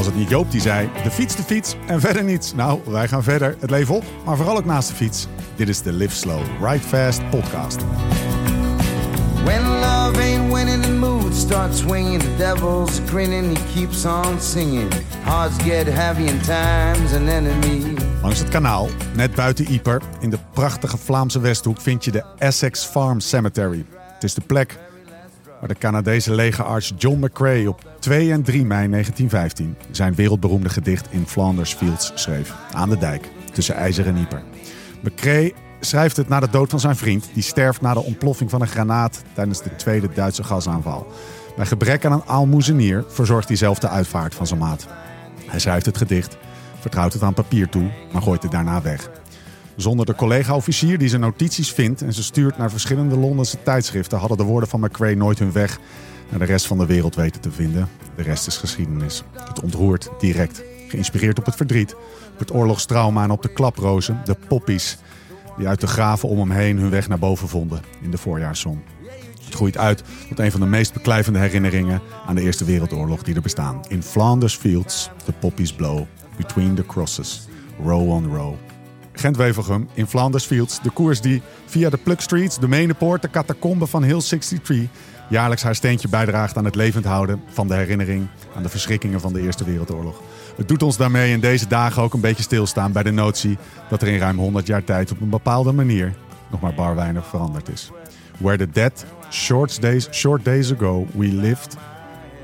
Was het niet Joop die zei: de fiets, de fiets en verder niets? Nou, wij gaan verder. Het leven op, maar vooral ook naast de fiets. Dit is de Live Slow, Ride Fast podcast. When love ain't winning, the mood starts swinging. The devil's grinning, he keeps on singing. Hearts get heavy and time's an enemy. Langs het kanaal, net buiten Ieper, in de prachtige Vlaamse Westhoek, vind je de Essex Farm Cemetery. Het is de plek waar de Canadese legerarts John McCrae op 2 en 3 mei 1915 zijn wereldberoemde gedicht in Flanders Fields schreef. Aan de dijk, tussen IJzer en Ieper. McCrae schrijft het na de dood van zijn vriend, die sterft na de ontploffing van een granaat tijdens de tweede Duitse gasaanval. Bij gebrek aan een aalmoezenier verzorgt hij zelf de uitvaart van zijn maat. Hij schrijft het gedicht, vertrouwt het aan papier toe, maar gooit het daarna weg. Zonder de collega-officier die zijn notities vindt en ze stuurt naar verschillende Londense tijdschriften, hadden de woorden van McCrae nooit hun weg naar de rest van de wereld weten te vinden. De rest is geschiedenis. Het ontroert direct. Geïnspireerd op het verdriet, op het oorlogstrauma en op de klaprozen, de poppies die uit de graven om hem heen hun weg naar boven vonden in de voorjaarszon. Het groeit uit tot een van de meest beklijvende herinneringen aan de Eerste Wereldoorlog die er bestaan. In Flanders Fields, the poppies blow, between the crosses, row on row. Gent-Wevelgem in Flanders Fields, de koers die via de Plug Streets, de Menepoort, de catacombe van Hill 63 jaarlijks haar steentje bijdraagt aan het levend houden van de herinnering aan de verschrikkingen van de Eerste Wereldoorlog. Het doet ons daarmee in deze dagen ook een beetje stilstaan bij de notie dat er in ruim 100 jaar tijd op een bepaalde manier nog maar bar weinig veranderd is. Where the dead short days, short days ago we lived,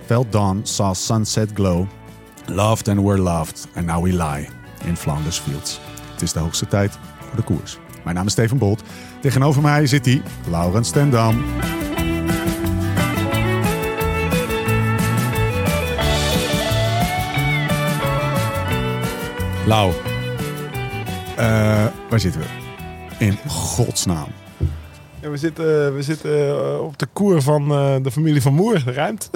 felt dawn, saw sunset glow, loved and were loved, and now we lie in Flanders Fields. Het is de hoogste tijd voor de koers. Mijn naam is Steven Bolt. Tegenover mij zit hij, Laurens Stendam. Lau, eh, waar zitten we? In godsnaam. We zitten, we zitten eh, op de koer van eh, de familie van Moer, Rijmt.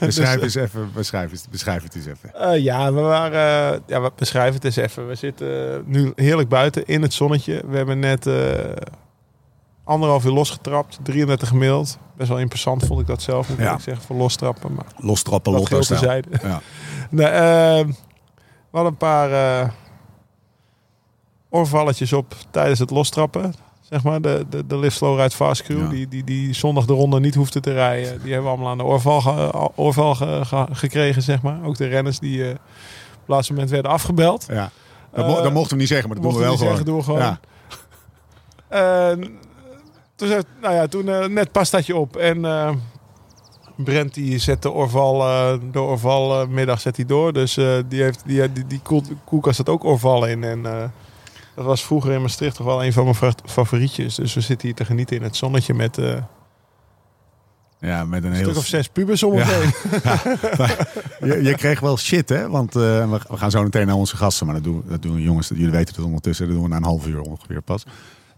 Beschrijf, eens even, beschrijf, eens, beschrijf het eens even. Eh, ja, we waren, ja, we beschrijven het eens even. We zitten nu heerlijk buiten in het zonnetje. We hebben net eh, anderhalf uur losgetrapt, 33 gemiddeld. Best wel interessant vond ik dat zelf, moet Ja. ik zeggen, voor lostrappen. Maar Los trappen, dat lotto. Ja. Nee, eh, we hadden een paar eh oorvalletjes op tijdens het lostrappen. Zeg maar, de, de, de Live Slow Ride Fast Crew, Ja. die, die, die zondag de ronde niet hoefde te rijden. Die hebben we allemaal aan de oorval, ge- oorval ge- ge- gekregen, zeg maar. Ook de renners die eh, op het laatste moment werden afgebeld. Ja. Dat, mo- Eh, dat mochten we niet zeggen, maar dat doen we wel Mochten gewoon. zeggen, doen we gewoon. Ja. En toen, zei, nou ja, toen eh, net pastaatje op. En eh, Brent die zet de Orval, eh, de Orval eh, middag zet hij door. Dus eh, die, heeft, die, die, die koel- koelkast zat ook Orval in. En eh, dat was vroeger in Maastricht toch wel een van mijn fa- favorietjes. Dus we zitten hier te genieten in het zonnetje met eh, ja, met een een heel... stuk of zes pubers om ons Ja. heen. je, je kreeg wel shit, hè? Want eh, we, we gaan zo meteen naar onze gasten, maar dat doen, dat doen jongens. Jullie weten het ondertussen. Dat doen we na een half uur ongeveer pas.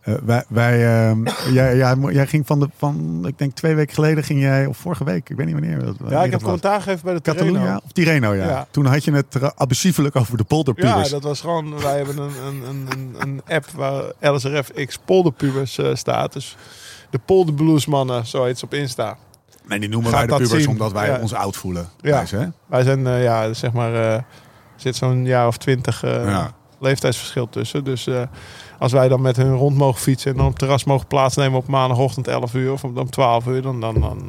Eh, wij, wij, ehm, jij, jij, jij ging van de, van, ik denk twee weken geleden ging jij, of vorige week, ik weet niet wanneer. dat- wanneer Ja, ik heb commentaar gegeven bij de Catalunya of Tirreno, ja. Ja. Toen had je het abusievelijk over de Ja, polderpubers. dat was gewoon. Wij hebben een, een, een, een, app waar LSRF X Polderpubers eh, staat. Dus de Polderbluesmannen, zo heet ze op Insta. Nee, die noemen Gaat wij de pubers zien. omdat wij Ja. ons oud voelen. Ja. Wijs, hè? Wij zijn, eh, ja, zeg maar, er zit zo'n jaar of twintig Ja. leeftijdsverschil tussen. Dus als wij dan met hun rond mogen fietsen en dan op het terras mogen plaatsnemen op maandagochtend 11 uur of om 12 uur, dan, dan, dan,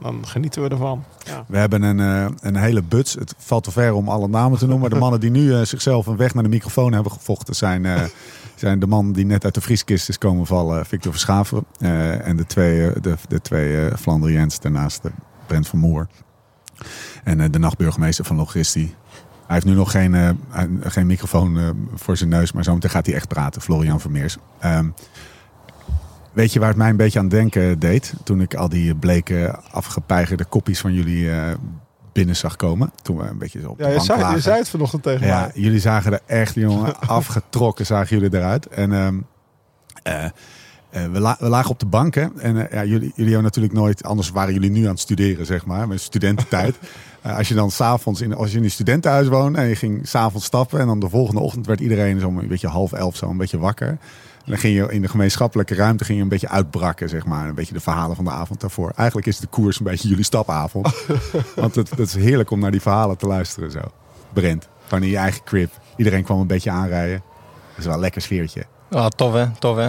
dan genieten we ervan. Ja. We hebben een, eh, een hele buts. Het valt te ver om alle namen te noemen. Maar de mannen die nu eh, zichzelf een weg naar de microfoon hebben gevochten zijn, eh, zijn de man die net uit de vrieskist is komen vallen, Victor Verschaven. eh, en de twee, de, de twee eh, Flandriëns daarnaast, de Brent van Moer. En de nachtburgemeester van Logisti. Hij heeft nu nog geen, eh, geen microfoon eh, voor zijn neus, maar zometeen gaat hij echt praten. Florian Vermeers. Ehm, weet je waar het mij een beetje aan denken deed? Toen ik al die bleke, afgepeigerde kopjes van jullie eh, binnen zag komen. Toen we een beetje zo op de Ja, je bank zei, je zei het vanochtend tegen Ja, mij. jullie zagen er echt, jongen, afgetrokken zagen jullie eruit. En ehm, eh, eh, we, la- we lagen op de bank, hè. En ja, jullie, jullie hebben natuurlijk nooit... Anders waren jullie nu aan het studeren, zeg maar. Met studententijd. Eh, als je dan s'avonds in, als je in een studentenhuis woonde... en je ging s'avonds stappen... en dan de volgende ochtend werd iedereen zo'n beetje half elf zo een beetje wakker... En dan ging je in de gemeenschappelijke ruimte ging je een beetje uitbrakken, zeg maar. Een beetje de verhalen van de avond daarvoor. Eigenlijk is de koers een beetje jullie stapavond. Want het, het is heerlijk om naar die verhalen te luisteren zo. Brent, gewoon in je eigen crib. Iedereen kwam een beetje aanrijden. Dat is wel een lekker sfeertje. Ja, tof hè, tof hè.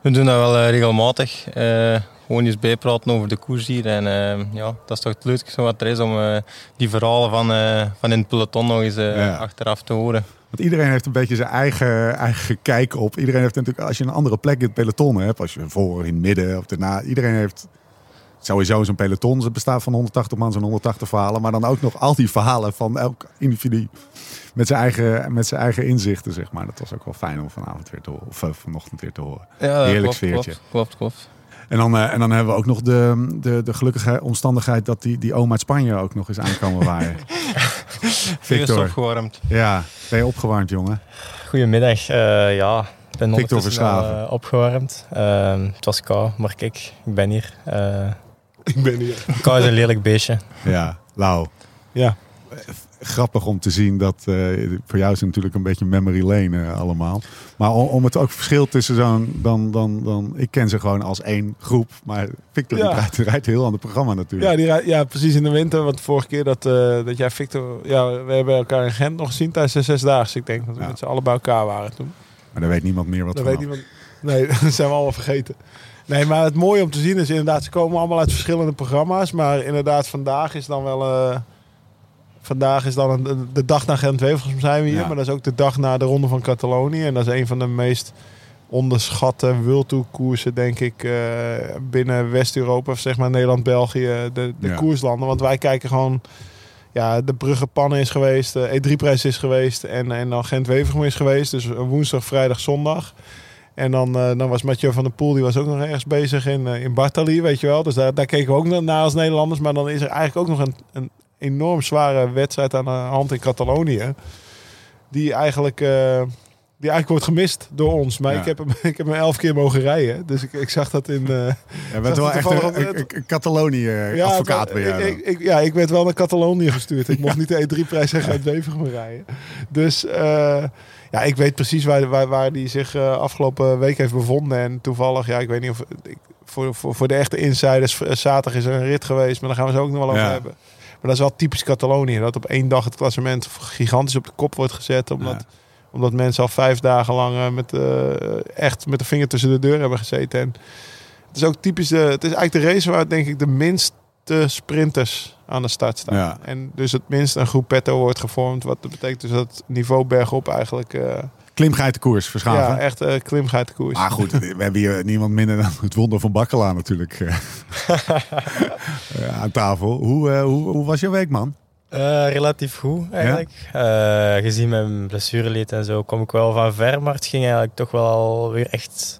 We doen dat wel eh, regelmatig. Eh, gewoon eens bijpraten over de koers hier. En eh, ja, dat is toch het leukste wat er is om eh, die verhalen van, eh, van in het peloton nog eens Ja. achteraf te horen. Want iedereen heeft een beetje zijn eigen, eigen kijk op. Iedereen heeft natuurlijk, als je een andere plek in het peloton hebt, als je voor, in het midden of daarna, iedereen heeft sowieso zo'n peloton. Het bestaat van 180 man, zo'n 180 verhalen. Maar dan ook nog al die verhalen van elk individu met zijn eigen, met zijn eigen inzichten, zeg maar. Dat was ook wel fijn om vanavond weer te horen, of vanochtend weer te horen. Ja, Heerlijk klopt, sfeertje. Klopt, klopt, klopt. En dan, eh, en dan hebben we ook nog de, de, de gelukkige omstandigheid dat die, die oom uit Spanje ook nog eens aankomen waaien. Victor, opgewarmd. ja, ben je opgewarmd, jongen? Goedemiddag. Eh, ja, ik ben Victor al Verstaven. eh, opgewarmd. Eh, het was koud, maar kijk, ik ben hier. Eh Ik ben hier. kou is een lelijk beestje. Ja, Lau. Ja. Grappig om te zien dat eh, voor jou is het natuurlijk een beetje memory lane eh, allemaal. Maar om, om het ook verschil tussen zo'n dan, dan, dan ik ken ze gewoon als één groep, maar Victor Ja. rijdt, rijdt heel aan het programma natuurlijk. Ja, die, rij- ja, precies in de winter. Want vorige keer dat, eh, dat jij Victor... Ja, we hebben elkaar in Gent nog gezien tijdens de Zesdaagse. Ik denk dat we Ja. met z'n allen bij elkaar waren toen. Maar daar weet niemand meer wat van. weet niemand. Nee, dat zijn we allemaal vergeten. Nee, maar het mooie om te zien is inderdaad, ze komen allemaal uit verschillende programma's. Maar inderdaad, vandaag is dan wel. Eh, vandaag is dan een, de dag na Gent-Wevelgem zijn we hier. Ja. Maar dat is ook de dag na de Ronde van Catalonië. En dat is een van de meest onderschatte World koersen, denk ik, eh, binnen West-Europa, of zeg maar Nederland-België, de, de Ja. koerslanden. Want wij kijken gewoon, ja, de Brugge Pannen is geweest, de E3-prijs is geweest en, en dan Gent-Wevelgem is geweest. Dus woensdag, vrijdag, zondag. En dan, eh, dan was Mathieu van der Poel, die was ook nog ergens bezig in, eh, in Bartali, weet je wel. Dus daar, daar keken we ook naar- naar als Nederlanders. Maar dan is er eigenlijk ook nog een, een enorm zware wedstrijd aan de hand in Catalonië. Die eigenlijk, eh, die eigenlijk wordt gemist door ons. Maar Ja. ik, heb hem, ik heb hem elf keer mogen rijden. Dus ik, ik zag dat in... eh, Je bent wel echt een, Catalonië-advocaat bij jou. ik, ik, ja, ik werd wel naar Catalonië gestuurd. Ik mocht niet de E3-prijs en uit Wevergem rijden. Dus eh, ja, ik weet precies waar, waar, waar die zich eh, afgelopen week heeft bevonden. En toevallig, ja, ik weet niet of... Ik, voor, voor, voor de echte insiders, zaterdag is er een rit geweest. Maar daar gaan we zo ook nog wel over Ja. hebben. Maar dat is wel typisch Catalonië. Dat op één dag het klassement gigantisch op de kop wordt gezet. Omdat, Ja. omdat mensen al vijf dagen lang eh, met, eh, echt met de vinger tussen de deur hebben gezeten. En het is ook typisch, de, het is eigenlijk de race waar denk ik de minste sprinters aan de start staan. Ja. En dus het minst een groep petto wordt gevormd. Wat betekent dus dat het niveau bergop eigenlijk eh, Klimgeitenkoers, verschaven. ja, echt uh, klimgeitenkoers. Maar goed, we hebben hier niemand minder dan het wonder van Bakkela natuurlijk eh, eh, aan tafel. Hoe, hoe, hoe was je week, man? Relatief goed eigenlijk. Gezien mijn blessureleed en zo kom ik wel van ver, maar het ging eigenlijk toch wel weer echt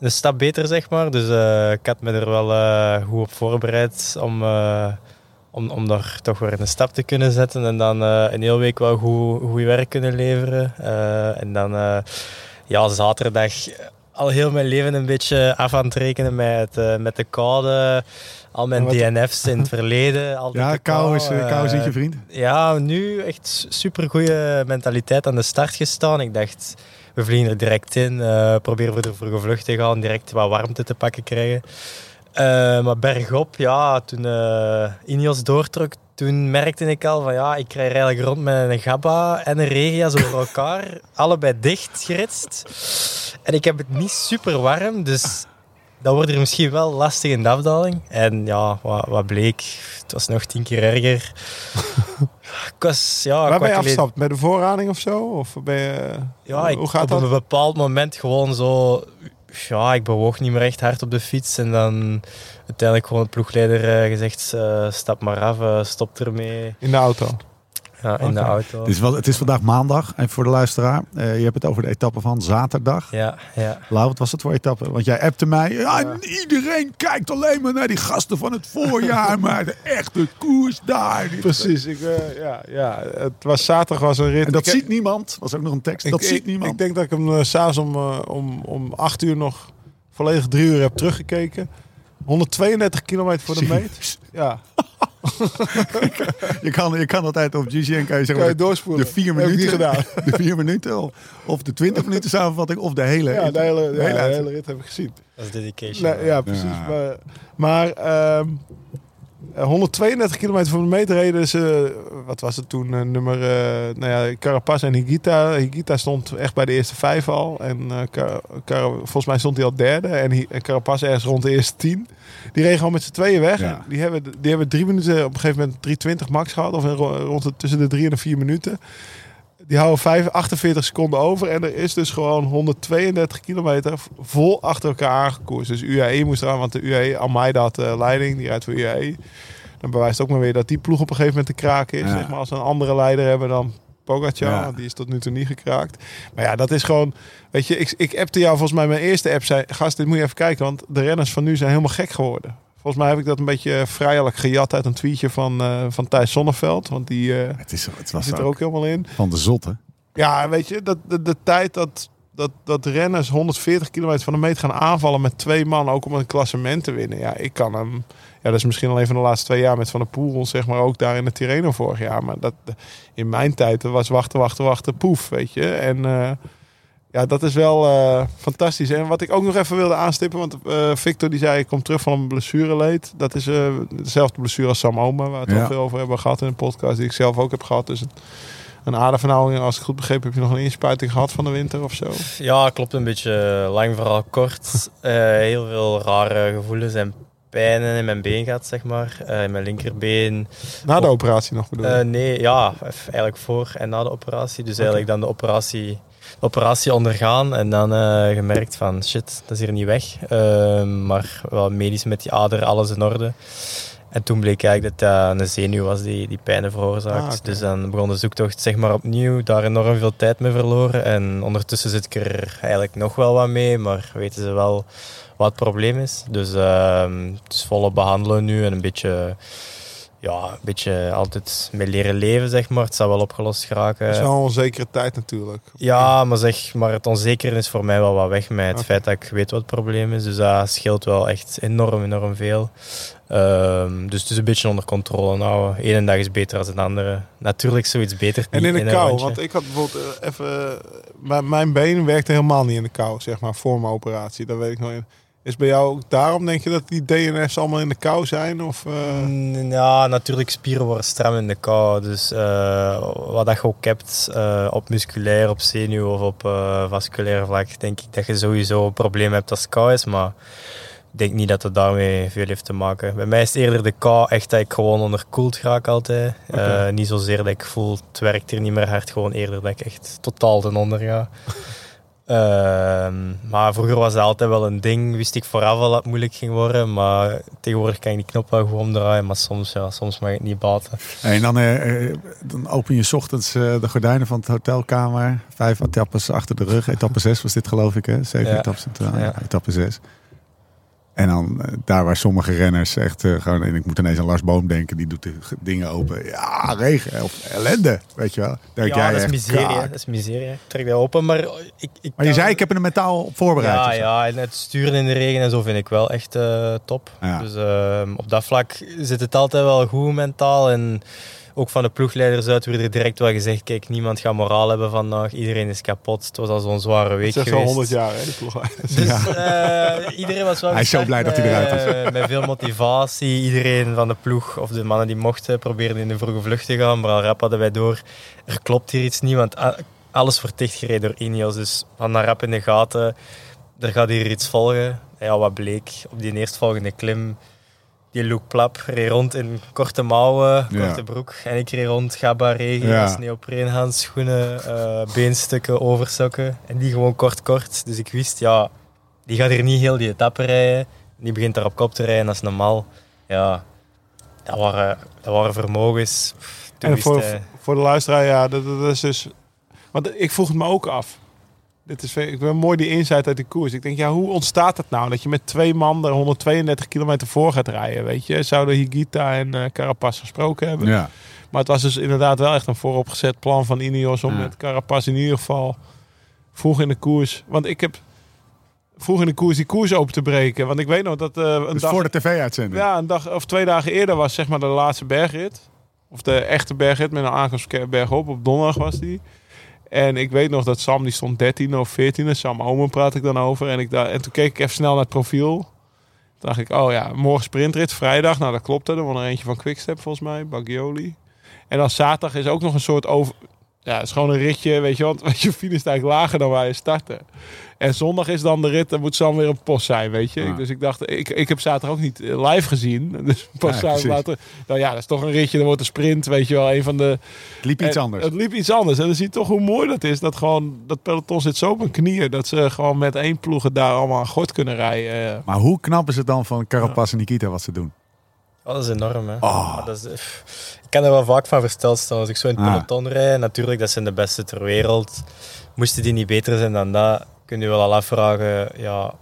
een stap beter, zeg maar. Dus ik had me er wel goed op voorbereid om, om, om daar toch weer een stap te kunnen zetten. En dan eh, een hele week wel goed, goed werk kunnen leveren. Eh, en dan eh, ja, zaterdag al heel mijn leven een beetje af aan het rekenen met, met de koude. Al mijn DNF's in het verleden. altijd Ja, kou is, kou is niet je vriend. ja, nu echt super goede mentaliteit aan de start gestaan. Ik dacht, we vliegen er direct in, proberen we er voor gevlucht te gaan, direct wat warmte te pakken krijgen. Eh, maar bergop, ja, toen eh Ineos doortrok, toen merkte ik al van ja, ik krijg eigenlijk rond met een Gabba en een Regia zo voor elkaar, allebei dicht geritst. En ik heb het niet super warm, dus dat wordt er misschien wel lastig in de afdaling. En ja, wat, wat bleek, het was nog tien keer erger. ik was, ja, Waar ben je afgestapt? Met de voorrading of zo? Of ben je, Ja, ik, gaat op dat? een bepaald moment gewoon zo... Ja, ik bewoog niet meer echt hard op de fiets. En dan uiteindelijk gewoon het ploegleider eh, gezegd, eh, stap maar af, eh, stop ermee. In de auto. Ja, in de auto. Het is, wel, het is vandaag maandag. En voor de luisteraar, eh, je hebt het over de etappe van zaterdag. Ja, ja. Lau, wat was het voor etappe? Want jij appte mij. Ja, Iedereen kijkt alleen maar naar die gasten van het voorjaar. maar de echte koers daar. Precies. Ik, eh, ja, ja, het was zaterdag was een rit. En dat Ik- ziet niemand. was ook nog een tekst. ik, dat ik, ziet niemand. Ik denk dat ik hem eh, s'avonds om, om, om 8 uur nog volledig drie uur heb teruggekeken. 132 kilometer voor de meet. Ja, je, kan, je kan altijd op GCN kan je zeggen. kan je de- doorspoelen. De vier Heb ik niet minuten. gedaan. De vier minuten. Of, of de twintig minuten samenvatting. Of de hele. Ja, de hele, ja, de hele rit heb ik gezien. Dat is dedication. Nee, ja, precies. Ja. Maar, maar ehm, eh, 132 kilometer voor de meter reden ze, wat was het toen, eh, nummer, eh, nou ja, Carapaz en Higita. Higita stond echt bij de eerste vijf al. En eh, Car- Car- volgens mij stond hij al derde. En, Hi- en Carapaz ergens rond de eerste tien. Die reden gewoon met z'n tweeën weg. Ja. Die, hebben, die hebben drie minuten, op een gegeven moment 320 max gehad. Of ro- rond de, tussen de drie en de vier minuten. Die houden 5, 48 seconden over. En er is dus gewoon 132 kilometer vol achter elkaar aangekoerst. Dus UAE moest eraan, want de UAE, Almeida had de leiding. Die rijdt voor UAE. Dan bewijst ook maar weer dat die ploeg op een gegeven moment te kraken is. Ja. Zeg maar, als ze een andere leider hebben dan Pogacar. Ja. Die is tot nu toe niet gekraakt. Maar ja, dat is gewoon... Weet je, ik, ik appte jou volgens mij mijn eerste app. Zei, gast, dit moet je even kijken. Want de renners van nu zijn helemaal gek geworden. Volgens mij heb ik dat een beetje vrijelijk gejat uit een tweetje van, eh, van Thijs Zonneveld. Want die eh, Het, is, het was zit er ook helemaal in. van de zotte. Ja, weet je, dat, de, de tijd dat, dat, dat renners 140 kilometer van de meet gaan aanvallen met twee man, ook om een klassement te winnen. Ja, ik kan hem. Ja, dat is misschien alleen van de laatste twee jaar met Van der Poel, zeg maar, ook daar in de Tirreno vorig jaar. Maar dat, in mijn tijd was wachten, wachten, wachten, poef, weet je. En eh, ja, dat is wel eh, fantastisch. En wat ik ook nog even wilde aanstippen, want eh, Victor die zei, ik kom terug van een blessureleed. Dat is eh, dezelfde blessure als Sam Oma, waar we het Ja. al veel over hebben gehad in een podcast, die ik zelf ook heb gehad. Dus een, een adervernauwing, als ik goed begrepen heb je nog een inspuiting gehad van de winter of zo. Ja, klopt. Een beetje lang verhaal kort. Eh, heel veel rare gevoelens en pijnen in mijn been gehad, zeg maar. Eh, in mijn linkerbeen. Na de Op- operatie nog bedoel. Eh, nee, ja, eigenlijk voor en na de operatie. Dus eigenlijk dan de operatie, operatie ondergaan en dan eh, gemerkt van shit, dat is hier niet weg. Eh, maar wel medisch met die ader, alles in orde. En toen bleek eigenlijk dat dat een zenuw was die, die pijnen veroorzaakt. Ah. Dus dan begon de zoektocht zeg maar opnieuw, daar enorm veel tijd mee verloren. En ondertussen zit ik er eigenlijk nog wel wat mee, maar weten ze wel wat het probleem is. Dus ehm het is volop behandelen nu en een beetje ja, een beetje altijd mee leren leven, zeg maar. Het zal wel opgelost geraken. dat is wel een onzekere tijd natuurlijk. Ja, maar zeg, maar het onzekere is voor mij wel wat weg met het feit dat ik weet wat het probleem is. Dus dat scheelt wel echt enorm, enorm veel. Ehm, dus het is een beetje onder controle houden. Eén dag is beter dan de andere. Natuurlijk zoiets beter. En in de kou, want ik had bijvoorbeeld eh, even... mijn- mijn been werkte helemaal niet in de kou, zeg maar, voor mijn operatie. Dat weet ik nog. Is bij jou ook daarom, denk je, dat die DNF's allemaal in de kou zijn? Of, Mm, Ja, natuurlijk, spieren worden stram in de kou. Dus eh, wat dat je ook hebt eh, op musculair, op zenuw of op vasculair vlak, denk ik dat je sowieso een probleem hebt als het kou is. Maar ik denk niet dat het daarmee veel heeft te maken. Bij mij is het eerder de kou echt dat ik gewoon onderkoeld raak altijd. Niet zozeer dat ik voel, het werkt hier niet meer hard. Gewoon eerder dat ik echt totaal ten onder ga. Ehm, maar vroeger was dat altijd wel een ding. Wist ik vooraf al dat het moeilijk ging worden. Maar tegenwoordig kan ik die knop wel gewoon draaien. Maar soms, ja, soms mag het niet baten. En dan, eh, eh, dan open je 's ochtends eh, de gordijnen van het hotelkamer. Vijf etappes achter de rug. Etappe 6 was dit geloof ik, hè? Zeven Ja. etappes centraal. Ja. Ja. Etappe 6. En dan eh, daar waar sommige renners echt eh, gewoon... En ik moet ineens aan Lars Boom denken. Die doet de dingen open. Ja, regen of ellende. Weet je wel. Denk ja, jij dat is miserie. Dat is miserie. Ik trek dat open, maar ik... ik Maar je kan- zei, ik heb er mentaal op voorbereid. Ja, zo. ja, en het sturen in de regen en zo vind ik wel echt eh, top. Ja. Dus ehm, op dat vlak zit het altijd wel goed mentaal. En ook van de ploegleiders uit werd er direct wel gezegd: kijk, niemand gaat moraal hebben vandaag. Iedereen is kapot. Het was al zo'n zware week het is al 100 jaar, hè, die ploegleiders. Dus eh, iedereen was wel Hij is zo blij dat hij eruit is. Met veel motivatie. Iedereen van de ploeg, of de mannen die mochten, probeerden in de vroege vlucht te gaan. Maar al rap hadden wij door, er klopt hier iets niet, want alles wordt dichtgereden door Ineos. Dus van daar rap in de gaten, er gaat hier iets volgen. Ja, wat bleek, op die eerstvolgende klim, die Luke Plap reed rond in korte mouwen, Ja. korte broek. En ik reed rond, gabba regen, Ja. sneeuwpreenhandschoenen, eh beenstukken, oversokken. En die gewoon kort, kort. Dus ik wist, ja, die gaat hier niet heel die etappe rijden. Die begint daar op kop te rijden als normaal. Ja, dat waren, dat waren vermogens. Toen En wist voor, voor de luisteraar, ja, dat, dat is dus... Want ik vroeg het me ook af. Dit is, ik ben mooi die insight uit die koers. Ik denk, ja, hoe ontstaat het nou dat je met twee man er 132 kilometer voor gaat rijden, weet je? Zouden Higita en eh Carapaz gesproken hebben? Ja. Maar het was dus inderdaad wel echt een vooropgezet plan van Ineos om Ja. met Carapaz in ieder geval vroeg in de koers. Want ik heb vroeg in de koers die koers open te breken. Want ik weet nog dat eh, een Dus dag... voor de tv-uitzending. Ja, een dag of twee dagen eerder was zeg maar de laatste bergrit. Of de echte bergrit met een aankomst bergop. Op donderdag was die. En ik weet nog dat Sam, die stond 13 of 14. Sam Omen praat ik dan over. En, ik en toen keek ik even snel naar het profiel. Toen dacht ik, oh ja, morgen sprintrit, vrijdag. Nou, dat klopt. hè. Er was er eentje van Quickstep volgens mij, Baggioli. En dan zaterdag is ook nog een soort over... Ja, het is gewoon een ritje, weet je wat? Weet je, finish eigenlijk lager dan waar je startte. En zondag is dan de rit, dan moet Sam weer een post zijn, weet je. Ja. Dus ik dacht, ik, ik heb zaterdag ook niet eh, live gezien. Dus pas Ja, later... Nou ja, dat is toch een ritje, dan wordt een sprint, weet je wel. Een van de... Het liep iets en anders. Het liep iets anders. En dan zie je toch hoe mooi dat is. Dat gewoon, dat peloton zit zo op hun knieën. Dat ze gewoon met één ploeg het daar allemaal aan gort kunnen rijden. Eh, Maar hoe knap is het dan van Carapaz en Nikita wat ze doen? Oh, dat is enorm, hè. Oh. Maar Dat is, ik kan er wel vaak van versteld staan. Als ik zo in het Ah. peloton rijd, natuurlijk, dat zijn de beste ter wereld. Moesten die niet beter zijn dan dat, kun je wel al afvragen, ja,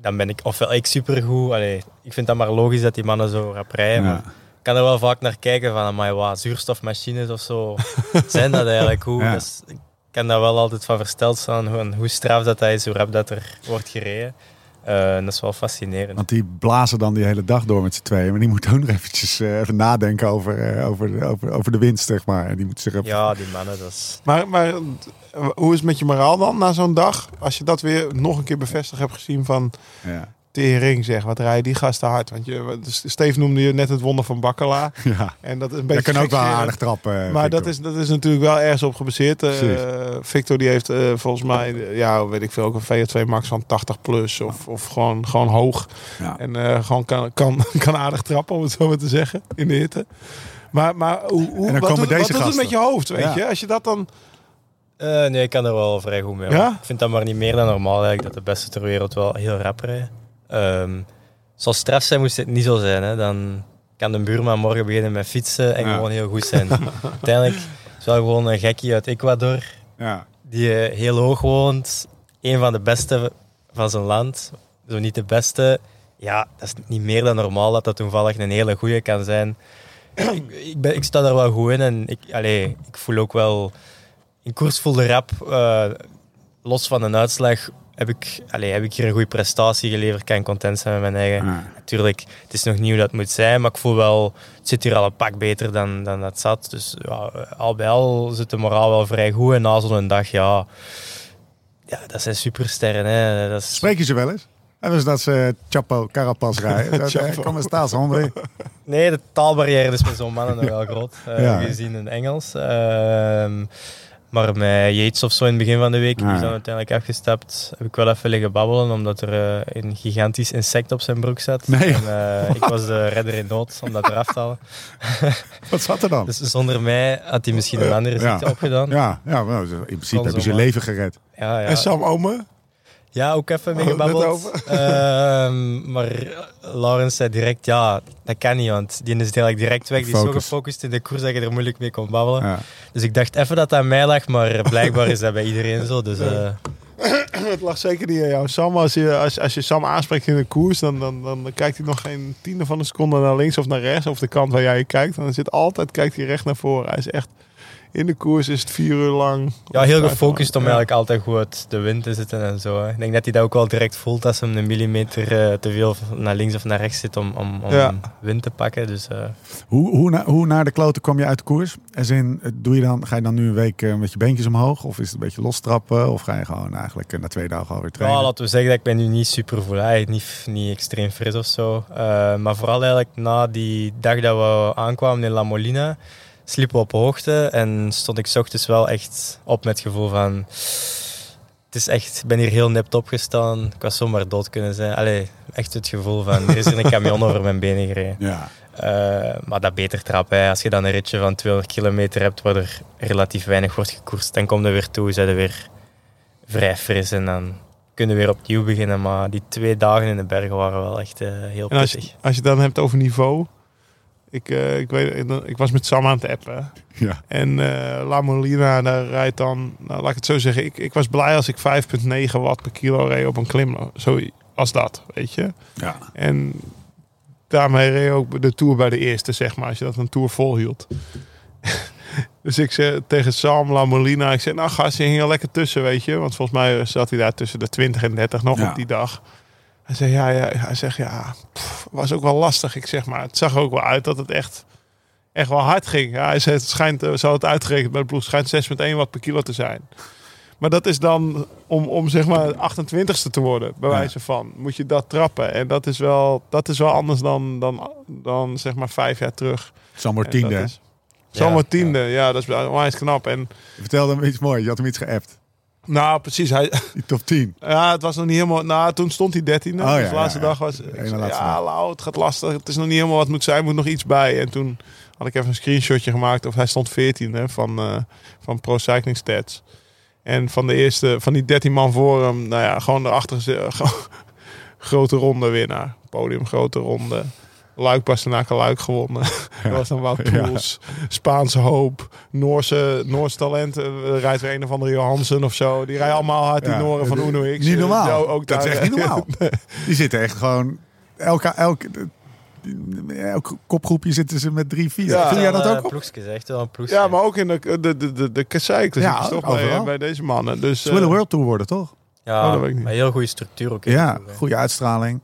dan ben ik ofwel ik supergoed. Allee, ik vind dat maar logisch dat die mannen zo rap rijden. Ja. Ik kan er wel vaak naar kijken van, maar wat, zuurstofmachines of zo, zijn dat eigenlijk hoe? Ja. Dus ik kan daar wel altijd van versteld staan, hoe, hoe straf dat, dat is, hoe rap dat er wordt gereden. Eh, en dat is wel fascinerend. Want die blazen dan die hele dag door met z'n tweeën. Maar die moeten ook nog eventjes eh, even nadenken over, eh, over, over, over de winst, zeg maar. Die moeten zich even... Ja, die mannen, dat is... maar, maar hoe is het met je moraal dan na zo'n dag? Als je dat weer nog een keer bevestigd hebt gezien van... Ja. Tering zeg, wat rijden die gasten hard. Want je, Steve noemde je net het wonder van Bakkela. ja. En dat is een Dat beetje kan ook wel aardig trappen. eh, Maar Victor. dat is, dat is natuurlijk wel ergens op gebaseerd. Eh. Victor die heeft eh, volgens mij, ja, weet ik veel, ook een VO2 max van 80 plus. Of, of gewoon, gewoon hoog. Ja. En eh, gewoon kan, kan, kan aardig trappen, om het zo maar te zeggen, in de hitte. Maar, maar hoe, hoe, En dan wat, komen doet, deze wat doet het met je hoofd, weet Ja. je? Als je dat dan... Eh, nee, ik kan er wel vrij goed mee. Ja? Ik vind dat maar niet meer dan normaal eigenlijk, dat de beste ter wereld wel heel rap rijden. Zal straf zijn moest het niet zo zijn. Hè. Dan kan de buurman morgen beginnen met fietsen en Ja. gewoon heel goed zijn. Uiteindelijk is wel gewoon een gekkie uit Ecuador Ja. die eh, heel hoog woont. Een van de beste van zijn land. Zo niet de beste. Ja, dat is niet meer dan normaal dat dat toevallig een hele goede kan zijn. ik, ik, ben, ik sta daar wel goed in en ik, allee, ik voel ook wel... In koers voelde rap, eh, los van een uitslag, heb ik, allee, heb ik hier een goede prestatie geleverd. Kan ik content zijn met mijn eigen. Ja. Natuurlijk, het is nog hoe dat moet zijn, maar ik voel wel, het zit hier al een pak beter dan, dan dat zat. Dus ja, al bij al zit de moraal wel vrij goed. En na zo'n dag, ja, ja, dat zijn supersterren. Hè. Dat is, Spreek je ze wel eens? Hebben ze dat ze Chapo Carapaz rijden? Eh. Kom eens staan, André. Nee, de taalbarrière is met zo'n mannen nog wel groot, eh, Ja. gezien in Engels. Ehm, maar met Yates of zo in het begin van de week, die Ja. is dan uiteindelijk afgestapt, heb ik wel even liggen babbelen, omdat er eh, een gigantisch insect op zijn broek zat. Nee. En eh, ik was de redder in nood om dat eraf te halen. Wat zat er dan? Dus zonder mij had hij misschien een andere Ja. ziekte opgedaan. Ja, Ja, ja wel, in principe ze je zomaar. leven gered. ja, En Sam Ome? Ja, ook even mee Oh, net gebabbeld. Ehm, maar Laurens zei direct, ja, dat kan niet, want die is eigenlijk direct weg. Die is zo Gefocust. in de koers dat je er moeilijk mee kon babbelen. Ja. Dus ik dacht even dat dat aan mij lag, maar blijkbaar is dat bij iedereen zo. Dus eh, Het lag zeker niet aan jou. Sam, als je, als, als je Sam aanspreekt in de koers, dan, dan, dan kijkt hij nog geen tiende van een seconde naar links of naar rechts. Of de kant waar jij kijkt. Dan zit altijd, kijkt hij recht naar voren. Hij is echt, in de koers is het vier uur lang. ja, heel gefocust om Ja. eigenlijk altijd goed de wind te zitten en zo. hè. Ik denk dat hij dat ook wel direct voelt als hem een millimeter eh, te veel naar links of naar rechts zit om, om, om Ja. wind te pakken. Dus eh, Hoe, hoe, na- hoe naar de kloten kom je uit de koers? Als in, eh, doe je dan, ga je dan nu een week met je beentjes omhoog? Of is het een beetje lostrappen? Of ga je gewoon eigenlijk na twee dagen alweer trainen? Ja, laten we zeggen dat ik ben nu niet super voel. Eigenlijk niet, niet extreem fris of zo. Eh, maar vooral eigenlijk na die dag dat we aankwamen in La Molina, sliepen we op hoogte en stond ik 's ochtends wel echt op met het gevoel van... Het is echt, ik ben hier heel nipt opgestaan. Ik was zomaar dood kunnen zijn. Allee, echt het gevoel van, er is hier een camion over mijn benen gereden. Ja, Eh, maar dat beter trappen. Hè. Als je dan een ritje van 200 kilometer hebt waar er relatief weinig wordt gekoerst, dan kom je weer toe, zijn je weer vrij fris en dan kunnen we weer opnieuw beginnen. Maar die twee dagen in de bergen waren wel echt eh, heel En als je, als je het dan hebt over niveau. Ik, eh, ik, weet, ik was met Sam aan het appen. Ja. En eh La Molina, daar rijdt dan... Nou, laat ik het zo zeggen. Ik, ik was blij als ik 5,9 watt per kilo reed op een klim. Zo als dat, weet je. ja. En daarmee reed ook de Tour bij de eerste, zeg maar. Als je dat een Tour volhield. dus ik zei tegen Sam La Molina... Ik zei, nou gast, je hing er lekker tussen, weet je. Want volgens mij zat hij daar tussen de 20 en 30 nog Ja. op die dag. Hij zei, ja, ja. Hij zegt, ja, pff, was ook wel lastig. Ik zeg maar, het zag ook wel uit dat het echt, echt wel hard ging. Ja, hij zei, het schijnt, eh, zo het uitgerekend bij de ploeg, schijnt 6,1 watt per kilo te zijn. Maar dat is dan om, om zeg maar 28ste te worden, bij wijze van. Moet je dat trappen. En dat is wel, dat is wel anders dan, dan, dan zeg maar vijf jaar terug. Dat tiende. Ja, tiende, ja. dat is onwijs knap. En Je vertelde hem iets moois. Je had hem iets geappt. Nou, precies. Hij, Die top 10. Ja, het was nog niet helemaal. Nou, toen stond hij dertiende. Oh, dus ja, de laatste ja, ja. dag was. De ik zei, ja. Lau, het gaat lastig. Het is nog niet helemaal wat moet zijn. Er moet nog iets bij. En toen had ik even een screenshotje gemaakt. Of hij stond veertiende van, eh, van Pro Cycling Stats. En van de eerste, van die 13 man voor hem, nou ja, gewoon ze- gewoon grote ronde winnaar. Podium, grote ronde. Luik Bastenaken Luik gewonnen. Dat was dan Wout Ja. Poels. Spaanse hoop. Noorse, Noorse talent. eh, rijdt weer een of andere Johansen of zo. Die rijden allemaal hard, die Ja. Noren van Uno X. Niet normaal. Ook dat is daar- echt niet normaal. Die zitten echt gewoon... Elke, elke, elk kopgroepje zitten ze met drie, vier. Ja. Vind jij dat ook eh, op? Ploegjes, echt wel een ploegje. Ja, maar ook in de, de, de, de, de kasseik. Dus Ja, toch bij, overal. bij deze mannen. Dus, Ze willen eh, World Tour worden, toch? Ja, Oh, dat weet ik niet. maar heel goede structuur ook. in Ja, goede uitstraling.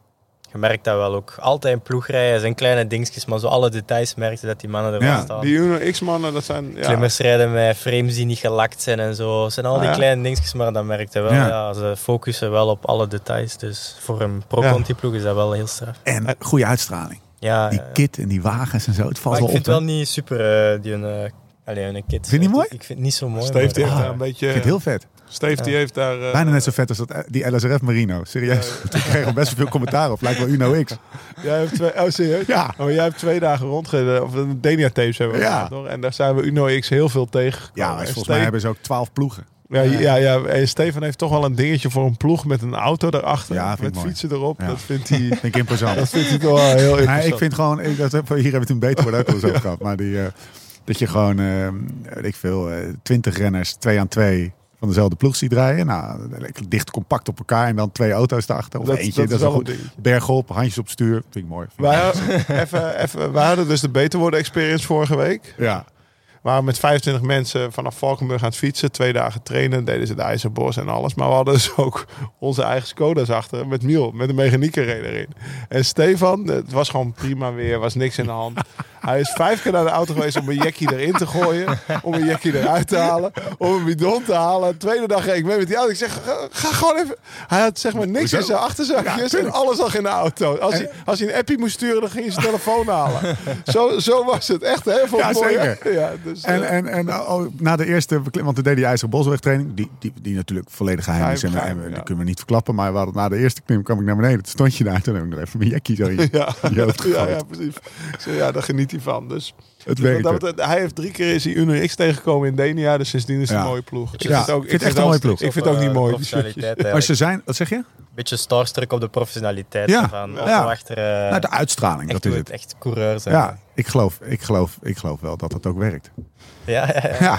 Je merkt dat wel ook. Altijd in ploegrijden zijn kleine dingetjes, maar zo alle details merkte dat die mannen er Ja. wel staan. die Uno X-mannen, dat zijn... Ja, Klimmers rijden met frames die niet gelakt zijn en zo. Het zijn al die Ah, ja. kleine dingetjes, maar dan merk je wel. Ja. Ja. ze focussen wel op alle details. Dus voor een pro-conti ploeg is dat wel heel straf. En goede uitstraling. Ja, Die ja. kit en die wagens en zo. Het valt maar ik wel vind op. het wel niet super, eh, die een, eh allee, een kit. Vind je die mooi? Ik vind het niet zo mooi. Heeft Ah, een beetje... Ik vind het heel vet. Steve die heeft daar... eh, Bijna net zo vet als dat, die LSRF Marino. Serieus. Toen kregen we best wel veel commentaar op. Lijkt wel Uno X. Jij hebt twee... Oh, serieus? Ja. Oh, maar jij hebt twee dagen rondgereden. Of een Denia tapes hebben we Ja. toch? En daar zijn we Uno X heel veel tegen. Ja, volgens mij hebben ze ook twaalf ploegen. Ja, ja, ja. En Stefan heeft toch wel een dingetje voor een ploeg met een auto daarachter. Ja, ik met mooi. fietsen erop. Ja. Dat vindt hij... Vind ik imposant. Dat vindt hij toch wel heel Nee, interessant. ik vind gewoon, ik, dat, heb- hier hebben we het een beter worden ook wel over gehad. Maar die, eh, dat je gewoon, eh, weet ik veel, eh, twintig renners, twee aan twee van dezelfde ploeg ziet rijden. Nou, dicht compact op elkaar en dan twee auto's daarachter. Of Dat- eentje, dat dat, is wel goed. dingetje. Bergop, handjes op stuur. Vind ik mooi. Wij, even, even, wij hadden dus de Beter Worden Experience vorige week. Ja, We waren met 25 mensen vanaf Valkenburg aan het fietsen. Twee dagen trainen, deden ze de IJzerbos en alles. Maar we hadden dus ook onze eigen Skoda's achter. Met Miel, met een mechanieker erin. En Stefan, het was gewoon prima weer, was niks in de hand. Hij is vijf keer naar de auto geweest om een jackie erin te gooien. Om een jackie eruit te halen. Om een bidon te halen. Tweede dag reed ik mee met die auto. Ik zeg, ga, ga gewoon even... Hij had zeg maar niks Hoezo? in zijn achterzakjes. en alles lag in de auto. Als hij, als hij een appie moest sturen, dan ging hij zijn telefoon halen. Zo, zo was het. Echt heel veel Ja, zeker. Ja, dus, En, eh, en, en oh, na de eerste want we deden die IJzeren Boswegtraining, die, die, die natuurlijk volledig geheim is. En, geheim, die kunnen we niet verklappen. Maar we hadden, na de eerste klim kwam ik naar beneden. Toen stond je daar. Toen heb ik nog even mijn jackie zo in Ja, ja, ja, precies. Zei, ja, daar geniet hij van. Dus, Het werkte. wat dat hij heeft drie keer is hij Uno X tegengekomen in Denia. Dus sindsdien is het Ja. een mooie ploeg. Ik Ja, vind het ook, ik vind het echt een mooie ook- ploeg. Ik vind het ook niet mooi. Professionaliteit, Maar ze eigenlijk. zijn, wat zeg je? Beetje starstruck op de professionaliteit. Ja. Van Ja. achter. eh, nou, de uitstraling, echt, dat is het. echt coureur zijn. Ja, ik geloof, ik, geloof, ik geloof wel dat het ook werkt. ja, ja, ja. Ja.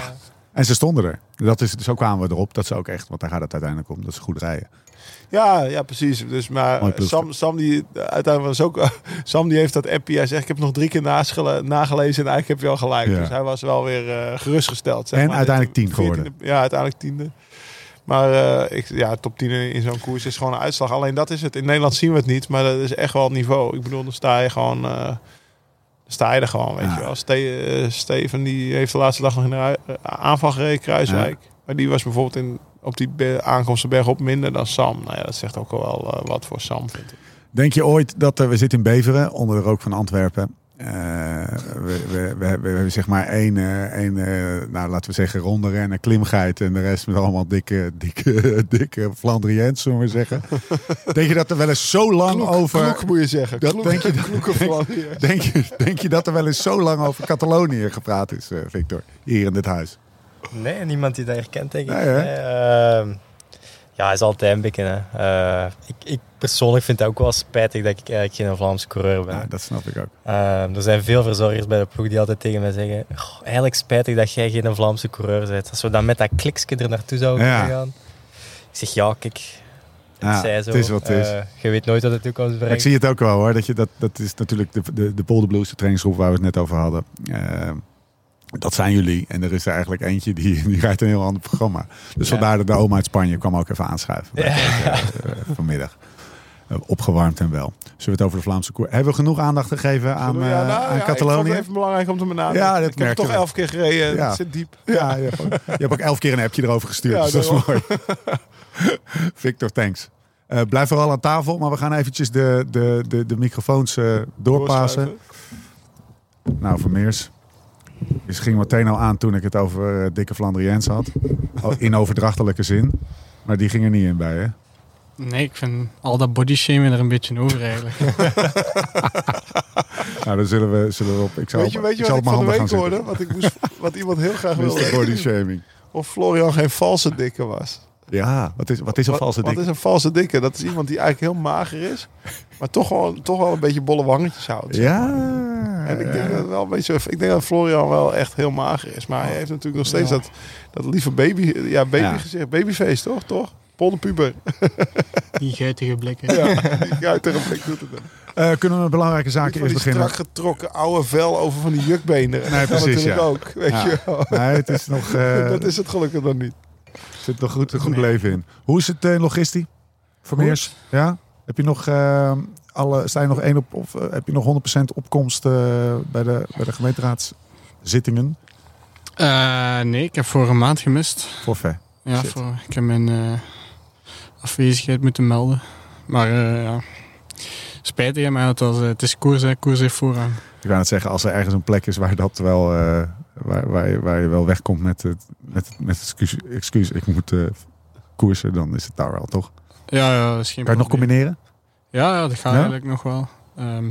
En ze stonden er. Dat is, zo kwamen we erop. Dat ze ook echt, want daar gaat het uiteindelijk om. Dat ze goed rijden. Ja, ja, precies. Dus, maar. Sam, Sam, die uiteindelijk was ook. Sam die heeft dat appie. Hij zegt: Ik heb nog drie keer naschele- nagelezen. En eigenlijk heb je wel gelijk. Ja. Dus hij was wel weer eh, gerustgesteld. Zeg En maar. uiteindelijk tien 14e geworden. Ja, uiteindelijk tiende. Maar eh, ik, ja, top 10 in zo'n koers is gewoon een uitslag. Alleen dat is het. In Nederland zien we het niet, maar dat is echt wel het niveau. Ik bedoel, dan sta je gewoon. eh, sta je er gewoon, weet Ja. je wel. Ste Steven die heeft de laatste dag nog eh, aanval gereden, Kruiswijk. Maar die was bijvoorbeeld in, op die be- aankomsten bergop minder dan Sam. Nou ja, dat zegt ook wel eh, wat voor Sam, vind ik. Denk je ooit dat we zitten in Beveren, onder de rook van Antwerpen. Eh, we, we, we, hebben- zeg maar één, eh, één nou, laten we zeggen, ronde rennen, klimgeit. En de rest met allemaal dikke, dikke, dikke Flandriëns, zullen we zeggen. denk je dat er wel eens zo lang Kloek, over... kloek moet je zeggen. Dat kloek, denk je- Flandriërs. Denk je, denk je dat er wel eens zo lang over Catalonië gepraat is, Victor? Hier in dit huis. Nee, niemand die dat herkent, denk ik. Nee, hè? Nee, ehm, Ja, hij is altijd een beetje. Hè. Eh, ik, ik persoonlijk vind het ook wel spijtig dat ik eigenlijk geen Vlaamse coureur ben. Ja, dat snap ik ook. Ehm, er zijn veel verzorgers bij de ploeg die altijd tegen mij zeggen: "Goh, Eigenlijk spijtig dat jij geen Vlaamse coureur bent. Als we dan met dat kliksje er naartoe zouden Ja. gaan. Ik zeg: Ja, kijk. Het, Ja, zij zo. het is wat het is. Eh, je weet nooit wat de toekomst Ik brengt. zie het ook wel hoor. Dat, je, dat, dat is natuurlijk de, de, de Boulder Blues, de trainingsgroep waar we het net over hadden. Eh, dat zijn jullie. En er is er eigenlijk eentje die, die rijdt een heel ander programma. Dus Ja. vandaar dat de oma uit Spanje kwam ook even aanschuiven. Ja. deze, eh, vanmiddag. Eh, opgewarmd en wel. Zullen we het over de Vlaamse koer? Hebben we genoeg aandacht gegeven aan, ja, eh, nou, aan ja, Ik vond Catalonië? het even belangrijk om te benadrukken. Ja, dat ik heb toch elf keer gereden. Ja. Het zit diep. Ja, je hebt, ook, je hebt ook elf keer een appje erover gestuurd. Ja, dus dat is mooi. Victor, thanks. Eh, blijf vooral aan tafel, maar we gaan eventjes de, de, de, de microfoons eh, doorpassen. Nou, Vermeers. Je ging meteen al aan toen ik het over eh, dikke Flandriëns had. Oh, In overdrachtelijke zin. Maar die ging er niet in bij, hè? Nee, ik vind al dat bodyshaming er een beetje over eigenlijk. Nou, dan zullen we, zullen we op... Ik zal, Weet je, op- weet je ik zal wat ik van de week hoorde? Wat, ik moest, wat iemand heel graag wilde. Body shaming. Of Florian geen valse dikke was. Ja, wat is, wat is een Wat- valse Wat dik? is een valse dikke? Dat is iemand die eigenlijk heel mager is. Maar toch, gewoon, toch wel een beetje bolle wangetjes houdt. Ja. En ik denk, dat wel een beetje, ik denk dat Florian wel echt heel mager is. Maar hij heeft natuurlijk nog steeds Ja. dat, dat lieve baby, ja, baby Ja. gezicht. Babyface, toch? toch? Polderpuber. Die guitige blikken. Ja, die uitere blik doet het dan. Eh, kunnen we met belangrijke zaken eerst beginnen? strak getrokken oude vel over van die jukbenen. Nee, Dat precies, natuurlijk ja. ook. Weet Ja. je wel. Nee, het is nog... eh, dat is het gelukkig dan niet. zit nog goed, goed leven in. Hoe is het uh, logistie? Vermeers? Ja? Heb je nog, eh, alle, sta je nog één op, of eh, heb je nog 100% opkomst eh, bij, de, bij de gemeenteraadzittingen? Eh, nee, ik heb vorige maand gemist. Forfait. Ja, Shit. voor, ik heb mijn afwezigheid moeten melden. Maar ja, spijtig, maar het, was, het is koers, hè. koers heeft voorrang. Ik wou net zeggen, als er ergens een plek is waar dat wel, waar, waar, je, waar je wel wegkomt met het, met, het- met het excuus, excuus, ik moet eh, koersen, dan is het daar wel, toch? Ja, ja, dat is geen Kan je nog combineren? Ja, ja, dat gaat Ja? eigenlijk nog wel. Ehm,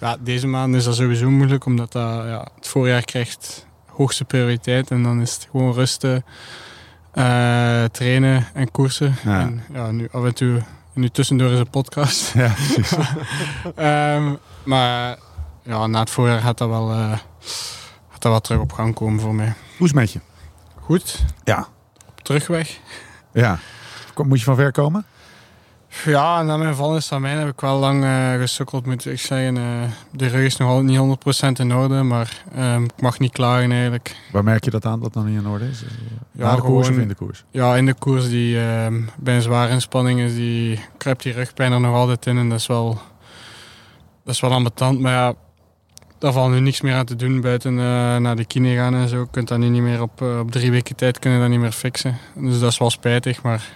ja, deze maand is dat sowieso moeilijk, omdat dat, ja, het voorjaar krijgt hoogste prioriteit. En dan is het gewoon rusten, eh, trainen en koersen. Ja. En ja, nu af en toe, nu tussendoor is een podcast. Ja, precies. Ehm, maar ja, na het voorjaar gaat dat, wel, eh, gaat dat wel terug op gang komen voor mij. Hoe is het met je? Goed, Ja. op terugweg. Ja. Moet je van ver komen? Ja, na mijn val in Stamijn heb ik wel lang eh, gesukkeld, moet ik zeggen. Eh, de rug is nog altijd niet 100% in orde, maar ehm, ik mag niet klagen eigenlijk. Waar merk je dat aan, dat dan niet in orde is? Ja, Na de koers of in de koers? Ja, in de koers die ehm, bij een zware inspanning is, die kruipt die rugpijn er nog altijd in. En dat is wel, dat is wel ambetant, maar ja, daar valt nu niks meer aan te doen buiten eh, naar de kine gaan en zo. Je kunt dat nu niet meer op, eh, op drie weken tijd kunnen dat niet meer fixen. Dus dat is wel spijtig, maar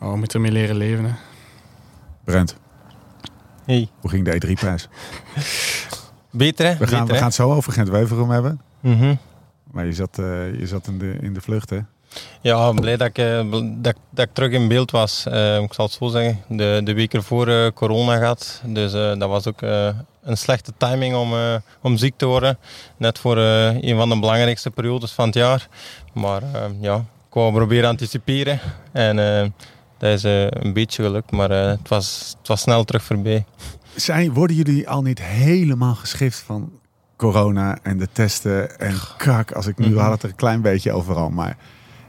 oh, we moeten ermee leren leven. Hè. Brent, Hey. hoe ging de E3-prijs? Beter, hè? We gaan, Beter, we gaan het zo over Gent-Weverum hebben. Mhm. Maar je zat, eh, je zat in, de, in de vlucht, hè? Ja, blij dat ik, eh, dat, dat ik terug in beeld was. Eh, ik zal het zo zeggen. De, de week ervoor eh, corona gehad. Dus dat was ook een slechte timing om, om ziek te worden. Net voor een van de belangrijkste periodes van het jaar. Maar ja, ik wou proberen anticiperen. En dat is eh, een beetje gelukt. Maar eh, het, was, het was snel terug voorbij. Zijn, worden jullie al niet helemaal geschift van corona en de testen en kak? Als ik nu Mhm. had het er een klein beetje overal, maar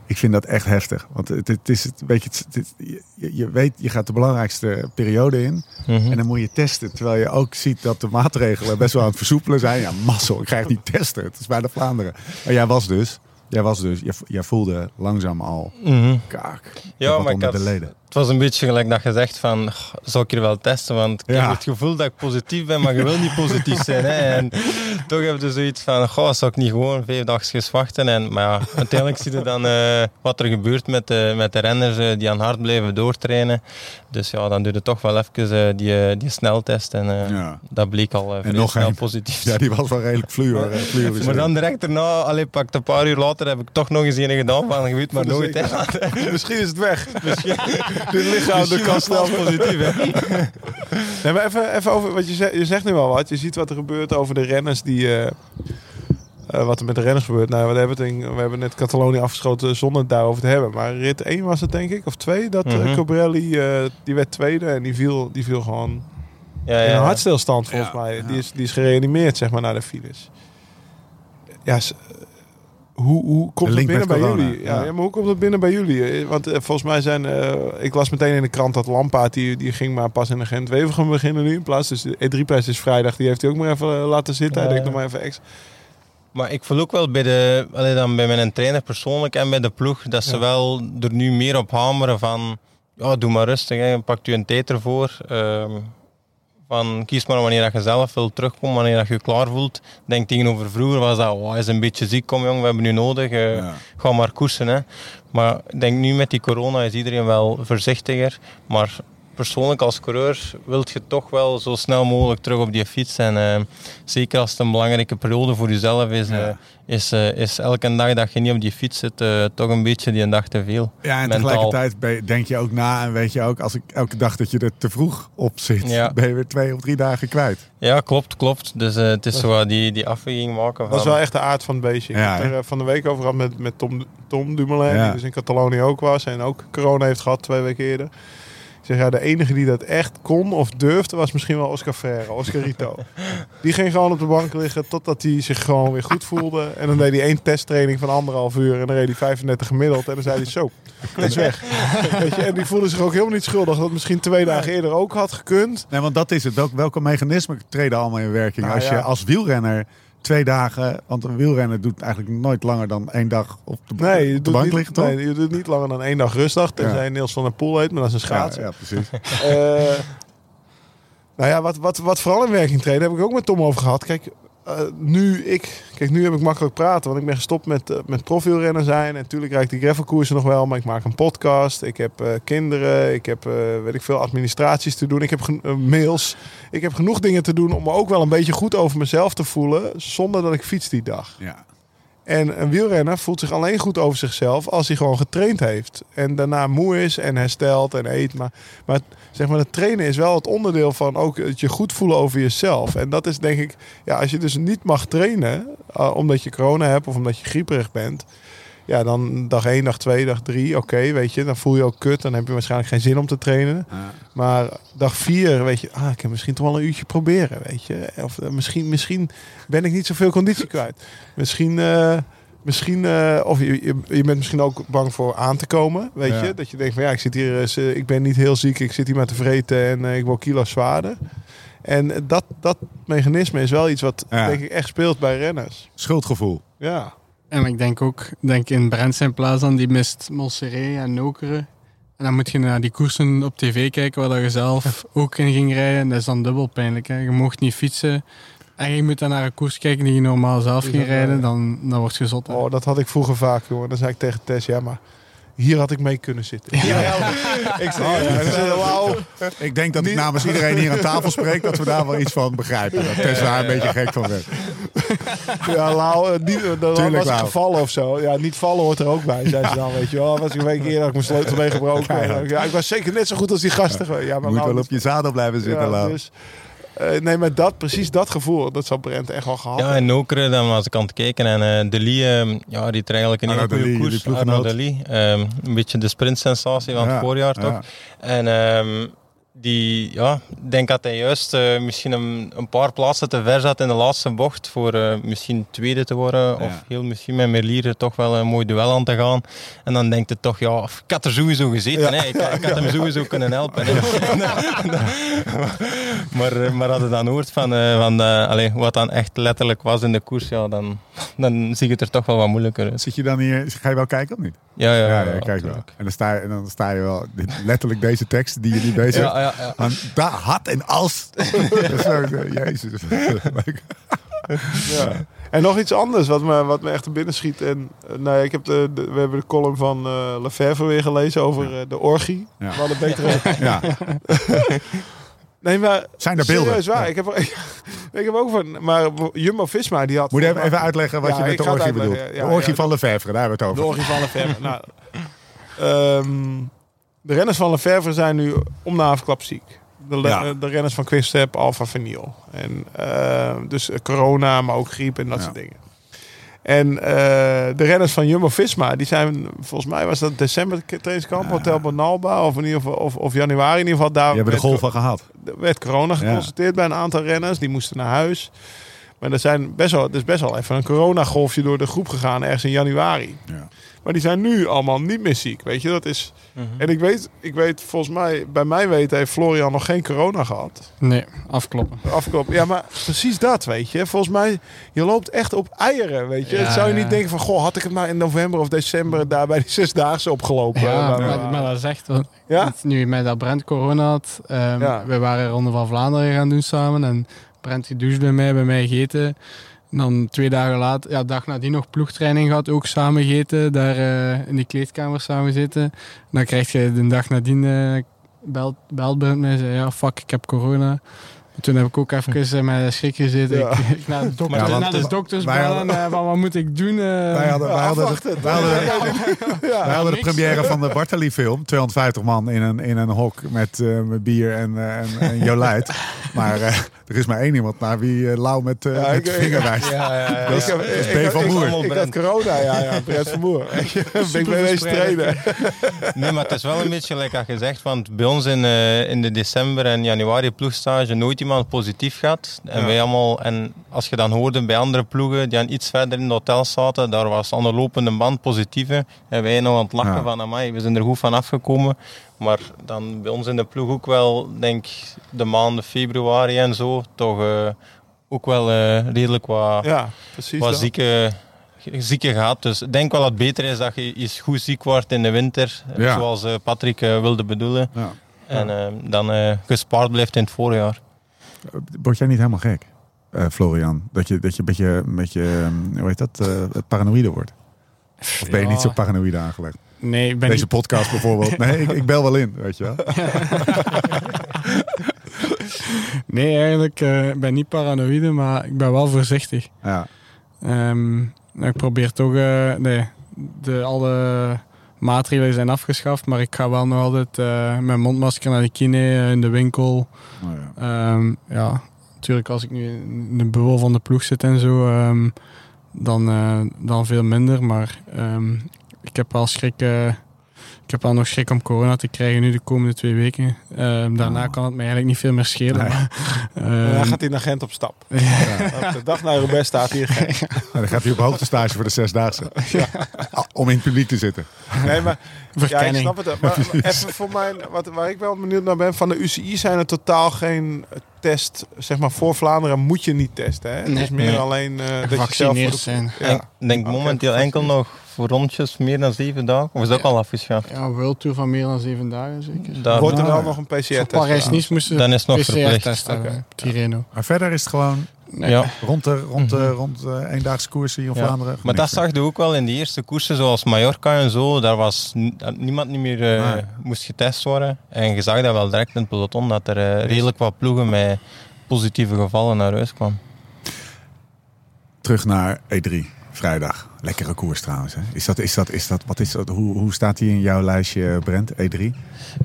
ik vind dat echt heftig. Want het, het is het, weet je, het, je, je weet, je gaat de belangrijkste periode in Mhm. en dan moet je testen. Terwijl je ook ziet dat de maatregelen best wel aan het versoepelen zijn. Ja, mazzel, ik krijg niet testen. Het is bijna Vlaanderen. Maar jij was dus, jij was dus, jij, jij voelde langzaam al Mhm. kaak. Ja, maar ik had, de leden. Het was een beetje gelijk dat je zegt van, "Goh, zou ik hier wel testen? Want ik Ja. heb het gevoel dat ik positief ben, maar je wil niet positief zijn. Hè? En toch heb je zoiets van, goh, zou ik niet gewoon vijf dagjes wachten? En, maar ja, uiteindelijk zie je dan eh, wat er gebeurt met de, met de renners eh, die aan hard blijven doortrainen. Dus ja, dan doe je toch wel even eh, die, die sneltest. En Ja. dat bleek al vrij nog snel positief. ja, die was wel redelijk fluor. maar dan direct daarna, allee, pak een paar uur later, heb ik toch nog eens een gedaan van, je weet maar nooit. Hè? Misschien is het weg. Dit lichaam dat kan snel positief. Hè? Nee, maar even, even over wat je zegt. Je zegt nu wel wat. Je ziet wat er gebeurt over de renners die, eh, eh, wat er met de renners gebeurt. Nou, we hebben, het in, we hebben net Catalonië afgeschoten zonder het daarover te hebben. Maar rit 1 was het denk ik, of 2, dat Mhm. Cobrelli, die werd tweede en die viel, die viel gewoon Ja, in ja. een hartstilstand volgens Ja, mij. Die, is, die is gereanimeerd, zeg maar, naar de finish. Ja, hoe, hoe komt link binnen bij corona, jullie? Ja, ja. ja, maar hoe komt het binnen bij jullie? Eh, Want eh, volgens mij zijn... eh, ik las meteen in de krant dat Lampaard, die, die ging maar pas in de Gent-Wevergem beginnen nu in plaats. Dus de E3-prijs is vrijdag. Die heeft hij ook maar even eh, laten zitten. Hij denkt nog maar even extra. Maar ik voel ook wel bij, de, allee, dan bij mijn trainer persoonlijk en bij de ploeg dat ze Ja. wel er nu meer op hameren van ja, doe maar rustig, hè. pak u een tijd ervoor. Ehm, van, kies maar wanneer dat je zelf wil terugkomen, wanneer dat je je klaar voelt. Denk tegenover vroeger was dat, oh, hij is een beetje ziek, kom jong, we hebben nu nodig. eh, Ja. Ga maar koersen. Hè. Maar ik denk nu met die corona is iedereen wel voorzichtiger. Maar persoonlijk als coureur wilt je toch wel zo snel mogelijk terug op die fiets. En eh, zeker als het een belangrijke periode voor jezelf is, Ja. eh, is, eh, is elke dag dat je niet op die fiets zit, eh, toch een beetje die een dag te veel. Ja, en Mentaal. tegelijkertijd ben je- denk je ook na en weet je ook, als ik elke dag dat je er te vroeg op zit, Ja. ben je weer twee of drie dagen kwijt. Ja, klopt, klopt. Dus eh, het is zo die, die afweging maken. Dat is van- wel echt de aard van het beestje. Ik heb er van de week over gehad met, met Tom, Tom Dumoulin, Ja. die dus in Catalonië ook was. En ook corona heeft gehad twee weken eerder. Zeg, ja, de enige die dat echt kon of durfde was misschien wel Oscar Ferreira, Oscar Rito. die ging gewoon op de bank liggen totdat hij zich gewoon weer goed voelde. En dan deed hij één testtraining van anderhalf uur en dan reed hij 35 gemiddeld. En dan zei hij zo, dat is weg. Weet je, en die voelde zich ook helemaal niet schuldig dat misschien twee dagen eerder ook had gekund. Nee, want dat is het. Welk, welke mechanismen treden allemaal in werking? Nou, als je als wielrenner twee dagen, want een wielrenner doet eigenlijk nooit langer dan één dag op de, Nee, je op de doet, bank niet, liggen, toch? nee, je doet niet langer dan één dag rustdag. Tenzij Ja. Niels van der Poel heet, maar dat is een ja, schaatser. ja, precies. Eh, nou ja, wat, wat, wat vooral in werking treden, heb ik ook met Tom over gehad. Kijk, eh, nu ik, kijk, nu heb ik makkelijk praten, want ik ben gestopt met, eh, met profielrennen zijn. En natuurlijk rijd ik die gravelkoersen nog wel, maar ik maak een podcast. Ik heb eh, kinderen, ik heb, weet ik veel, administraties te doen. Ik heb mails. Ik heb genoeg dingen te doen om me ook wel een beetje goed over mezelf te voelen, zonder dat ik fiets die dag. Ja. En een wielrenner voelt zich alleen goed over zichzelf als hij gewoon getraind heeft. En daarna moe is en herstelt en eet. Maar, maar zeg maar, het trainen is wel het onderdeel van ook het je goed voelen over jezelf. En dat is denk ik, ja, als je dus niet mag trainen, uh, omdat je corona hebt of omdat je grieperig bent. Ja, dan dag 1, dag 2, dag 3, oké, weet je. Dan voel je ook kut, dan heb je waarschijnlijk geen zin om te trainen. Ja. Maar dag 4, weet je, ah, ik heb misschien toch wel een uurtje proberen, weet je. Of eh, misschien, misschien ben ik niet zoveel conditie kwijt. Misschien, eh, misschien eh, of je, je, je bent misschien ook bang voor aan te komen, weet Ja. je. Dat je denkt van ja, ik zit hier, ik ben niet heel ziek, ik zit hier maar te vreten en ik word kilo's zwaarder. En dat, dat mechanisme is wel iets wat Ja. denk ik echt speelt bij renners. Schuldgevoel. Ja. En ik denk ook, denk in Brent zijn plaats dan, die mist Montserrat en Nokeren. En dan moet je naar die koersen op tv kijken waar dat je zelf ook in ging rijden. Dat is dan dubbel pijnlijk. Hè. Je mocht niet fietsen. En je moet dan naar een koers kijken die je normaal zelf ging rijden. Dan, dan word je zot. hè. Oh, dat had ik vroeger vaak, jongen. Dan zei ik tegen Tess, ja, maar hier had ik mee kunnen zitten. Ja, ik zei, ja, ik denk dat ik namens iedereen hier aan tafel spreek dat we daar wel iets van begrijpen. Dat daar een beetje gek van werd. Ja, Lau, eh, niet, eh, dan Tuurlijk, was gevallen of zo. Ja, niet vallen hoort er ook bij, zei ze dan, weet je wel. Was ik een week eerder, had ik mijn sleutel meegebroken. Keihard. Ja, ik was zeker net zo goed als die gasten. Ja, Je maar moet wel op je zadel blijven zitten, Lau. dus, eh, nee, maar dat, precies dat gevoel, dat zou Brent echt wel gehad Ja, en Nokeren, dan was ik aan het kijken. En eh Deli, eh, ja, die trekt eigenlijk een Arno hele goede koers. jullie ploeggenoot. Arno Deli. Ehm, een beetje de sprintsensatie van Ja, het voorjaar, toch? ja. En ehm, die, ja, ik denk dat hij juist eh, misschien een, een paar plaatsen te ver zat in de laatste bocht voor eh, misschien tweede te worden. Of Ja. heel misschien met Merlier toch wel een mooi duel aan te gaan. En dan denkt het toch, ja, ik had er sowieso gezeten. Hè. Ik, ik had hem sowieso kunnen helpen. Maar, eh, maar als je dan hoort van, van wat dan echt letterlijk was in de koers, ja, dan, dan zie ik het er toch wel wat moeilijker uit. Zit je dan hier, ga je wel kijken of niet? Ja, ja, Ja, ja, ja, kijk wel. En dan sta je, en dan sta je wel, letterlijk deze tekst die je nu bezig Ja, ja, daar had en als. Jezus. Ja. En nog iets anders wat me, wat me echt te binnen schiet. En, eh, nou ja, ik heb de, de- we hebben de column van Lefebvre weer gelezen over eh, de orgie. Ja. We hadden betere... ja. Nee, maar Zijn er beelden? serieus waar. Ik, heb, ik heb ook van... Maar Jumbo-Visma die had... Moet je even, even uitleggen wat je met de orgie bedoelt. de orgie van Lefevre, daar hebben we het De over. orgie van Lefebvre. nou, ehm, de renners van Lefebvre zijn nu om de afklap ziek. De, Ja. de renners van Quickstep, Alfa Vinyl. En, eh, dus eh, corona, maar ook griep en dat Ja. soort dingen. En eh, de renners van Jumbo-Visma, die zijn, volgens mij was dat december trainingskamp, Hotel Bonalba, of in ieder geval, of, of januari in ieder geval. Daar Die hebben de golf van gehad. er werd corona geconstateerd bij een aantal renners. Die moesten naar huis. Maar er, zijn best wel, er is best wel even een coronagolfje door de groep gegaan ergens in januari. Ja. Maar die zijn nu allemaal niet meer ziek. Weet je, dat is. En ik weet, ik weet, volgens mij, bij mijn weten heeft Florian nog geen corona gehad. Nee, afkloppen. Afgelopen. Ja, maar precies dat, weet je. Volgens mij, je loopt echt op eieren, weet je. Ja, zou je ja. niet denken van, goh, had ik het maar in november of december daar bij die zesdaagse opgelopen. Ja, Maar- maar, maar dat is echt... want Ja? Nu met dat Brent corona had, ehm, Ja. we waren Ronde van Vlaanderen gaan doen samen en Brent die douche bij mij, bij mij gegeten. En dan twee dagen later, ja, dag nadien nog ploegtraining gehad, ook samen gegeten, daar eh, in die kleedkamer samen zitten. En dan krijg je de dag nadien, eh belt, belt Brent mij zei, ja fuck, ik heb corona. Toen heb ik ook even eh, met schrik gezeten. Ja. Ik, ik naar de, dokter, Ja, want naar de het- dokters bellen, hadden- eh, van wat moet ik doen? eh? Wij hadden, wij hadden, afwachten. wij hadden, Ja. wij hadden de première van de Bartali-film. 250 man in een, in een hok met, eh, met bier en, eh, en, en Jolijt. Maar eh, er is maar één iemand naar wie eh, Lau met, eh Ja, met ik- de vinger ik- wijst. Ja, ja, ja. Dat is- Ik heb- dat is ik- B van ik- Moer. Ik had corona, ja, ja. Van Moer. ben ik mee trainen. Nee, maar het is wel een beetje je zegt, want bij ons in, eh, in de december en januari ploegstage nooit iemand positief gaat. En Ja. wij allemaal, en als je dan hoorde bij andere ploegen die aan iets verder in het hotel zaten, daar was aan de lopende band positieve. En wij nog aan het lachen Ja. van, amai, we zijn er goed van afgekomen. Maar dan bij ons in de ploeg ook wel, denk de maanden februari en zo, toch eh, ook wel eh, redelijk wat, Ja, precies. wat zieke, zieke gehad. Dus ik denk wel dat het beter is dat je eens goed ziek wordt in de winter. Ja. Zoals eh, Patrick wilde bedoelen. Ja. En dan gespaard blijft in het voorjaar. Word jij niet helemaal gek, eh, Florian? Dat je, dat je een beetje, een beetje ehm, hoe heet dat, eh, paranoïde wordt? Of ben je Ja. niet zo paranoïde aangelegd? Nee, ik ben Deze niet podcast bijvoorbeeld. Nee, ik, ik bel wel in, weet je wel. Nee, eigenlijk eh, ik ben niet paranoïde, maar ik ben wel voorzichtig. Ja. Nou, ik probeer toch, nee, de, alle maatregelen zijn afgeschaft, maar ik ga wel nog altijd eh, met mondmasker naar de kine, eh, in de winkel. Nou ja. Ehm, ja, natuurlijk als ik nu in de bubbel van de ploeg zit en zo, ehm, dan, eh, dan veel minder. Maar ehm, ik heb wel schrik, ik heb wel nog schrik om corona te krijgen nu de komende twee weken. Ehm, daarna Oh. kan het mij eigenlijk niet veel meer schelen. Nee. maar, ehm, dan gaat hij naar Gent op stap. Ja. De dag naar Roubaix staat hier dan gaat hij op hoogtestage voor de zesdaagse. Ah, Om in het publiek te zitten. Nee, maar ja, ik snap het. Maar even voor mijn, wat, waar ik wel benieuwd naar ben, van de UCI zijn er totaal geen test, zeg maar voor Vlaanderen moet je niet testen. Hè? Het Nee. is meer Nee. alleen eh, dat je zelf de, zijn. Ja. Ik denk momenteel enkel nog voor rondjes meer dan zeven dagen. Of is dat Ja. al afgeschaft? Ja, een World Tour van meer dan zeven dagen zeker. Daar, Wordt er wel nog een Voor PCR-test? Parijs-Nice moesten dan is het nog verplicht. PCR-test. Tirreno. Maar verder is het gewoon Nee. Ja. rond de, rond de, Mhm. rond de eendaagse koersen hier in Ja. Vlaanderen. Maar dat zag je ook wel in de eerste koersen, zoals Mallorca en zo. Daar was niemand niet meer eh, Nee. moest getest worden. En je zag dat wel direct in het peloton, dat er eh, redelijk wat ploegen met positieve gevallen naar huis kwamen. Terug naar E3, vrijdag. Lekkere koers trouwens. Hè? Is dat, is dat, is dat, wat is dat, hoe, hoe staat die in jouw lijstje, Brent, E E3?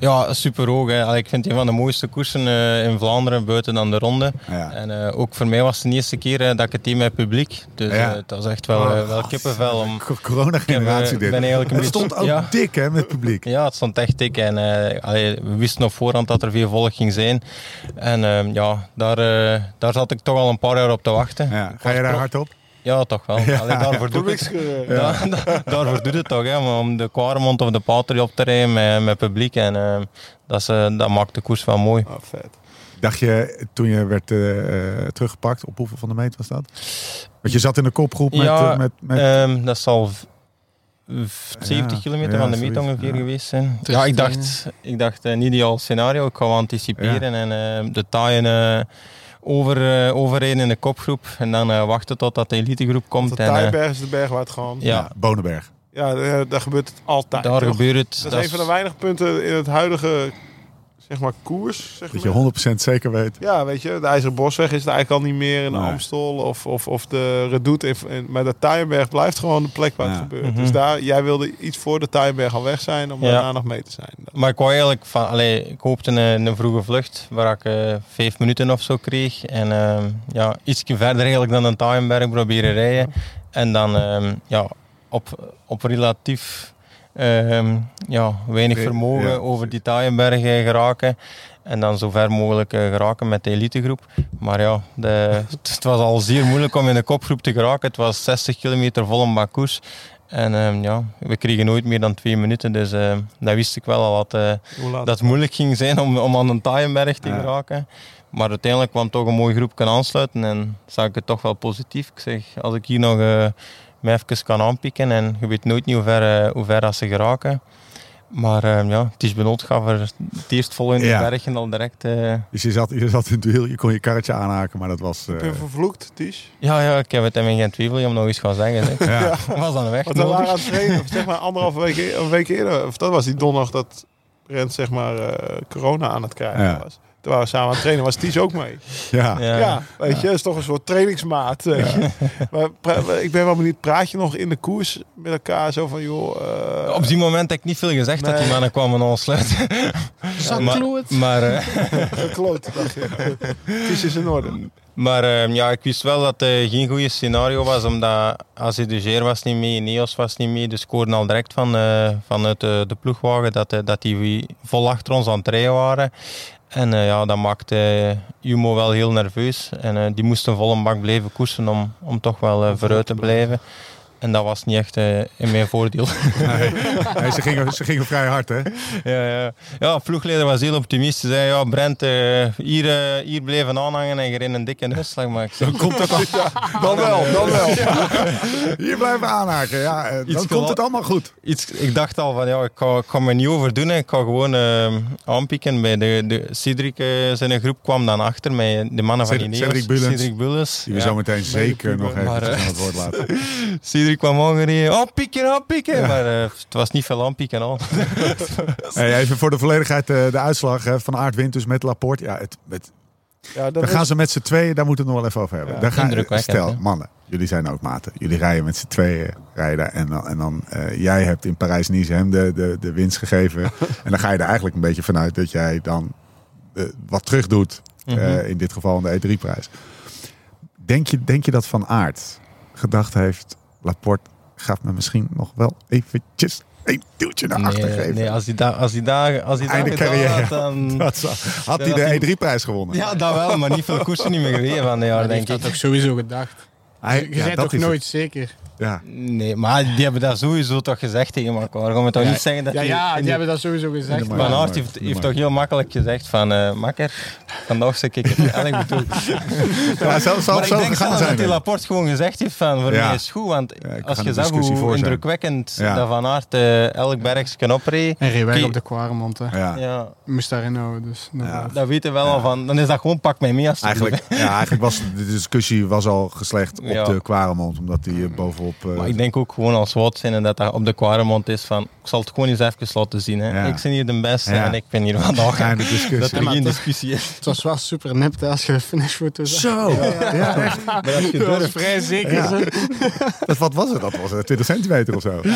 Ja, super hoog. Hè. Allee, Ik vind het een van de mooiste koersen eh, in Vlaanderen, buiten dan de ronde. Ja. En eh, ook voor mij was het de eerste keer eh, dat ik het team met publiek. Dus Ja. het was echt wel, wel kippenvel. Om, Co- Corona-generatie dit. ben eigenlijk een het stond ook ja. dik hè, met het publiek. Ja, het stond echt dik. En, allee, we wisten op voorhand dat er veel volk ging zijn. En ehm, ja, daar, daar zat ik toch al een paar jaar op te wachten. Ga je daar hard op? Ja, toch wel. Ja. Allee, daarvoor doe ik het. Publiekscoureur. Ja, da- daarvoor doe je het toch, hè, maar om de Quaremont of de Patrie op te rijden met, met publiek. En ehm, dat, is, eh, dat maakt de koers wel mooi. Oh, vet. Dacht je toen je werd eh, eh, teruggepakt, op hoeveel van de meet was dat? Want je zat in de kopgroep met... Ja, eh, met, met Ehm, dat zal v- v- 70 Ja, kilometer ja, van de meet ongeveer ja. geweest zijn. Dus ja, ik dacht, ik dacht een ideaal scenario. Ik ga anticiperen en eh, de taaien eh, over, eh, in de kopgroep. En dan eh, wachten totdat de elitegroep komt. De En, eh, Taaienberg is de berg waar het gewoon... ja, ja, Bonenberg. Ja, daar gebeurt het altijd. daar toch? gebeurt het. Dat is een van de weinige punten in het huidige zeg maar, koers. Zeg Dat maar. je 100% zeker weet. Ja, weet je, de IJzeren Bosweg is het eigenlijk al niet meer in de Nee. Amstel of, of, of de Redoute. in- in- Maar de Taaienberg blijft gewoon de plek waar Ja. het gebeurt. Mhm. Dus daar, jij wilde iets voor de Taaienberg al weg zijn om Ja. daarna nog mee te zijn. Maar ik wou eigenlijk van, allee, ik hoopte een, een vroege vlucht waar ik eh, vijf minuten of zo kreeg. En ehm, ja, iets verder eigenlijk dan een Taaienberg proberen rijden. En dan ehm, ja, op, op relatief ehm, ja, weinig vermogen ja. over die Taaienbergen geraken. En dan zo ver mogelijk eh, geraken met de elitegroep. Maar ja, de, het was al zeer moeilijk om in de kopgroep te geraken. Het was 60 kilometer vol een bak koers. En ehm, ja, we kregen nooit meer dan twee minuten. Dus ehm, dat wist ik wel al wat, eh, dat het moeilijk ging zijn om, om aan een Taaienberg te Ja. geraken. Maar uiteindelijk kwam toch een mooi groep kunnen aansluiten en zag ik het toch wel positief. Ik zeg, als ik hier nog eh mij even kan aanpikken en je weet nooit niet hoe ver, eh, hoe ver dat ze geraken. Maar eh, ja, het is gaf er het eerst vol in de Ja. bergen al direct... eh, Dus je zat, je zat in het wiel, je kon je karretje aanhaken, maar dat was... Heb eh, je vervloekt, Ties? ja, ja, ik heb het hem in geen twijfel om nog eens gaan zeggen. Zeg. ja. was aan de weg Want we waren aan het trainen, zeg maar anderhalve week, een week eerder. Of dat was die donderdag dat Rent zeg maar eh, corona aan het krijgen Ja. was. Toen waren we samen aan het trainen, was Ties ook mee. ja. Ja, Ja. weet je, dat is toch een soort trainingsmaat. weet je. Maar pra- ik ben wel benieuwd, praat je nog in de koers met elkaar zo van, joh... eh, Op die moment heb ik niet veel gezegd dat die mannen kwamen aansluiten. maar, maar, eh, gekloot, dacht je. Ties is in orde. Maar eh, ja, ik wist wel dat het geen goede scenario was, omdat Asie de Geer was niet mee, Neos was niet mee. Dus ik hoorde al direct van, eh, vanuit de, de ploegwagen dat, eh, dat die vol achter ons aan het rijden waren. En eh, ja, dat maakte eh, Jumo wel heel nerveus. En eh, die moesten vol een bak blijven koersen om, om toch wel vooruit te blijven. En dat was niet echt eh, in mijn voordeel. Nee. Nee, ze, gingen, ze gingen vrij hard, hè? ja, ja. ja, ploegleider was heel optimistisch. Zei, ja, Brent, eh, hier, eh, hier blijven aanhangen en je in een dikke uitslag. Ik zeg, Komt het al, Dan wel, dan wel. hier blijven aanhaken, ja. Dan Iets komt het allemaal goed. iets, ik dacht al van ja, ik ga, ik ga me niet overdoen. Ik ga gewoon eh, aanpikken. Bij de, de Cedric, zijn groep kwam dan achter met de mannen van Cedric- Ineos. Cedric Bullens. Die we Ja. zo meteen zeker nog even aan het woord laten. Cedric kwam aangereden. Aanpikken, aanpikken. Maar eh, het was niet veel aanpikken al. Hey, even voor de volledigheid eh, de uitslag hè, van Aard wint dus met Laporte. Ja, het, het, Ja, dat dan is- gaan ze met z'n tweeën, daar moeten we het nog wel even over hebben. Ja, gaan, indrukwekkend, stel, hè? mannen, jullie zijn ook maten. Jullie rijden met z'n tweeën rijden. En dan, en dan eh, jij hebt in Parijs-Nice hem de, de, de winst gegeven. en dan ga je er eigenlijk een beetje vanuit dat jij dan eh, wat terug doet. eh, Mhm. in dit geval in de E3-prijs. Denk je, denk je dat Van Aert gedacht heeft, Laporte gaat me misschien nog wel eventjes een duwtje naar achter Nee, geven? nee, als hij daar als hij daar als hij Einde carrière. had, dan... Dat zou- had hij de E3-prijs gewonnen? Ja, dat wel, maar niet veel koersen niet meer gereden van de Ja, jaar, denk heeft dat ik. toch sowieso gedacht. Hij- je ja, bent toch nooit het. zeker? Ja. Nee, maar die hebben dat sowieso toch gezegd tegen elkaar. Je moet toch Ja, niet zeggen dat Ja, die ja die hebben dat sowieso gezegd. Van Aert heeft, heeft toch heel makkelijk gezegd van eh makker, vandaag zeg ik het eigenlijk bedoel. Ja, zo, zo, maar ik zo denk zelfs zijn. dat die we. Laporte gewoon gezegd heeft van voor Ja. mij is het goed, want als je zag hoe indrukwekkend Ja. dat Van Aert eh, elk bergje opreed, En reed weg op de Quaremont. hè. Ja. ja, Je moest daarin houden. Dus, dat weten we wel al van. Dan is dat gewoon pak mij mee als het Eigenlijk, ja, eigenlijk was de discussie was al geslecht op de Quaremont, omdat die eh, eh, Maar ik denk ook gewoon als Wout zijn en dat dat op de Quaremont is van, ik zal het gewoon eens even laten zien. Hè. Ja. Ik ben hier de beste Ja. en ik ben hier vandaag. Discussie. Dat er geen discussie is. Het was wel super hè, als je de finishfoto zag. Zo! Ja, echt. Maar als je Dat was durft, vrij zeker. Ja. Dat, wat was het? Dat was eh, 20 centimeter of zo. Ja,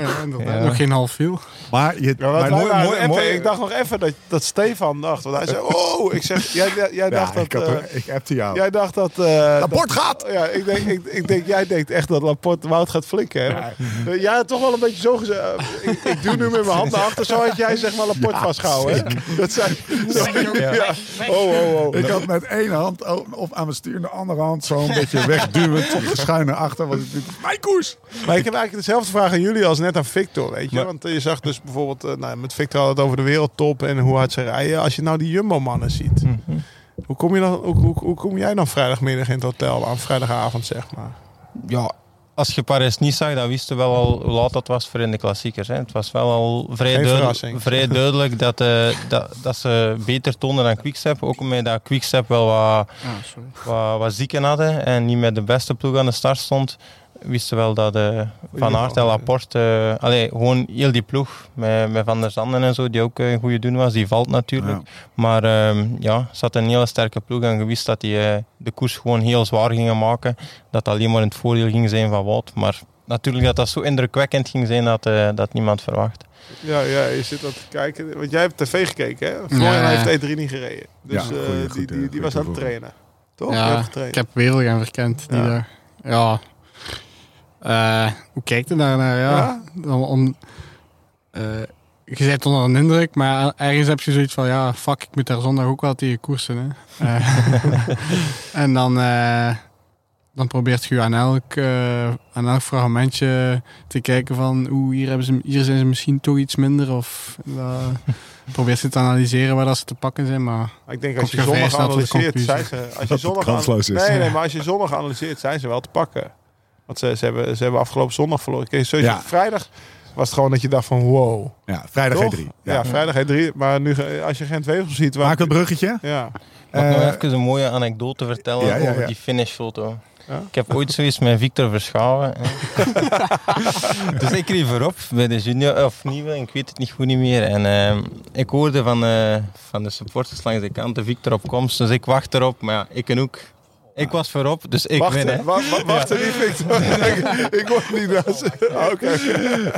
ja, inderdaad. Ja. Nog geen half wiel. Maar, je, Ja, maar mooi, mooi, mooi- Ik dacht nog even dat, dat Stefan dacht. Want hij zei, oh, ik zeg, jij, jij Ja, dacht ik, dat... had, eh, ik appte jou. Jij dacht dat... eh Rapport gaat! Ja, ik denk, ik, ik denk, jij denkt echt dat Laporte Wout gaat flikken. Hè? Ja. Toch wel een beetje zo gezegd. eh, ik, ik doe nu met mijn hand naar achter. Zo had jij zeg maar Laporte vastgehouden. Hè? Dat zei... Zo, ja. Oh, oh, oh. Ik had met één hand of aan mijn stuur en de andere hand zo een beetje wegduwend, schuin naar achter. Was mijn koers! Maar ik heb eigenlijk dezelfde vraag aan jullie als net aan Victor, weet je. Want je zag dus bijvoorbeeld, eh, nou, met Victor had het over de wereldtop en hoe hard ze rijden. Als je nou die Jumbo-mannen ziet. Hoe kom, je dan, hoe, hoe, hoe kom jij dan vrijdagmiddag in het hotel aan vrijdagavond, zeg maar? ja, als je Paris niet zag, dan wisten we wel al hoe laat dat was voor in de klassiekers. Hè. Het was wel al vrij, duidelijk, verrassing. vrij duidelijk dat, eh, dat, dat ze beter toonden dan Quickstep. Ook omdat dat Quickstep wel wat, Ah, sorry. wat, wat zieken hadden en niet met de beste ploeg aan de start stond. Wisten wel dat eh, Van Aert en Laporte, eh, allee, gewoon heel die ploeg met, met Van der Zanden en zo, die ook eh, een goede doen was, die valt natuurlijk. Ja. Maar ehm ja, ze had een hele sterke ploeg en je wist dat die de koers gewoon heel zwaar gingen maken. Dat alleen maar in het voordeel ging zijn van Wout. Maar natuurlijk dat dat zo indrukwekkend ging zijn dat, eh, dat niemand verwacht. Ja, ja, je zit dat te kijken. Want jij hebt tv gekeken, hè? Florian Ja. heeft E3 niet gereden. Dus Ja, eh, goeie, die, goed, die, die goeie was aan het trainen. Toch? Ja, ik heb Wevelgem verkend die Ja. dag. Ja. Eh, hoe kijkt je daarnaar? Ja. Ja? Dan om, eh, je bent onder een indruk, maar ergens heb je zoiets van, ja, fuck, ik moet daar zondag ook wel tegen koersen. Hè. Eh, en dan, eh, dan probeert je aan elk, aan elk fragmentje te kijken van, oeh, hier, hebben ze, hier zijn ze misschien toch iets minder. Of uh, probeert je te analyseren waar dat ze te pakken zijn, maar... Ik denk als je zondag analyseert, zijn ze... Als je zondag. Nee, nee, maar als je zondag analyseert, zijn ze wel te pakken. Want ze, ze, hebben, ze hebben afgelopen zondag verloren. Kijk, sowieso Ja. Vrijdag was het gewoon dat je dacht van wow. Ja, vrijdag Toch? G3. Ja, Ja. vrijdag G3. Maar nu, als je geen Wevel ziet... Waar, Maak een bruggetje. Ja. Mag ik nog Eh, even een mooie anekdote vertellen ja, ja, over die finishfoto? Ja. Ik heb ooit zoiets met Victor Verschaven. hè. dus ik reed voorop bij de junior, of nieuwe, ik weet het niet goed niet meer. En ehm, ik hoorde van, eh, van de supporters langs de kant de Victor op komst, dus ik wacht erop. Maar ja, ik ook. Ik was voorop, dus ik Wacht, win. Hè. wa- wa- wacht er niet, Victor. ik, ik word niet dat. Oké.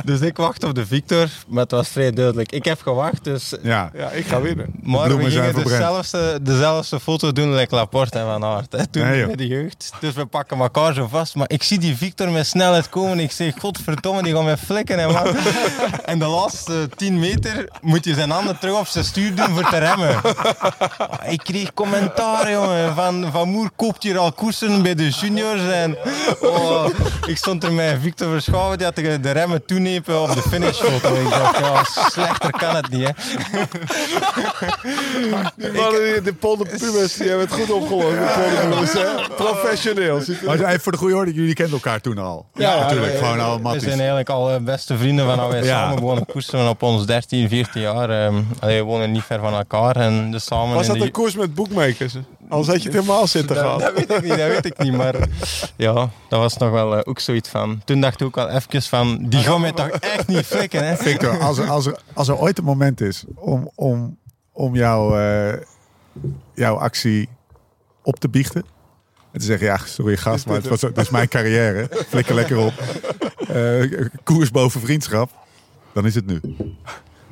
Dus ik wacht op de Victor, maar het was vrij duidelijk. Ik heb gewacht, dus Ja. Ja, ik ga winnen. Maar we gingen dezelfde, dezelfde foto doen like Laporte en Van Aert. Hè, toen Nee, bij de jeugd. Dus we pakken elkaar zo vast. Maar ik zie die Victor met snelheid komen. Ik zeg, godverdomme, die gaat mij flikken. Hè, man. en de laatste 10 meter moet je zijn handen terug op zijn stuur doen voor te remmen. Ik kreeg commentaar, jongen. Van, van Moer koopt hier al koersen bij de juniors. En, oh, ik stond er met Victor Verschouwen. Die had de, de remmen toenepen op de finishfoto. Ik dacht, ja, slechter kan het niet. Hè. Die mannen, de polderpubers, die hebben het goed opgelost. De polderpubers, hè. Professioneel. Maar even voor de goede orde, jullie kenden elkaar toen al. Ja, ja, natuurlijk. ja, gewoon al We matties. zijn eigenlijk al beste vrienden van wij Ja. samen begonnen koersen op ons 13, 14 jaar. Ehm allee, we wonen niet ver van elkaar en dus samen Was dat de- een koers met boekmakers? Anders had je het helemaal zitten gehad. Dat weet ik niet, dat weet ik niet. Maar ja, dat was nog wel eh, ook zoiets van. Toen dacht ik ook al even van, die gaan mij toch echt niet flikken, hè? Victor, als er, als, er, als er ooit een moment is om, om, om jouw, eh, jouw actie op te biechten. En te zeggen, ja, sorry gast, maar het was, dat is mijn carrière. Flikker lekker op. Eh, koers boven vriendschap. Dan is het nu.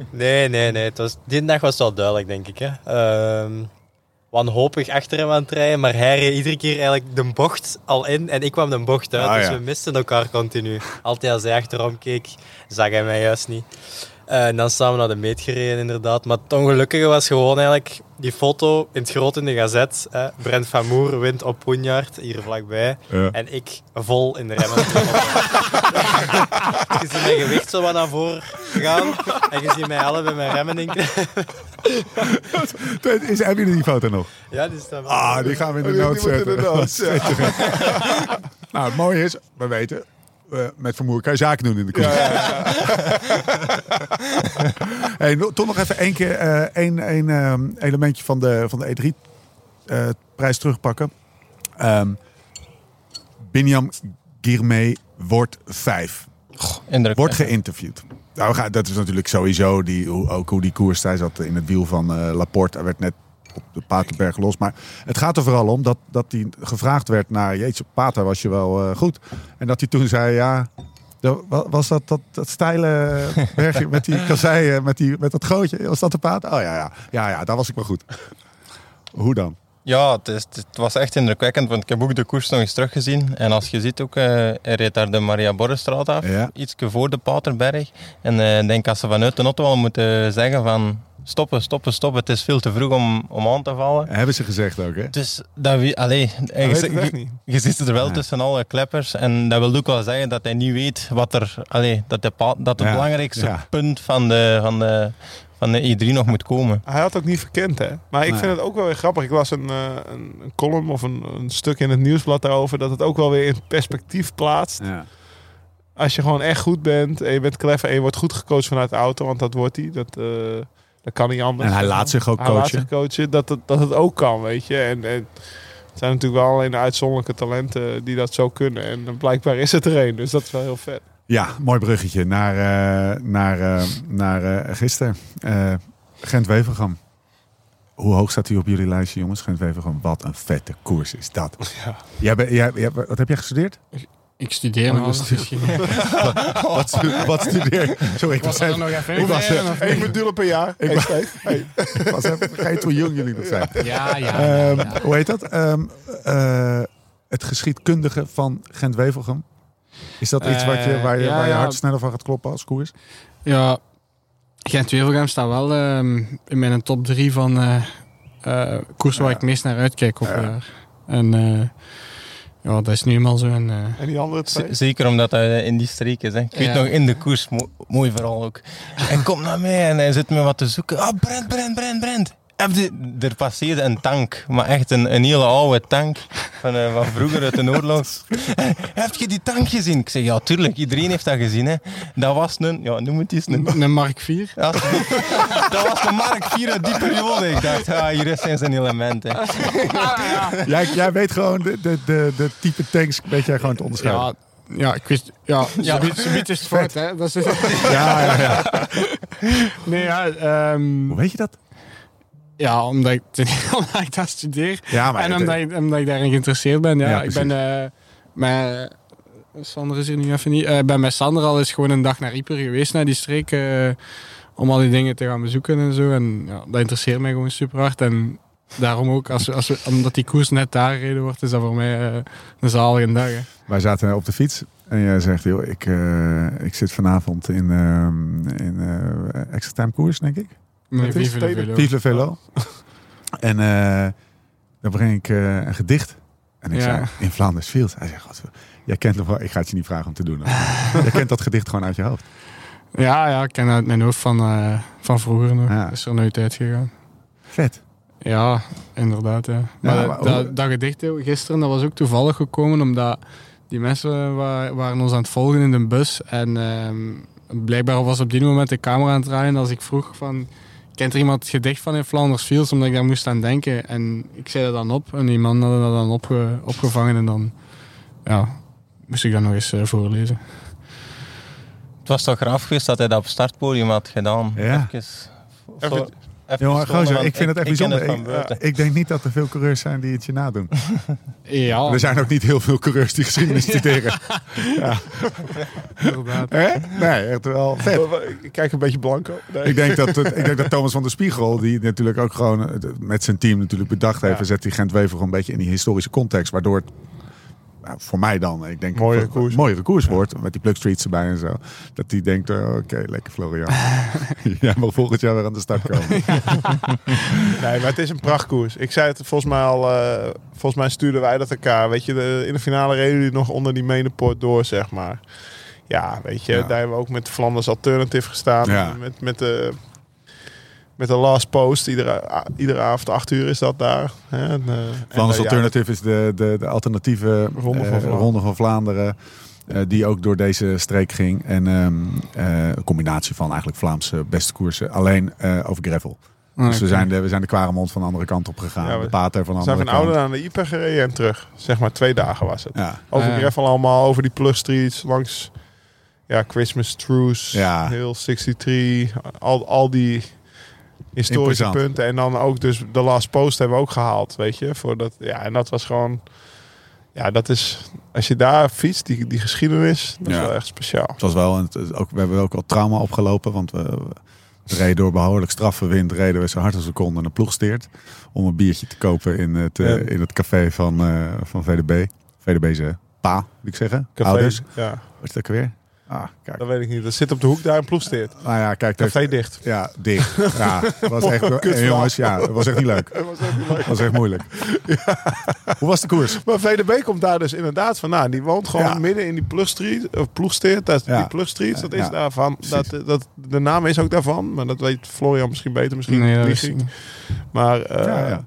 Nee, nee, nee. Het was, die dag was het wel duidelijk, denk ik. Hè. Ehm, wanhopig achter hem aan het rijden, maar hij reed iedere keer eigenlijk de bocht al in en ik kwam de bocht uit. Ah, dus ja. we misten elkaar continu. Altijd als hij achterom keek, zag hij mij juist niet. Eh, en dan samen naar de meet gereden, inderdaad. Maar het ongelukkige was gewoon eigenlijk die foto in het groot in de gazet. Hè. Brent van Moer wint op Poenjaard, hier vlakbij. Ja. En ik vol in de remmen. je ziet mijn gewicht zo wat naar voren gaan. En je ziet mij allebei mijn remmen in. Is, hebben jullie die foto nog? Ja, die staat wel. Ah, die gaan we in de Oh, de zetten. ja. nou, het mooie is, we weten, eh, met vermoeden kan je zaken doen in de koers. hey, no- toch nog even één keer eh, één, één ehm, elementje van de, van de E3-prijs terugpakken. Ehm Binyam Girmay wordt vijf. Wordt geïnterviewd. Nou, dat is natuurlijk sowieso die, hoe, ook hoe die koers. Hij zat in het wiel van eh, Laporte. Hij werd net op de Paterberg los. Maar het gaat er vooral om dat, dat hij gevraagd werd naar... Jeetje, Pater was je wel eh, goed. En dat hij toen zei, ja... Was dat dat, dat steile bergje met die kasseien, met, die, met dat gootje? Was dat de Pater? Oh ja, ja. Ja, ja, daar was ik wel goed. Hoe dan? Ja, het, is, het was echt indrukwekkend, want ik heb ook de koers nog eens teruggezien. En als je ziet ook, eh hij reed daar de Maria Borrestraat af, Ja. ietsje voor de Paterberg. En eh, ik denk als ze vanuit de auto al moeten zeggen van stoppen, stoppen, stoppen, het is veel te vroeg om, om aan te vallen. Hebben ze gezegd ook, hè? Dus dat wie, allee, Hij je, je- echt niet. je zit er wel Ja. tussen alle kleppers en dat wil ook wel zeggen dat hij niet weet wat er, allee, dat, de dat het Ja. belangrijkste Ja. punt van de, van, de, van de E3 nog moet komen. Hij had ook niet verkend, hè. Maar ik Nee. vind het ook wel weer grappig. Ik las een, eh, een, een column of een, een stuk in het nieuwsblad daarover... dat het ook wel weer in perspectief plaatst. Ja. Als je gewoon echt goed bent en je bent clever... en je wordt goed gecoacht vanuit de auto, want dat wordt hij. Dat, eh, dat kan niet anders. En hij laat zich ook Hij laat coachen. zich coachen, dat het, dat het ook kan, weet je. En, en het zijn natuurlijk wel alleen de uitzonderlijke talenten die dat zo kunnen. En blijkbaar is het er een, dus dat is wel heel vet. Ja, mooi bruggetje naar, eh, naar, eh, naar eh, gisteren. Eh, Gent-Wevergem. Hoe hoog staat hij op jullie lijstje, jongens? Gent-Wevergem. Wat een vette koers is dat. Ja. Jij bent- jij, jij- wat heb jij gestudeerd? Ik studeer Oh, nog, dus- dus misschien... Wat, stu- wat studeer je? Sorry, ik was, er even, nog even ik was, module per jaar. Ik Hey, wa- Steve. Hey. ik was even vergeten hoe jong jullie nog zijn. Ja, ja. Ehm, Hoe heet dat? Ehm, eh, het geschiedkundige van Gent-Wevelgem. Is dat iets wat je, Eh, waar je, ja, waar je ja. hart sneller van gaat kloppen als koers? Ja, Gent-Wevelgem staat wel ehm, in mijn top 3 van eh eh, koersen waar Ja. ik meest naar uitkijk op Ja. een jaar. En eh, ja, dat is nu eenmaal zo. En, eh, En die andere twee? Zeker omdat hij in die streek is. Hè. Ik weet Ja. nog in de koers, mo- mooi vooral ook. Hij komt naar mij en hij zit me wat te zoeken. Ah, Brent, Brent, Brent, Brent. Heb je- Er passeerde een tank, maar echt een, een hele oude tank van, eh, van vroeger uit de oorlog. Heb je die tank gezien? Ik zeg, ja, tuurlijk, iedereen heeft dat gezien. Hè. Dat was een, ja, noem het eens, een... een Mark 4. Ja, dat was de Mark 4 uit die periode. Ik dacht, ah, hier is zijn element. Hè. Jij, jij weet gewoon de, de, de, de type tanks weet jij gewoon te onderscheiden. Ja, ja, ik wist... Ja, ja. Zoiets is het fout, hè. Dat is, Ja, ja, ja. nee, ja, ehm, Hoe weet je dat? Ja omdat, ik, omdat ik dat studeer. Ja, maar en het- omdat ik, omdat ik daarin geïnteresseerd ben. Ja, Ja, ik ben eh met... Sander is hier nu even niet. Eh, Ik ben met Sander al eens gewoon een dag naar Ieper geweest, naar die streek. eh, om al die dingen te gaan bezoeken en zo. En ja, dat interesseert mij gewoon super hard. En daarom ook, als, we- als we, omdat die koers net daar gereden wordt, is dat voor mij eh, een zalige dag. Hè. Wij zaten op de fiets en jij zegt, joh, ik, eh, ik zit vanavond in, ehm in eh extra time koers, denk ik. Nee, Het is Vive Velo. Vive Velo. En eh, dan breng ik eh, een gedicht. En ik Ja. zei, in Flanders Field. Hij zegt, "God, jij kent nog wel, ik ga het je niet vragen om te doen. jij kent dat gedicht gewoon uit je hoofd. Ja, ja, ik ken uit mijn hoofd van, eh, van vroeger nog. Ja. Is er nooit uitgegaan. Vet. Ja, inderdaad. Ja. Maar, maar dat, dat, dat gedicht gisteren, dat was ook toevallig gekomen omdat die mensen wa- waren ons aan het volgen in de bus. En ehm, blijkbaar was op die moment de camera aan het draaien. Als ik vroeg van, kent er iemand het gedicht van in Flanders Fields? Omdat ik daar moest aan denken. En ik zei dat dan op. En die man had dat dan opge- opgevangen. En dan ja, moest ik dat nog eens eh, voorlezen. Het was toch graaf geweest dat hij dat op het startpodium had gedaan. Ja. Even, even Jongen, gozer, ik vind het echt ik bijzonder. van Ik, denk niet dat er veel coureurs zijn die het je nadoen. Ja, Er zijn ook niet heel veel coureurs die geschiedenis studeren. Hè? Nee, echt wel vet. Ik kijk een beetje blanco. Nee. Ik denk, dat, het- ik denk dat Thomas van der Spiegel, die natuurlijk ook gewoon eh, met zijn team natuurlijk bedacht heeft, Ja. zet die Gent-Wever gewoon een beetje in die historische context, waardoor het nou, voor mij dan, ik denk, Mooiere voor- koers. mooiere koers wordt, met die plug streets erbij en zo. Dat die denkt, eh, oké, lekker Florian. Jij mag volgend jaar weer aan de start komen. Nee, maar het is een prachtkoers. Ik zei het volgens mij al, eh, volgens mij stuurden wij dat elkaar. Weet je, de, in de finale reden jullie nog onder die menenpoort door, zeg maar. Ja, weet je, Ja. daar hebben we ook met Flanders Alternative gestaan. Ja. Met, met, de, met de last post. Iedere, iedere avond acht uur is dat daar. Hè? En, eh, en, Flanders eh, ja, Alternative is de, de, de alternatieve Ronde van eh, Vlaanderen. Ronde van Vlaanderen. eh, die ook door deze streek ging. En ehm, eh, een combinatie van eigenlijk Vlaamse beste koersen. Alleen eh, over gravel. Dus we zijn, de, we zijn de Kwaremond van de andere kant op gegaan. Ja, we- de Pater van de We zijn andere van kant. Oude naar de Ieper gereden en terug. Zeg maar twee dagen was het. Ja. Over. Greffel allemaal, over die plus streets, langs ja, Christmas Truce, Ja. Hill 63, al, al die historische punten. En dan ook dus de last post hebben we ook gehaald, weet je. Voor dat, ja, en dat was gewoon, ja, dat is, als je daar fietst, die, die geschiedenis, dat Ja. is wel echt speciaal. Het was wel, het ook, we hebben ook wel trauma opgelopen. Want we, we reden door behoorlijk straffe wind. Reden we zo hard als we konden een ploegsteert. Om een biertje te kopen in het, eh, Ja. in het café van, eh, van VDB. VDB ze pa, moet ik zeggen. Café, Ouders. ja, Wat is dat weer? Ah, kijk. dat weet ik niet. Dat zit op de hoek daar in Ploegsteert. Nou ja, kijk. dat- Café dicht. Ja, dicht. Ja, het was echt, eh, jongens, ja, het was echt niet leuk. Dat was niet leuk. Echt moeilijk. Hoe was de koers? Maar VDB komt daar dus inderdaad vandaan. Die woont gewoon Ja. midden in die plugstreet, of ploegsteert. Dat, Ja. Die plugstreet, dat is daarvan. Dat, dat, de naam is ook daarvan. Maar dat weet Florian misschien beter. Misschien Nee, dat is ik. Maar eh,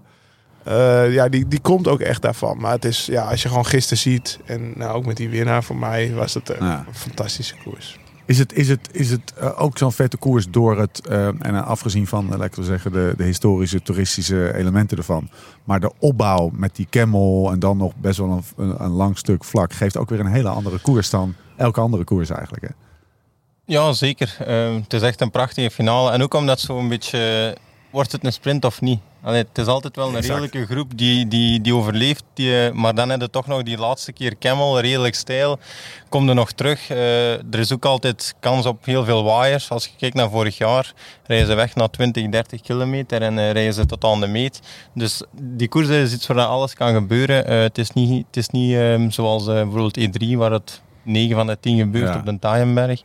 Ja. eh, ja, die, die komt ook echt daarvan. Maar het is, ja, als je gewoon gisteren ziet. En nou, ook met die winnaar voor mij was het een Ja. fantastische koers. Is het, is het, is het eh, ook zo'n vette koers door het, eh, en eh, afgezien van, eh, laten we zeggen, de, de historische, toeristische elementen ervan. Maar de opbouw met die camel en dan nog best wel een, een, een lang stuk vlak, geeft ook weer een hele andere koers dan elke andere koers eigenlijk. Hè? Ja, zeker. Ehm, het is echt een prachtige finale. En ook omdat zo een beetje... Wordt het een sprint of niet? Allee, het is altijd wel een Exact. redelijke groep die, die, die overleeft. Die, eh, maar dan heb je toch nog die laatste keer Camel, redelijk stijl. Kom er nog terug. Eh, er is ook altijd kans op heel veel waaiers. Als je kijkt naar vorig jaar, rijden ze weg naar 20, 30 kilometer en eh, rijden ze tot aan de meet. Dus die koers is iets waar alles kan gebeuren. Het is niet, het is niet ehm, zoals bijvoorbeeld E3, waar het 9 van de 10 gebeurt Ja. op de Taaienberg.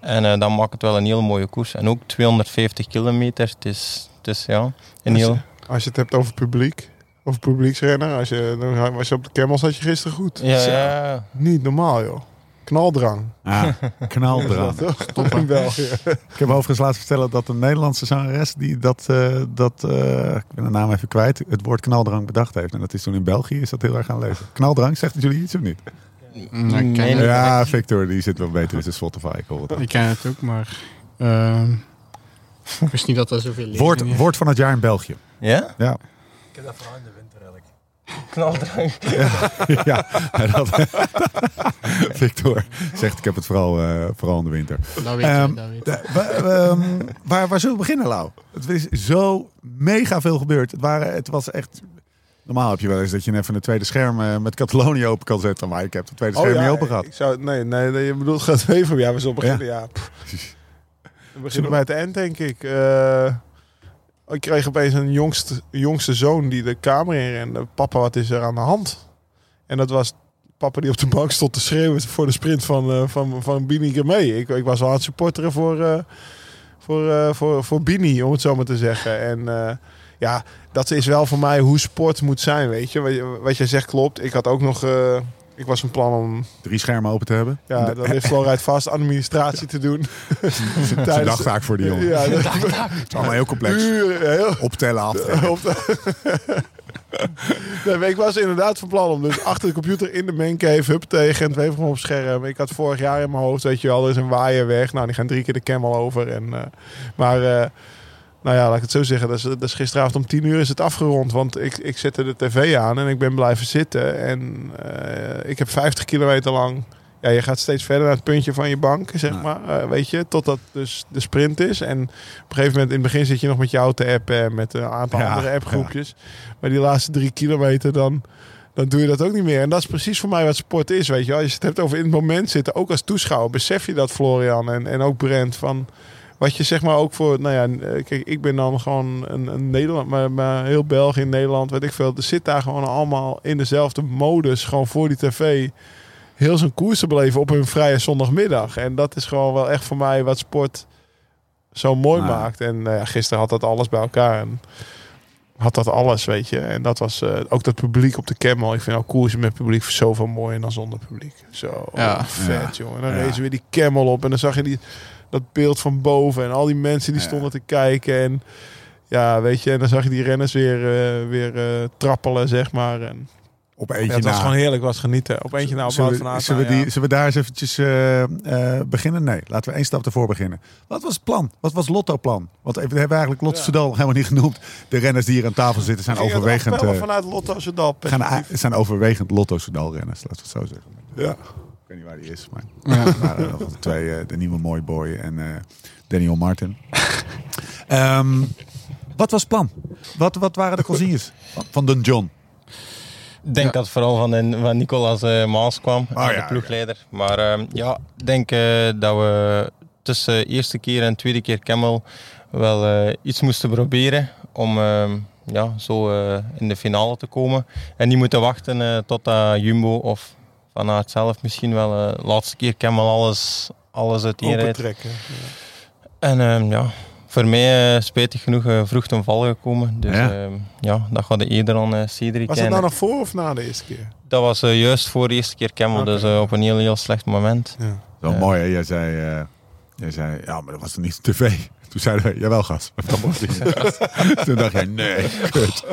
En eh, dat maakt het wel een hele mooie koers. En ook 250 kilometer. Het is, het is ja, een je- heel... Als je het hebt over publiek. Of publieksrenner. Als je, dan was je op de Camels had je gisteren goed. Ja, Zo. ja, Niet normaal joh. Knaldrang. Ah, knaldrang. Top in België. Ik heb overigens laten vertellen dat een Nederlandse zangeres die dat, eh, dat eh, ik ben de naam even kwijt, het woord knaldrang bedacht heeft. En dat is toen in België is dat heel erg gaan leven. Knaldrang, zegt het jullie iets of niet? Mm, Nee. Ja, Victor, die zit wel beter in zijn Spotify. Ik hoor het al. Ik ken het ook, maar... ehm, ik wist niet dat er zoveel lezingen Woord, woord van het jaar in België. ja? Ja, Ik heb dat vooral in de winter eigenlijk. Knaldrang. ja dat, Victor zegt ik heb het vooral, eh, vooral in de winter. Dat weet Ehm, dat. De- wa- ehm, waar, waar zullen we beginnen, Lau? Het is zo mega veel gebeurd. Het, waren, het was echt... Normaal heb je wel eens dat je even een tweede scherm eh, met Catalonië open kan zetten. Maar ik heb het tweede scherm niet open gehad. Oh Ik zou, nee, nee, nee, je bedoelt gaat even. Ja, we zullen beginnen. Ja. We beginnen bij het eind, denk ik. Eh, ik kreeg opeens een jongste, jongste zoon die de kamer in rende. Papa, wat is er aan de hand? En dat was papa die op de bank stond te schreeuwen voor de sprint van, eh van, van Bini Germee. Ik, ik was al aan het supporteren voor, eh, voor, voor, voor Bini, om het zo maar te zeggen. En ja, dat is wel voor mij hoe sport moet zijn, weet je. Wat, je- wat jij zegt klopt. Ik had ook nog... ik was van plan om Drie schermen open te hebben. ja, dan heeft Floride vast administratie te doen. Dat is een dagtaak voor die jongen. Ja, dat Het is allemaal heel complex. uren, heel, Optellen, aftrekken. nee, ik was inderdaad van plan om dus achter de computer in de mancave, hup tegen en het even op scherm. Ik had vorig jaar in mijn hoofd, weet je wel, er is een waaier weg. Nou, die gaan drie keer de camel over. En, eh, maar, eh, nou ja, laat ik het zo zeggen. Dat is, dat is gisteravond om tien uur is het afgerond. Want ik, ik zette de tv aan en ik ben blijven zitten. En eh, ik heb 50 kilometer lang... Ja, je gaat steeds verder naar het puntje van je bank, zeg Ja. maar. eh, weet je, totdat dus de sprint is. En op een gegeven moment, in het begin zit je nog met je auto-app en met een aantal Ja, andere appgroepjes. Maar die laatste drie kilometer, dan, dan doe je dat ook niet meer. En dat is precies voor mij wat sport is, weet je wel. Als je het hebt over in het moment zitten, ook als toeschouwer, besef je dat, Florian en, en ook Brent, van wat je zeg maar ook voor, nou ja, eh, kijk, ik ben dan gewoon een, een Nederland, maar, maar heel België in Nederland, weet ik veel. Er zit daar gewoon allemaal in dezelfde modus, gewoon voor die tv, heel zijn koers te beleven op hun vrije zondagmiddag. En dat is gewoon wel echt voor mij wat sport zo mooi Nou ja. maakt. En nou ja, gisteren had dat alles bij elkaar. En had dat alles, weet je. En dat was eh, ook dat publiek op de Camel. Ik vind ook koersen met publiek zoveel mooier dan zonder publiek. Zo Ja. vet, jongen. En dan Ja. rezen weer die Camel op. En dan zag je die, dat beeld van boven. En al die mensen die Ja. stonden te kijken. En ja, weet je. En dan zag je die renners weer, eh, weer eh, trappelen, zeg maar. En, Op ja, eentje het was na. gewoon heerlijk, was genieten. Op eentje nou, op Zullen we, van zullen, we die, zullen we daar eens eventjes eh, beginnen? Nee, laten we één stap ervoor beginnen. Wat was het plan? Wat was Lotto-plan? Want we hebben eigenlijk Lotto Ja. Soudal helemaal niet genoemd. De renners die hier aan tafel zitten zijn ja. Overwegend, vanuit Lotto Soudal. gaan, zijn overwegend Lotto Soudal renners. Laten we het zo zeggen. Ja. Ik weet niet waar die is, maar Ja. er waren nog de twee, eh, de nieuwe Mooi Boy en eh, Daniel Martin. Ehm, wat was het plan? Wat, wat waren de consignes van- Don John? Ik denk Ja. dat het vooral van, de- van Nicolas eh, Maas kwam, Ah, de ja, ploegleider. Maar ehm, ja, ik denk eh, dat we tussen de eerste keer en tweede keer Camel wel eh, iets moesten proberen om ehm, ja, zo eh, in de finale te komen. En niet moeten wachten eh, tot dat Jumbo of Van Aert zelf misschien wel eh, de laatste keer Camel alles, alles uiteenrijdt. Opentrekken. En ehm, ja, voor mij eh, spijtig genoeg eh, vroeg ten val gekomen. Dus Ja. ja, ja dat gaat de eerder aan uh, Cedric. Was dat nou nog voor of na de eerste keer? dat was juist voor de eerste keer Camel, dus op een heel, heel slecht moment. Ja. Wel Ja. mooi hè? Jij zei, eh, jij zei, ja, maar dat was toch niet tv? Toen zeiden we, jawel gas. Dat mocht niet. Toen dacht jij, nee, kut.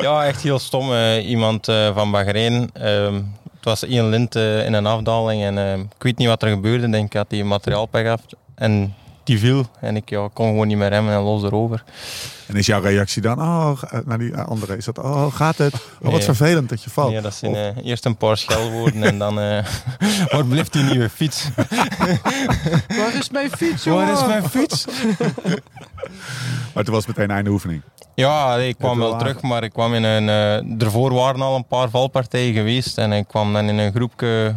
Ja, echt heel stom. iemand eh, van Bahrein. ehm, was één lint in een afdaling en ehm, ik weet niet wat er gebeurde. Ik denk dat hij materiaalpech had en die viel. En ik ja, kon gewoon niet meer remmen en los erover. En is jouw reactie dan, oh, naar die andere, is dat, oh, gaat het? Oh, wat Nee. vervelend dat je valt. Ja, dat zijn eh, eerst een paar schelwoorden en dan... eh waar blijft die nieuwe fiets? Waar is mijn fiets, Waar is mijn fiets? Maar toen was het meteen einde oefening. Ja, ik kwam wel terug, maar ik kwam in een... eh ervoor waren al een paar valpartijen geweest en ik kwam dan in een groepje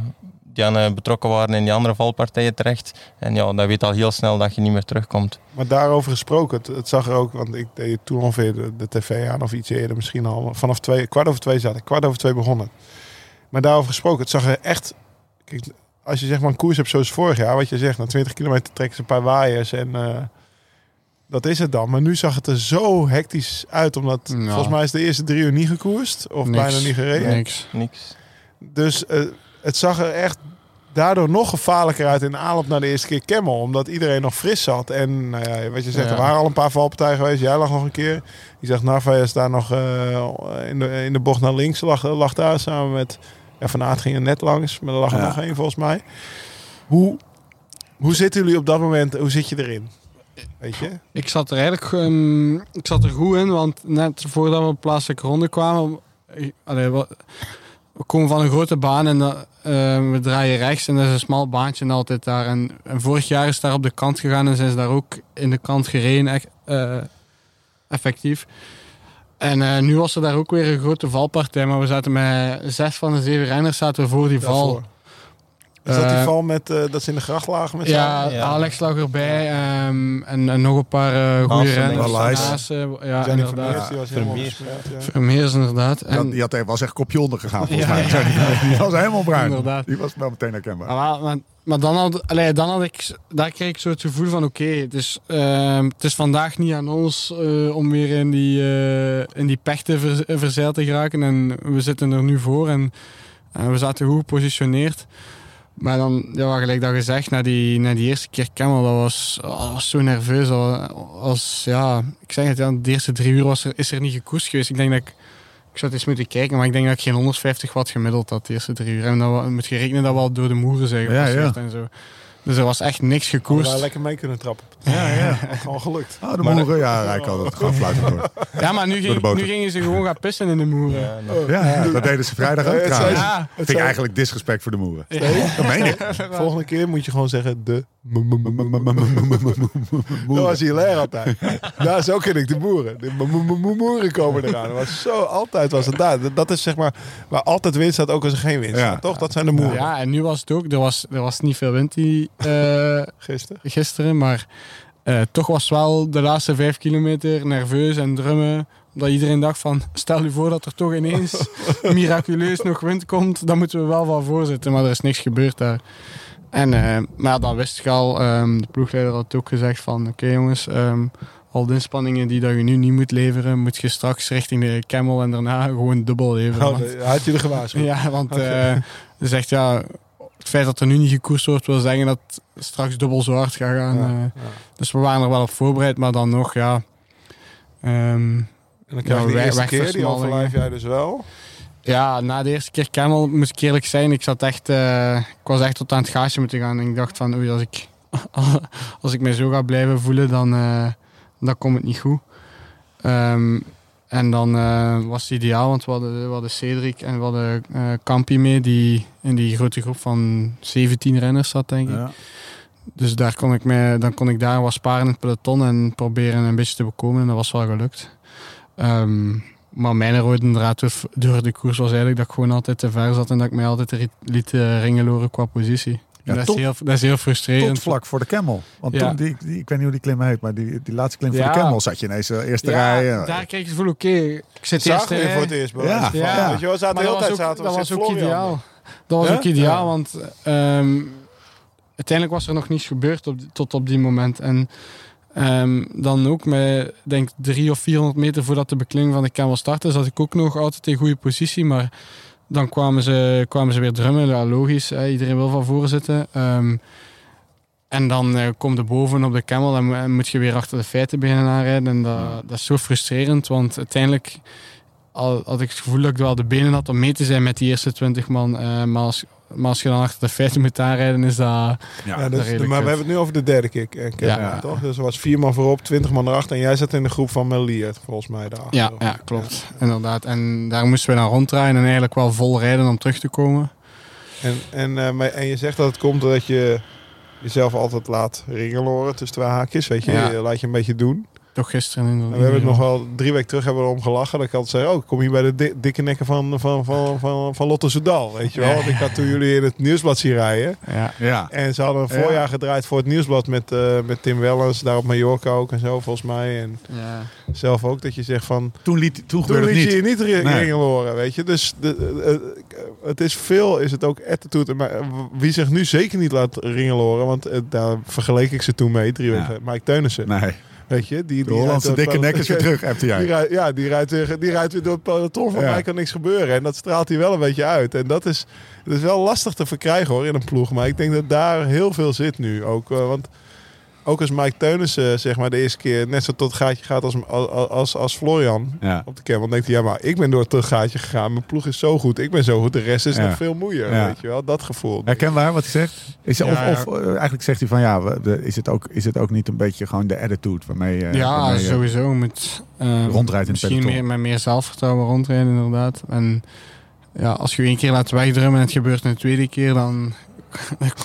die aan, eh, betrokken waren in die andere valpartijen terecht. En ja, dat weet al heel snel dat je niet meer terugkomt. Maar daarover gesproken, het, het zag er ook, want ik deed toen ongeveer de, de tv aan of iets eerder misschien al. Vanaf twee, kwart over twee zat ik, kwart over twee begonnen. Maar daarover gesproken, het zag er echt, kijk, als je zeg maar een koers hebt zoals vorig jaar, wat je zegt, na 20 kilometer trekken ze een paar waaiers en eh, dat is het dan. Maar nu zag het er zo hectisch uit, omdat Ja. volgens mij is de eerste drie uur niet gekoerst of Niks. bijna niet gereden. Niks. Niks. Dus eh, het zag er echt daardoor nog gevaarlijker uit in de aanloop naar de eerste keer Camel. Omdat iedereen nog fris zat. En nou ja, wat je zegt, Ja. er waren al een paar valpartijen geweest. Jij lag nog een keer. Je zegt, Narvaez daar nog eh, in, de, in de bocht naar links. Lag, lag daar samen met... Ja, Van Aert ging er net langs. Maar er lag er Ja. nog één volgens mij. Hoe, hoe zitten jullie op dat moment? Hoe zit je erin? Weet je? Ik zat er eigenlijk ehm, ik zat er goed in, want net voordat we op plaatselijke ronde kwamen, allee, we, we komen van een grote baan en dat, eh, we draaien rechts en dat is een smal baantje en altijd daar. En, en vorig jaar is daar op de kant gegaan en zijn ze daar ook in de kant gereden, echt, eh, effectief. En eh, nu was er daar ook weer een grote valpartij, maar we zaten met zes van de zeven renners zaten we voor die val. Daarvoor. Is dat die Eh, val met, eh, dat ze in de gracht lagen met Ja? Ja. Alex lag erbij ehm, en, en nog een paar eh goede renners. Maassen, ja, inderdaad. vermeers, ja. Vermeers inderdaad. Die, En, had, die had, was echt kopje onder gegaan volgens Ja, mij. ja, Die was helemaal bruin. Inderdaad. Die was wel meteen herkenbaar. maar, maar, dan, had, allee, dan had ik, daar kreeg ik zo het gevoel van oké, het, is, ehm, het is vandaag niet aan ons eh, om weer in die, eh, in die pech te ver, verzeild te geraken. En we zitten er nu voor en we zaten goed gepositioneerd. Maar dan, ja, gelijk dat gezegd, na die, na die eerste keer Camel, dat was, oh, was zo nerveus. Dat was, ja, ik zeg het, ja, de eerste drie uur was er, is er niet gekoest geweest. Ik denk dat ik, ik zou het eens moeten kijken, maar ik denk dat ik geen 150 watt gemiddeld had de eerste drie uur. En dan moet je rekenen dat we al door de moeren zijn Ja, gepasseerd ja. en zo. Dus er was echt niks Hadden gekoerst. wij lekker mee kunnen trappen. Ja, ja. Gewoon gelukt. Oh, de moeren, ja, Rijk had het gewoon fluiten door. Ja, maar nu, ging, nu gingen ze gewoon gaan pissen in de moeren. Ja. Ja, ja, dat deden ze vrijdag ook Het trouwens. zijn- Ja, Vind ik eigenlijk disrespect voor de moeren. Dat meen ik. Volgende keer moet je gewoon zeggen de. Dat was hilair altijd. Daar zo ken ik de boeren. De moeren komen eraan. Dat was zo, altijd was het daar. Dat- is zeg maar waar altijd winst staat, ook als er geen winst Ja. staat. Toch? Dat zijn de moeren. ja, en nu was het ook. Er was, er was niet veel wind die, eh, Gisteren. gisteren, maar eh, toch was wel de laatste vijf kilometer nerveus en drummen. Omdat iedereen dacht van, stel je voor dat er toch ineens miraculeus nog wind komt, dan moeten we wel van voorzitten. Maar er is niks gebeurd daar. En, eh, maar dat wist ik al. Ehm, de ploegleider had ook gezegd van, oké jongens, ehm, al de inspanningen die dat je nu niet moet leveren, moet je straks richting de Camel en daarna gewoon dubbel leveren. Oh, want- had je er gewaarschuwd? ja, want eh je zegt ja, het feit dat er nu niet gekoerst wordt, wil zeggen dat het straks dubbel zo hard gaat gaan. Ja, eh. ja. Dus we waren er wel op voorbereid, maar dan nog, ja. ehm, En dan krijg je de eerste keer, die overlijf jij dus wel. ja, na de eerste keer Camel, moest ik eerlijk zijn, ik zat echt, eh, ik was echt tot aan het gaasje moeten gaan. En ik dacht van, oei, als ik, als ik mij zo ga blijven voelen, dan, eh, dan komt het niet goed. Ehm, en dan eh, was het ideaal, want we hadden, we hadden Cedric en we hadden eh Campi mee, die in die grote groep van 17 renners zat, denk ik. Ja. Dus daar kon ik mij, dan kon ik daar wat sparen in het peloton en proberen een beetje te bekomen. En dat was wel gelukt. Ehm, maar mijn rode draad door, de koers was eigenlijk dat ik gewoon altijd te ver zat en dat ik mij altijd liet eh, ringeloren qua positie. Ja, dat, tot- is heel, dat is heel frustrerend. Tot vlak voor de Camel. Want Ja. toen, die, die, ik weet niet hoe die klim heet, maar die, die laatste klim voor Ja. de Camel zat je ineens de eerste ja, rij. eh, daar kreeg je het gevoel, oké, ik zit eerste rij. voor het eerst bij Ja. Ja. Weet je wel, zaten de hele dat tijd zaten we dat was ook Florian. ideaal. Dat was ook ideaal, Ja. want ehm, uiteindelijk was er nog niets gebeurd op, tot op die moment. En ehm, dan ook met, denk drie of 400 meter voordat de beklimming van de Camel startte, zat ik ook nog altijd in goede positie. Maar dan kwamen ze, kwamen ze weer drummen. Ja, logisch, hè, iedereen wil van voren zitten. Ehm, en dan eh komt de boven op de Camel en, mo- en moet je weer achter de feiten beginnen aanrijden. En dat, dat is zo frustrerend, want uiteindelijk al had ik het gevoel dat ik wel de benen had om mee te zijn met die eerste 20 man. eh, maar, als, maar als je dan achter de feiten moet aanrijden, is dat... Ja, ja. dus, maar we hebben het nu over de derde kick. eh, kick, Ja. ja. toch? Dus er was vier man voorop, twintig man erachter. En jij zat in de groep van Meliert, volgens mij. Daarachter. Ja, ja, klopt. Inderdaad. En daar moesten we dan ronddraaien en eigenlijk wel vol rijden om terug te komen. En, en, eh, maar- en je zegt dat het komt doordat je jezelf altijd laat ringeloren tussen twee haakjes. Weet je, Ja. je laat je een beetje doen. Toch gisteren inderdaad. we hebben het nog wel drie weken terug hebben we erom gelachen. Dat ik altijd zei, oh, ik kom hier bij de di- dikke nekken van, van, van, van, van Lotte Soudal. Weet je wel? Want ik had toen jullie in het nieuwsblad zien rijden. Ja. Ja. En ze hadden een Ja. voorjaar gedraaid voor het nieuwsblad met, eh, met Tim Wellens. Daar op Mallorca ook en zo, volgens mij. En ja. zelf ook, dat je zegt van... Toen, liet, toen Toen liet niet. je je niet ringen horen, weet je. Dus de, eh, het is veel, is het ook attitude. Maar wie zich nu zeker niet laat ringen horen, want eh, daar vergeleek ik ze toen mee, drie Ja. weken. Mike Teunissen, Nee, weet je. Die, de die Hollandse dikke nek is weer terug, hebt Die jij. rijdt, ja, die rijdt, weer, die rijdt weer door het peloton. Van Ja. mij kan niks gebeuren. En dat straalt hij wel een beetje uit. En dat is, dat is wel lastig te verkrijgen hoor, in een ploeg. Maar ik denk dat daar heel veel zit nu. Ook, eh, want ook als Mike Teunissen zeg maar, de eerste keer net zo tot het gaatje gaat als, als, als, als Florian Ja. op de camel. Dan denkt hij, ja, maar ik ben door het gaatje gegaan. Mijn ploeg is zo goed. Ik ben zo goed. De rest is Ja. nog veel moeier. Ja. Weet je wel, dat gevoel. Herkenbaar wat hij zegt? Is, Ja, of, ja. of eh, eigenlijk zegt hij van ja, is het, ook, is het ook niet een beetje gewoon de attitude waarmee je ja, waarmee je sowieso. Met, eh, het misschien meer, met meer zelfvertrouwen rondrijden, inderdaad. En ja, als je je één keer laat wegdrummen en het gebeurt een tweede keer, dan,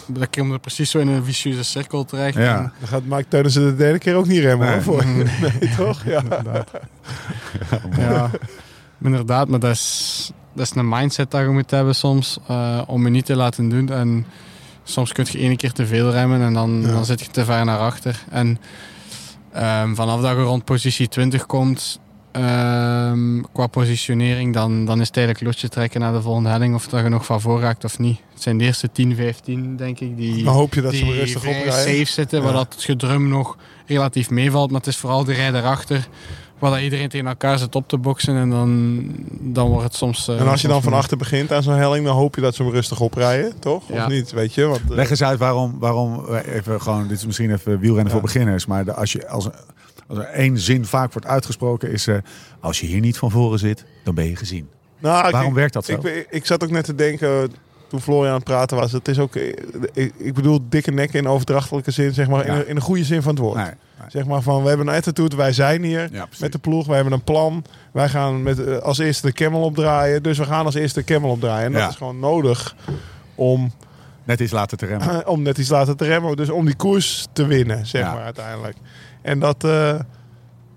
dan kom je precies zo in een vicieuze cirkel terecht. Ja. En- Dan gaat Mike Teunissen de derde keer ook niet remmen. Nee. hoor, voor je. nee, toch? Ja. Ja, inderdaad, maar dat is, dat is een mindset dat je moet hebben soms eh, om je niet te laten doen. En soms kun je één keer te veel remmen en dan, Ja. dan zit je te ver naar achter. En ehm, vanaf dat je rond positie 20 komt, ehm, qua positionering, dan, dan is het eigenlijk lotje trekken naar de volgende helling of dat je nog van voor raakt of niet. Het zijn de eerste 10, 15 denk ik die, Dan hoop je dat ze die rustig vrij oprijden. safe zitten, waar dat het gedrum nog relatief meevalt. Maar het is vooral de rij daarachter, waar dat iedereen tegen elkaar zit op te boksen. En dan, dan wordt het soms... eh, En als je dan van achter begint aan zo'n helling, dan hoop je dat ze hem rustig oprijden, toch? Ja. Of niet, weet je? Want, eh, Leg eens uit waarom, waarom eh, even gewoon, dit is misschien even wielrennen Ja. voor beginners, maar de, als, je, als, als er één zin vaak wordt uitgesproken is, eh, als je hier niet van voren zit, dan ben je gezien. nou, Waarom ik, werkt dat zo? ik, ik, zat ook net te denken, toen Florian aan het praten was, het is ook, eh, ik, ik bedoel dikke nek in overdrachtelijke zin, zeg maar, Ja. in, een, in een goede zin van het woord. Nee, nee. Zeg maar van, we hebben een attitude, wij zijn hier Ja, met de ploeg, wij hebben een plan. Wij gaan met, eh, als eerste de camel opdraaien, dus we gaan als eerste de camel opdraaien. En dat Ja. is gewoon nodig om, Net iets later te remmen. om net iets later te remmen, dus om die koers te winnen, zeg maar uiteindelijk. En dat, eh,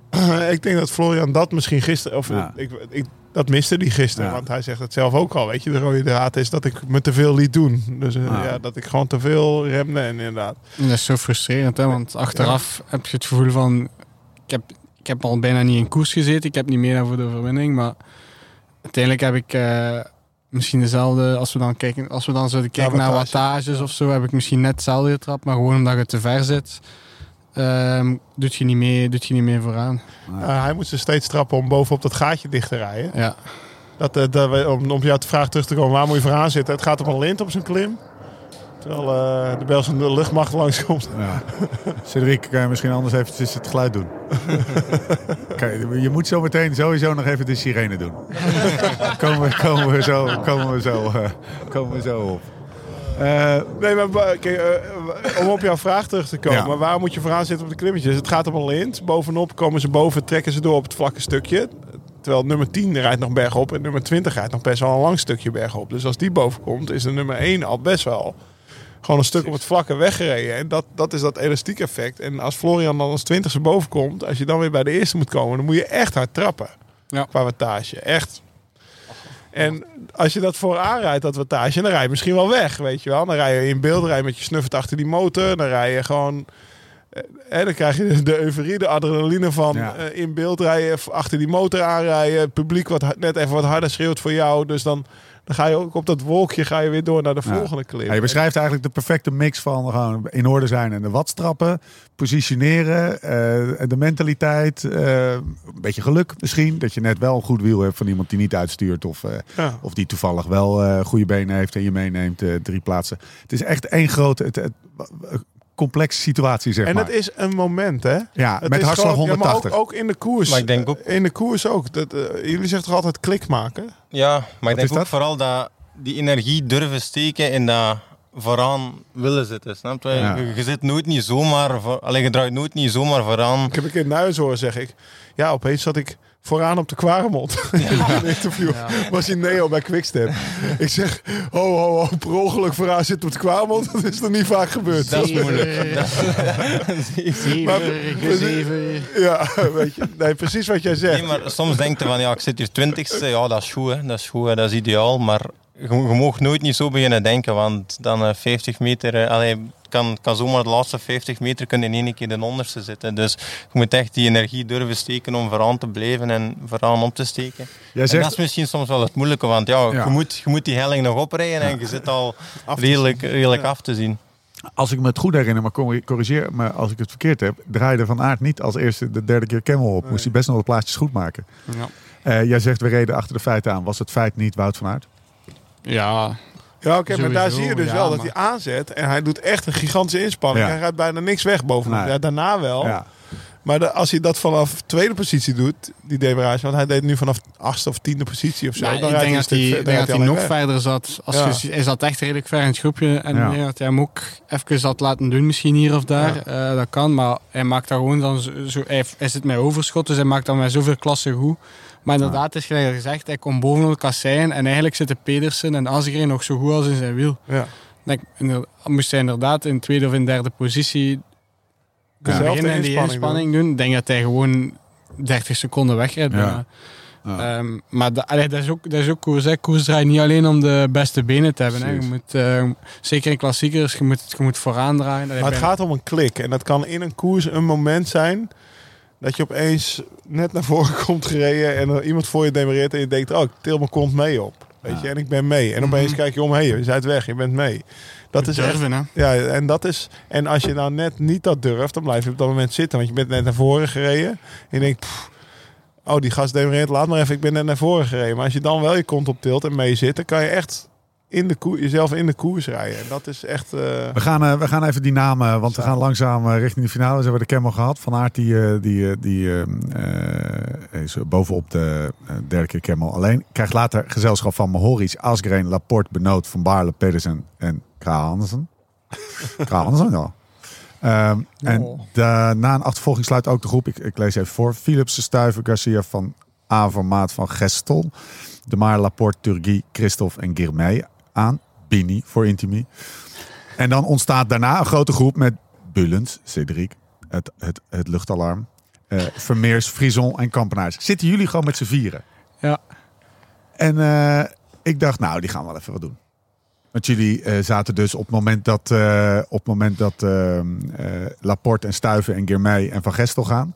ik denk dat Florian dat misschien gisteren, of Ja. ik, ik, dat miste die gisteren, Ja. want hij zegt het zelf ook al, weet je, de rode draad is dat ik me te veel liet doen. Dus eh, Ja. ja, dat ik gewoon te veel remde en inderdaad. Dat is zo frustrerend, hè? want achteraf heb je het gevoel van... Ik heb, ik heb al bijna niet in koers gezeten, ik heb niet meer dan voor de overwinning, maar uiteindelijk heb ik eh, misschien dezelfde... Als we dan, kijken, als we dan zouden kijken naar wattage. wattages of zo, heb ik misschien net hetzelfde getrapt, maar gewoon omdat je te ver zit, ehm, doet, je niet mee, doet je niet meer vooraan. Eh, hij moet ze steeds trappen om bovenop dat gaatje dicht te rijden. Ja. Dat, eh, dat, we- om, om op jouw vraag terug te komen, waar moet je vooraan zitten? Het gaat op een lint op zijn klim. Terwijl eh, de Belgische luchtmacht langskomt. Ja. Cedric, kan je misschien anders eventjes het geluid doen? Kijk, je moet zo meteen sowieso nog even de sirene doen. komen, we, komen, we zo, komen, we zo, eh, komen we zo op. Eh, Nee, maar kijk, eh, om op jouw vraag terug te komen. Ja. Maar waar moet je vooraan zitten op de klimmetjes? Het gaat op een lint. Bovenop komen ze boven, trekken ze door op het vlakke stukje. Terwijl nummer 10 rijdt nog bergop en nummer 20 rijdt nog best wel een lang stukje bergop. Dus als die boven komt, is de nummer 1 al best wel gewoon een stuk op het vlakke weggereden. En dat, dat is dat elastiek effect. En als Florian dan als 20ste boven komt, als je dan weer bij de eerste moet komen, dan moet je echt hard trappen. Ja. Qua wattage. Echt. En als je dat vooraan rijdt, dat wattage, dan rij je misschien wel weg, weet je wel. Dan rij je in beeld, rij je met je snuffert achter die motor. Dan rij je gewoon... eh, Hè, dan krijg je de euforie, de adrenaline van Ja. eh, in beeld rijden, achter die motor aanrijden. Het publiek wat net even wat harder schreeuwt voor jou. Dus dan, dan ga je ook op dat wolkje ga je weer door naar de Ja. volgende klim. ja, je beschrijft eigenlijk de perfecte mix van gewoon in orde zijn en de watstrappen, positioneren, eh, de mentaliteit, eh, een beetje geluk misschien. Dat je net wel een goed wiel hebt van iemand die niet uitstuurt of, eh, Ja. of die toevallig wel goede benen heeft en je meeneemt drie plaatsen. Het is echt één grote, het, het, complexe situatie zeg En maar. het is een moment, hè? ja, Het met hartslag gewoon- ja, maar 180. ook, ook in de koers. Maar ik denk ook- In de koers ook. Dat, eh, jullie zeggen toch altijd klik maken? Ja, maar ik denk ook dat? vooral dat die energie durven steken en dat vooraan willen zitten. Snap je? Ja. Je, je zit nooit niet zomaar voor, alleen je draait nooit niet zomaar vooraan. Ik heb een keer Nuis horen zeg ik. Ja, opeens zat ik vooraan op de Kwaremond. In een interview was hij Neo bij Quickstep. Ik zeg, ho, ho, ho, per ongeluk vooraan zitten op de Kwaremond. Dat is nog niet vaak gebeurd. Dat is moeilijk. Dat- Maar- zeven. Ja, weet je. Nee, precies wat jij zegt. Nee, maar soms denk je van, ja, ik zit hier twintigste, ja, dat is goed, hè. dat is goed, hè. dat is ideaal. Maar je, je mag nooit niet zo beginnen denken, want dan eh, 50 meter, eh, allee, kan, kan zomaar de laatste 50 meter kunnen in één keer de onderste zitten. Dus je moet echt die energie durven steken om vooraan te blijven en vooraan op te steken. Jij En zegt, dat is misschien soms wel het moeilijke, want ja, Ja. Je, moet, je moet die helling nog oprijden en je zit al redelijk, redelijk af te zien. als ik me het goed herinner, maar corri- corrigeer me als ik het verkeerd heb, draaide Van Aert niet als eerste de derde keer Camel op. Moest hij best nog de plaatjes goed maken. Ja. Eh, jij zegt we reden achter de feiten aan. Was het feit niet Wout van Aert? Ja, Ja, oké, maar daar zie je dus ja, wel dat maar- hij aanzet. En hij doet echt een gigantische inspanning. Ja. Hij gaat bijna niks weg bovenop. Nee. Ja, daarna wel. Ja. Maar de- als hij dat vanaf tweede positie doet, die demarage, want hij deed nu vanaf achtste of tiende positie of zo. Nou, dan ik denk dat hij, stuk denk dat hij hij nog verder zat. Als Ja. je, hij zat echt redelijk ver in het groepje. En Ja. dat hij hem ook even had laten doen, misschien hier of daar. Eh, dat kan, maar hij maakt dat gewoon dan zo... hij, hij zit met overschot, dus hij maakt dan met zoveel klassen goed. Maar inderdaad, het is gelijk gezegd, hij komt boven het kassein en eigenlijk zitten Pedersen en Asgreen nog zo goed als in zijn wiel. Ja. Ik moest hij inderdaad in tweede of in derde positie Dezelfde beginnen en die inspanning doen. Ik denk dat hij gewoon 30 seconden wegrijdt. Ja. Ehm, maar da- allee, dat, is ook, dat is ook koers. Hè. Koers draait niet alleen om de beste benen te hebben. Hè. Je moet, eh, zeker in klassiekers, je moet, je moet vooraan draaien. Maar het gaat om een klik. En dat kan in een koers een moment zijn dat je opeens net naar voren komt gereden en er iemand voor je demareert en je denkt, oh, til mijn kont mee op. Weet je, en ik ben mee. En opeens Mhm. kijk je om, hé, hey, je bent weg, je bent mee. Dat is echt hè. Ja, en dat is. En als je nou net niet dat durft, dan blijf je op dat moment zitten. Want je bent net naar voren gereden. En je denkt, pff, oh, die gast demereert, laat maar even, ik ben net naar voren gereden. Maar als je dan wel je kont op tilt en mee zit, dan kan je echt in de koer, jezelf in de koers rijden. En dat is echt. eh, We gaan, eh, we gaan even die namen, want we gaan langzaam eh, richting de finale. Ze hebben de Camel gehad. Van Aert die, eh, die, eh, die eh, eh, is bovenop de eh, derde keer Camel alleen. Krijgt later gezelschap van Mohoric, Asgreen, Laporte, Benoot, Van Baarle, Pedersen en Krahansen. Krahansen, ja. Ehm, en de, na een achtervolging sluit ook de groep, ik, ik lees even voor, Philipsen, Stuiven, Garcia van Avermaat van Gestel, De Maar, Laporte, Turgi, Christophe en Girmay aan. Bini voor Intimi. En dan ontstaat daarna een grote groep met Bullens, Cedric, het, het, het luchtalarm, eh, Vermeers, Frison en Kampenaars. Zitten jullie gewoon met z'n vieren? Ja. En eh, ik dacht, nou, die gaan wel even wat doen. Want jullie eh, zaten dus op het moment dat, op het moment dat eh, eh, Laporte en Stuiven en Girmay en Van Gestel gaan.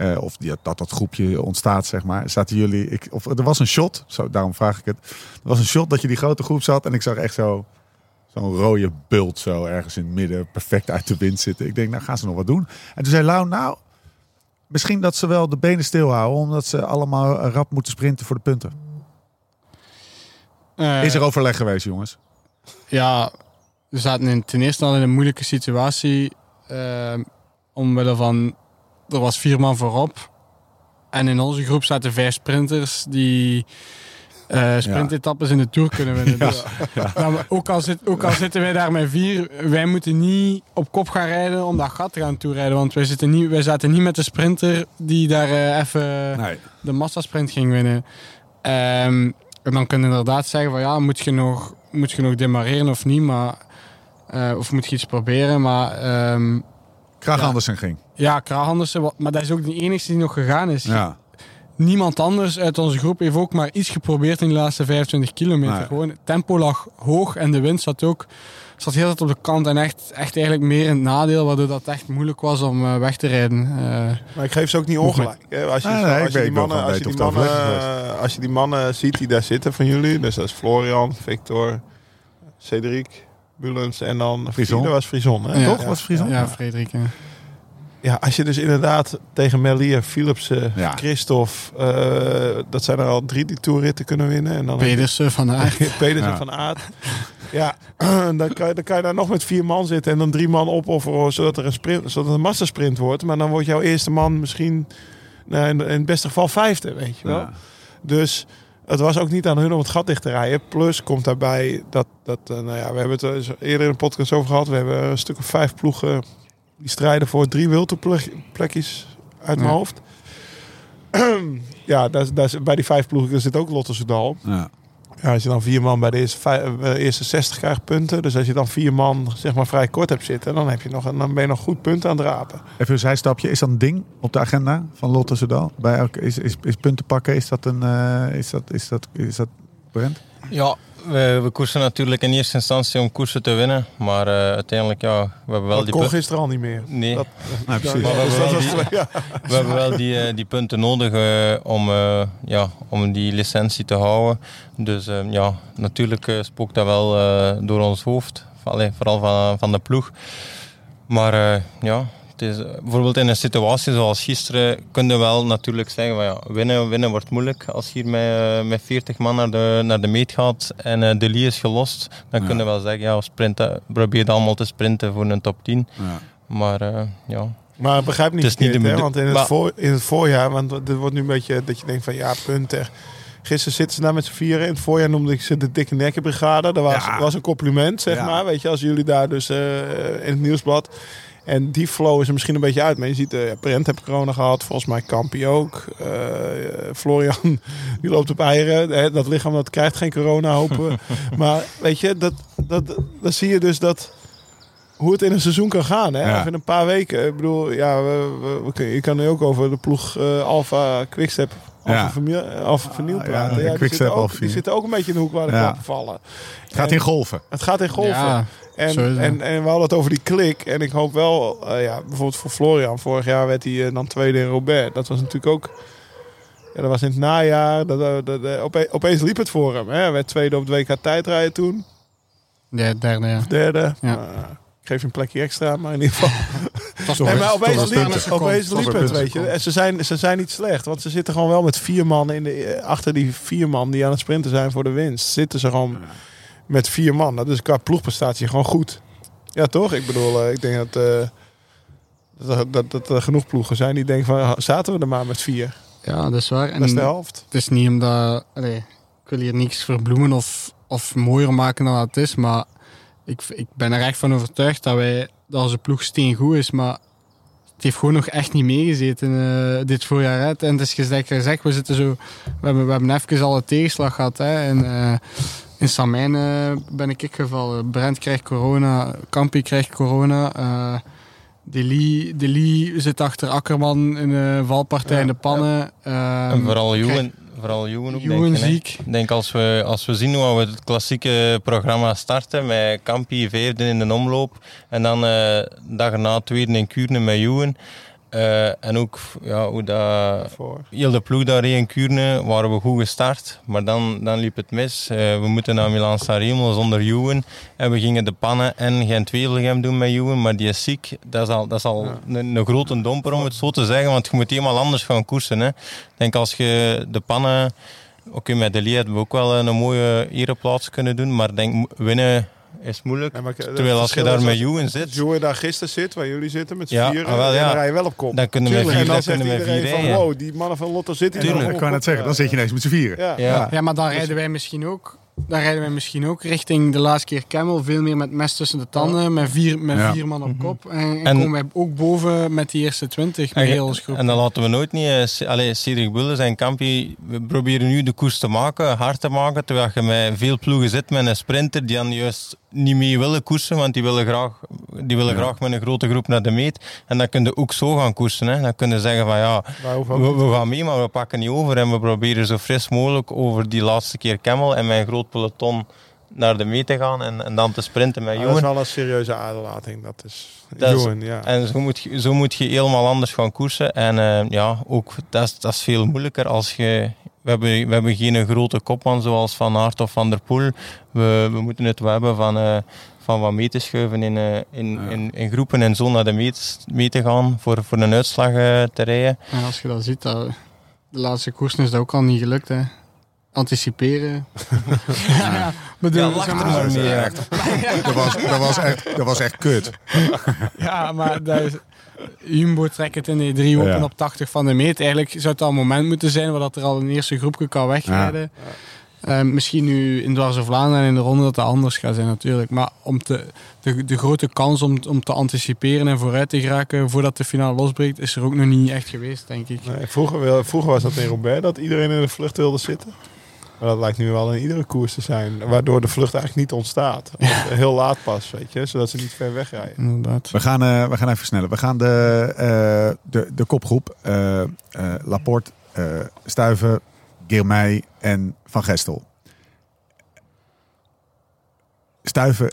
Eh, of die, dat dat groepje ontstaat, zeg maar. Zaten jullie, ik, of er was een shot, zo, daarom vraag ik het. Er was een shot dat je die grote groep zat en ik zag echt zo zo'n rode bult zo ergens in het midden, perfect uit de wind zitten. Ik denk, nou gaan ze nog wat doen. En toen zei Lau, nou, misschien dat ze wel de benen stilhouden, omdat ze allemaal eh, rap moeten sprinten voor de punten. Eh, Is er overleg geweest, jongens? Ja, we zaten in, ten eerste al in een moeilijke situatie. eh, omwille van, er was vier man voorop. En in onze groep zaten vijf sprinters die eh sprintetappes in de Tour kunnen winnen. Dus, nou, ook, al zit, ook al zitten wij daar met vier, wij moeten niet op kop gaan rijden om dat gat te gaan toerijden. Want wij, zitten niet, wij zaten niet met de sprinter die daar eh, even Nee. de massasprint ging winnen. Ehm, en dan kun je inderdaad zeggen van ja, moet je nog, moet je nog demareren of niet, maar, eh, of moet je iets proberen. Maar ehm, Graag Ja. Andersen ging. ja, Krah Andersen, maar dat is ook de enige die nog gegaan is. Ja. Niemand anders uit onze groep heeft ook maar iets geprobeerd in de laatste 25 kilometer. Nee. Gewoon, het tempo lag hoog en de wind zat ook zat heel tijd op de kant en echt, echt eigenlijk meer in het nadeel, waardoor dat echt moeilijk was om eh, weg te rijden. Eh, Maar ik geef ze ook niet ongelijk. hè. Als je, nee, ik als je weet- die mannen, als je die mannen, eh, als je die mannen ziet die daar zitten van jullie, dus dat is Florian, Victor, Cedric, Bulens en dan Frison. was Frison. Hè? Ja. Toch? Was Frieson? ja, Frederik. ja. Ja, als je dus inderdaad tegen Melier, Philipsen, Ja. Christophe, eh, dat zijn er al drie die toerritten kunnen winnen. En dan Pedersen van Aert. Pedersen Ja. van Aert. Ja, dan kan, je, dan kan je daar nog met vier man zitten en dan drie man opofferen zodat er een sprint, zodat het een massasprint wordt. Maar dan wordt jouw eerste man misschien nou, in, in het beste geval vijfde, weet je wel. Ja. Dus het was ook niet aan hun om het gat dicht te rijden. Plus komt daarbij dat, dat eh, nou ja, we hebben het er eerder in de podcast over gehad. We hebben een stuk of vijf ploegen die strijden voor drie wilterplekjes uit mijn Ja. hoofd. ja, daar, bij die vijf ploegen zit ook Lotte Soudal. Ja. Ja, als je dan vier man bij de eerste, vijf, eh, eerste 60 krijgt punten. Dus als je dan vier man zeg maar vrij kort hebt zitten, dan, heb je nog, een- dan ben je nog goed punten aan het rapen. Even een zijstapje. Is dat een ding op de agenda van Lotte Soudal? Bij elke, is, is, is punten pakken, is dat een... eh, is dat, is dat, is dat Brent? Ja, we, we koersen natuurlijk in eerste instantie om koersen te winnen. Maar eh, uiteindelijk, ja, we hebben wel dat die kon gisteren al niet meer. Nee, Dat- Nou, precies. Maar we hebben wel die- ja. we hebben wel die, eh, die punten nodig eh, om, eh, ja, om die licentie te houden. Dus ja, natuurlijk spookt dat wel eh, door ons hoofd. Allee, vooral van, van de ploeg. Maar eh, ja, is, bijvoorbeeld in een situatie zoals gisteren kun je wel natuurlijk zeggen van ja, winnen, winnen wordt moeilijk. Als je hier met, eh, met 40 man naar de, naar de meet gaat en eh de lie is gelost, dan Ja. kun je wel zeggen ja, sprinten, probeer het allemaal te sprinten voor een top 10. Ja. Maar eh, ja, Maar begrijp niet Het is niet hè, want in het, maar- voor, in het voorjaar, want dit wordt nu een beetje dat je denkt van ja, punten. Gisteren zitten ze daar met z'n vieren. In het voorjaar noemde ik ze de dikke nekkenbrigade. Dat was, Ja. was een compliment, zeg Ja. maar. Weet je, als jullie daar dus eh, in het nieuwsblad. En die flow is er misschien een beetje uit. Maar je ziet, eh Brent heb corona gehad. Volgens mij Kampie ook. Eh, Florian, die loopt op eieren. Hè, dat lichaam dat krijgt geen corona, hopen we. maar weet je, dat, dat, dan zie je dus dat hoe het in een seizoen kan gaan. Hè? Ja. Of in een paar weken. Ik bedoel, ja, we, we, we kun- je kan nu ook over de ploeg eh Alfa Quickstep, Ja. Vernieuw, Alfa Vernieuw praten. ja, Ja, die, zitten ook, Alfa die zitten ook een beetje in de hoek waar de Ja. klappen vallen. Het gaat En- in golven. Het gaat in golven. Ja, En, en, en we hadden het over die klik. En ik hoop wel, eh, ja, bijvoorbeeld voor Florian. Vorig jaar werd hij eh, dan tweede in Robert. Dat was natuurlijk ook... Ja, dat was in het najaar. Dat, dat, dat- dat- ope- opeens liep het voor hem. Hè. Hij werd tweede op het WK tijdrijden toen. ja, derde, ja. Derde. Ja. Ik geef je een plekje extra, maar in ieder geval... Nee, maar opeens liep, opeens liep het, weet je. En ze zijn, ze zijn niet slecht. Want ze zitten gewoon wel met vier man in de, achter die vier man die aan het sprinten zijn voor de winst. Zitten ze gewoon met vier man. Dat is qua ploegprestatie gewoon goed. Ja, toch? Ik bedoel, eh, ik denk dat, eh, dat, dat, dat er genoeg ploegen zijn die denken van, zaten we er maar met vier. Ja, dat is waar. En Dat is de helft. het is niet omdat... Allee, ik wil hier niks verbloemen of, of mooier maken dan het is, maar ik, ik ben er echt van overtuigd dat, wij, dat onze ploeg steengoed is, maar het heeft gewoon nog echt niet meegezeten eh, dit voorjaar. Hè. En het is gezegd, gezegd, we zitten zo... We hebben, we hebben even al een tegenslag gehad. Hè. En, eh, in Samijn eh, ben ik gevallen. Brent krijgt corona, Kampi krijgt corona. eh Deli, Deli zit achter Akkerman in de valpartij Ja, in de pannen. en Ehm, vooral Joen, vooral Joen ook, Joen denk ik. hè. ziek. Ik denk als we, als we zien hoe we het klassieke programma starten met Kampi veerde in de omloop en dan eh dag erna tweede in Kuurne met Joen. Eh, en ook ja, hoe dat Voor. heel de ploeg daar in Kuurne waren we goed gestart, maar dan, dan liep het mis. Eh, we moeten naar Milan Sanremo zonder Juwen en we gingen de pannen en Gent-Wevelgem doen met Juwen, maar die is ziek. Dat is al, dat is al een, een grote domper om het zo te zeggen, want je moet helemaal anders gaan koersen. Hè. Ik denk als je de pannen, oké met de Lee hebben we ook wel een mooie ereplaats kunnen doen, maar denk winnen is moeilijk. Ja, maar het Terwijl als je daar met als- Juwen Als zit, Joey daar gisteren zit, waar jullie zitten met z'n Ja, vieren, ah, wel, en ja. dan rij je wel op kop. dan kunnen we vier, dan kunnen we vier van, wow, die mannen van Lotto zitten hier Ik kan net zeggen, dan zit je ineens met z'n vieren. Ja. Ja. Ja, maar dan rijden wij misschien ook. Dan rijden wij misschien ook richting de laatste keer Camel. Veel meer met mes tussen de tanden. Met vier, met Ja. vier man op kop. En, en, En- komen wij ook boven met die eerste twintig. Met En, heel ons groep. en dan laten we nooit niet... eh, Allee, Cedric Bulles en Campi, we proberen nu de koers te maken, hard te maken, terwijl je met veel ploegen zit met een sprinter die dan juist niet mee willen koersen, want die willen graag, die willen graag met een grote groep naar de meet. En dan kun je ook zo gaan koersen. Hè. Dan kun je zeggen van ja, we, we gaan mee, maar we pakken niet over. En we proberen zo fris mogelijk over die laatste keer Camel en een groot peloton naar de meet te gaan en, en dan te sprinten met Ja, dat is wel een serieuze aderlating. Dat is Dat is- Johan, ja. En zo moet, je, zo moet je helemaal anders gaan koersen. En eh, ja, ook dat is, dat is veel moeilijker als je. We hebben, we hebben geen grote kopman zoals Van Aert of Van der Poel. We, we moeten het wel hebben van, eh, van wat mee te schuiven in, eh, in, in, in groepen en zo naar de meet, mee te gaan voor, voor een uitslag eh, te rijden. En als je dat ziet, dat, de laatste koersen is dat ook al niet gelukt. Hè. Anticiperen. ja, bedoel, Ja, er maar- mee. Dat was, dat, was echt, dat was echt kut. Ja, maar dat is, Jumbo trekt het in de drie open Ja. op 80 van de meet. Eigenlijk zou het al een moment moeten zijn waar dat er al een eerste groepje kan wegrijden. Eh, misschien nu in Dwars Vlaanderen en in de ronde dat dat anders gaat zijn natuurlijk. Maar om te, de, de grote kans om, om te anticiperen en vooruit te geraken voordat de finale losbreekt, is er ook nog niet echt geweest, denk ik. Nee, vroeger, vroeger was dat in Roubaix dat iedereen in de vlucht wilde zitten. Maar dat lijkt nu wel in iedere koers te zijn. Waardoor de vlucht eigenlijk niet ontstaat. Heel laat pas, weet je. Zodat ze niet ver wegrijden. Inderdaad. We gaan, eh, we gaan even versnellen. We gaan de, eh, de, de kopgroep. eh, eh, Laporte, eh Stuiven, Girmay en Van Gestel. Stuiven,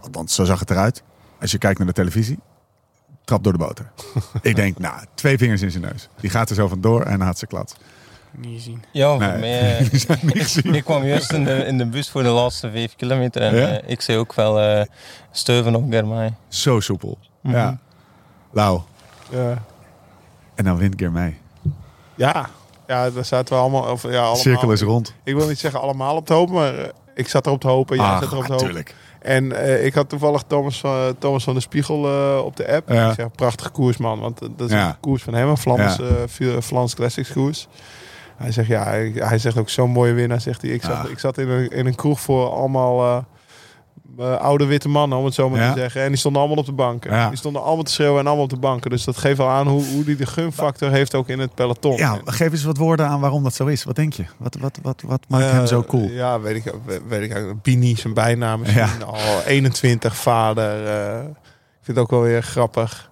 althans zo zag het eruit. Als je kijkt naar de televisie, trap door de boter. Ik denk, nou, twee vingers in zijn neus. Die gaat er zo vandoor en dan had ze klats. Niet gezien. Ja, voor Nee, mij... eh, ik kwam juist in de, in de bus voor de laatste vijf kilometer en Ja? eh, ik zei ook wel eh stuiven op Germay. Zo soepel. Mhm. Ja. Lau. Ja. En dan wint Girmay. Ja. ja, daar zaten we allemaal... Of, ja, allemaal Cirkel is rond. Ik wil niet zeggen allemaal op te hopen, maar ik zat erop te hopen. Jij Ah, zat erop te hopen. natuurlijk. En eh, ik had toevallig Thomas, van- Thomas van de Spiegel eh, op de app. Ja. Ik zeg, prachtige koers man, want dat is Ja. een koers van hem, een Vlaams, Ja. Vlaams Classics koers. Hij zegt, ja, hij, zegt ook zo'n mooie winnaar, zegt hij. Ik zat, Ja. ik zat in, een, in een kroeg voor allemaal eh, eh, oude witte mannen, om het zo maar Ja. te zeggen. En die stonden allemaal op de banken. Ja. Die stonden allemaal te schreeuwen en allemaal op de banken. Dus dat geeft al aan hoe, hoe die de gunfactor heeft ook in het peloton. Ja, geef eens wat woorden aan waarom dat zo is. Wat denk je? Wat, wat, wat, wat maakt hem Eh, zo cool? Ja, weet ik, weet ik eigenlijk. Bini, zijn bijnaam. Al 21, vader. ik vind het ook wel weer grappig.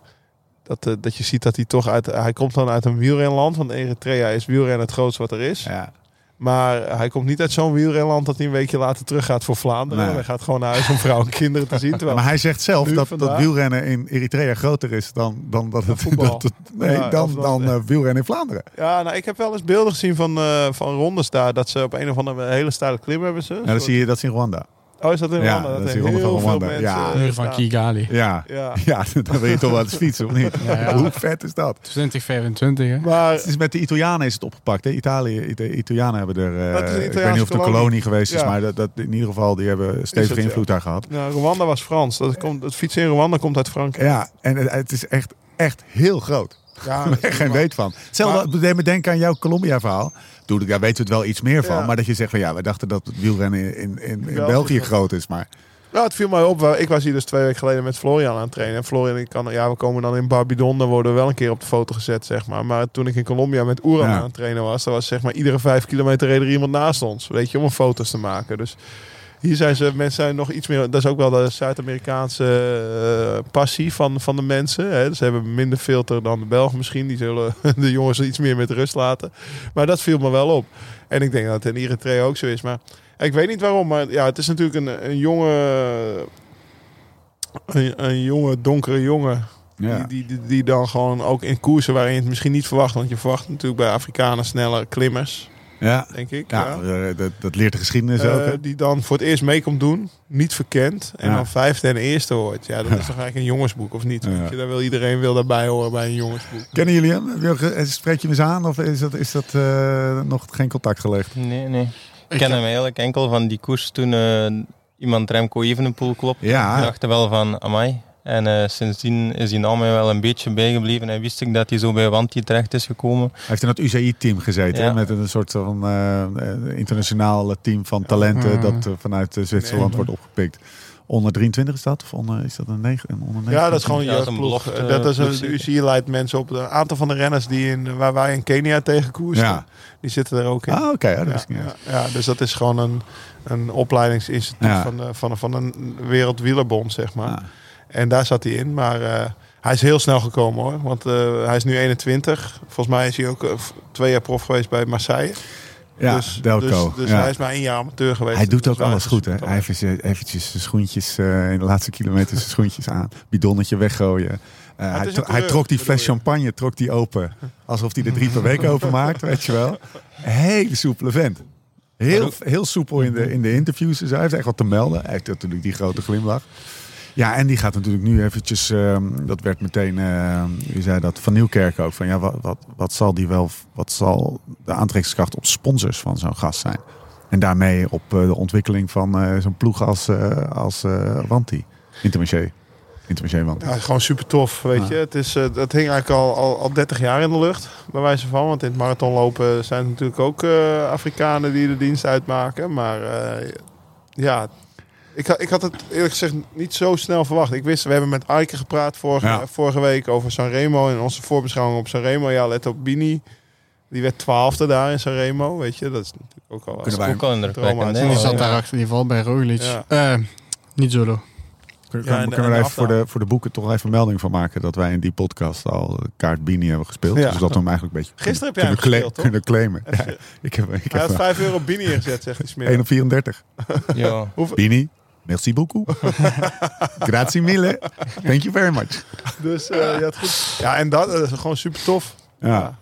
Dat, eh, dat je ziet dat hij toch uit... Hij komt dan uit een wielrenland. Want Eritrea is wielrennen het grootste wat er is. Ja. Maar hij komt niet uit zo'n wielrenland dat hij een weekje later terug gaat voor Vlaanderen. Nee. Hij gaat gewoon naar huis om vrouw en kinderen te zien. Maar hij zegt zelf dat, vandaag- dat wielrennen in Eritrea groter is dan, dan, dat het, voetbal. dat het- nee, Ja, dan, dan- dan eh, wielrennen in Vlaanderen. Ja, nou, ik heb wel eens beelden gezien van, eh, van rondes daar. Dat ze op een of andere hele steile klim hebben ze. Ja, dat zie je dat is in Rwanda. Oh, is dat in Ja, Rwanda? dat Dat is die ronde heel van veel Rwanda. mensen Ja. Muur van. Kigali. Ja. Ja. ja, dan wil je toch wel eens fietsen, of niet? Ja, ja. Hoe vet is dat? 2025, hè? Maar Het is met de Italianen is het opgepakt. Hè? Italië, de Italianen hebben er... eh, Dat is een ik weet niet of het een kolonie. geweest is, Ja. maar dat, dat, in ieder geval die hebben stevige ja. invloed daar gehad. Nou, Rwanda was Frans. Dat komt, het fietsen in Rwanda komt uit Frankrijk. Ja, en het, het is echt, echt heel groot. Ja, Daar heb ik geen weet van. Hetzelfde Maar- deed me denken aan jouw Colombia-verhaal. Toen, daar weten we het wel iets meer van. Ja. Maar dat je zegt van ja, we dachten dat het wielrennen in, in, in België België groot. is. Maar Nou, het viel mij op. Ik was hier dus twee weken geleden met Florian aan het trainen. En Florian, ik kan, ja, we komen dan in Barbidon. Dan worden we wel een keer op de foto gezet, zeg maar. Maar toen ik in Colombia met Oeran Ja. aan het trainen was... dan was zeg maar iedere vijf kilometer reed er iemand naast ons. Weet je, om foto's te maken. Dus hier zijn ze, mensen zijn nog iets meer... Dat is ook wel de Zuid-Amerikaanse eh, passie van, van de mensen. Hè. Ze hebben minder filter dan de Belgen misschien. Die zullen de jongens iets meer met rust laten. Maar dat viel me wel op. En ik denk dat het in Eritrea ook zo is. Maar ik weet niet waarom, maar ja, het is natuurlijk een, een jonge, een, een jonge, donkere jongen. ja. Die, die, die, die dan gewoon ook in koersen waarin je het misschien niet verwacht. Want je verwacht natuurlijk bij Afrikanen snelle klimmers, ja. denk ik. Ja, Ja. eh, dat, dat leert de geschiedenis Eh, ook. hè? die dan voor het eerst mee komt doen, niet verkend. En Ja. dan vijfde en eerste wordt. Ja, dat is toch eigenlijk een jongensboek, of niet? Ja. Je, daar wil iedereen wil daarbij horen bij een jongensboek. Kennen jullie hem? Eh, Spreek je hem eens aan of is dat, is dat eh, nog geen contact gelegd? Nee, nee. Ik ken hem eigenlijk enkel van die koers toen eh, iemand Remco Evenepoel klopt. Ja. Ik dacht wel van, amai. En eh, sindsdien is die naam mij wel een beetje bijgebleven. En wist ik dat hij zo bij Wanti terecht is gekomen. Hij heeft in het UCI-team gezeten. Ja. Met een soort van eh, eh, internationaal team van talenten. Ja. Dat vanuit Zwitserland Nee. wordt opgepikt. Onder 23 is dat? Of onder, is dat een 9? Een onder 9? Ja, dat is gewoon een Ja, dat is een dat is de. UCI leidt mensen op. Een aantal van de renners die in, waar wij in Kenia tegen koersen, Ja. die zitten er ook in. Ah, oké. ja, dat Ja, wist ik niet. ja, ja, dus dat is gewoon een, een opleidingsinstituut Ja. van, de, van, van een wereldwielerbond, zeg maar. En daar zat hij in, maar eh, hij is heel snel gekomen hoor. Want eh, hij is nu 21. Volgens mij is hij ook eh, twee jaar prof geweest bij Marseille. Ja, dus Delco. dus, dus ja. hij is maar één jaar amateur geweest. Hij doet Dus ook alles goed, hè? Hij heeft eventjes, zijn schoentjes in de laatste kilometer zijn schoentjes aan. Bidonnetje weggooien. Hij, is tro- een hij trok die fles champagne trok die open. Alsof hij er drie per week open maakt, weet je wel. Hele soepele vent. Heel, heel soepel in de, in de interviews. Dus hij heeft echt wat te melden. Hij heeft natuurlijk die grote glimlach. Ja, en die gaat natuurlijk nu eventjes... ehm, dat werd meteen... eh wie zei dat? Van Nieuwkerk ook. Van ja, wat, wat, wat zal die wel... Wat zal de aantrekkingskracht op sponsors van zo'n gast zijn? En daarmee op eh, de ontwikkeling van eh, zo'n ploeg als, als Wanti. Intermarché. Intermarché. Ja, gewoon super tof, weet je. Het, is, het hing eigenlijk al, al, al 30 jaar in de lucht, bij wijze van. Want in het marathonlopen zijn natuurlijk ook Afrikanen die de dienst uitmaken. Maar ja, ik, had- ik had het eerlijk gezegd niet zo snel verwacht. Ik wist, we hebben met Aike gepraat vorige, Ja. vorige week over Sanremo. En onze voorbeschouwing op Sanremo. Ja, let op Bini. Die werd twaalfde daar in Sanremo, weet je. Dat is natuurlijk ook al... Kunnen wij- Ook al indrukwekkend. Die zat daar achter die val bij Roglic. Ja. Eh, niet solo. Kunnen, Ja, en kunnen we er even voor de, voor de boeken toch even melding van maken dat wij in die podcast al kaart Bini hebben gespeeld. Ja. Dus dat we hem eigenlijk een beetje Gisteren heb jij kunnen, gespeeld, kunnen claimen. Ja, ik heb, ik Hij heb had 5 euro Bini ingezet, zegt die 1 smeer. op 34. Ja. Bini, merci beaucoup. Grazie mille. Thank you very much. Dus eh, ja, het goed. Ja, en dat, dat is gewoon super tof. Ja.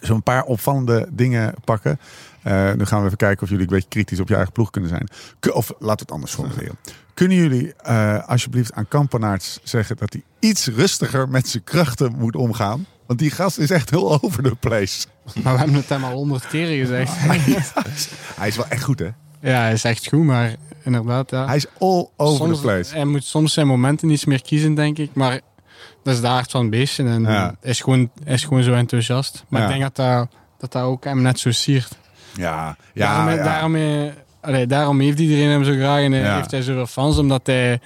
Zo'n paar opvallende dingen pakken. Eh, nu gaan we even kijken of jullie een beetje kritisch op je eigen ploeg kunnen zijn. Of laten we het anders formuleren. Kunnen jullie eh, alsjeblieft aan Kampenaerts zeggen dat hij iets rustiger met zijn krachten moet omgaan? Want die gast is echt heel over the place. Maar we hebben het hem al honderd keer gezegd. Hij is wel echt goed, hè? Ja, hij is echt goed, maar inderdaad, ja. Hij is all over soms, the place. Hij moet soms zijn momenten iets meer kiezen, denk ik. Maar dat is de aard van het beestje. En Ja. is gewoon, is gewoon zo enthousiast. Maar Ja. ik denk dat dat, dat dat ook hem net zo siert. Ja, ja, daarom, ja. Daarom, daarom heeft iedereen hem zo graag en heeft hij zoveel fans. Omdat hij...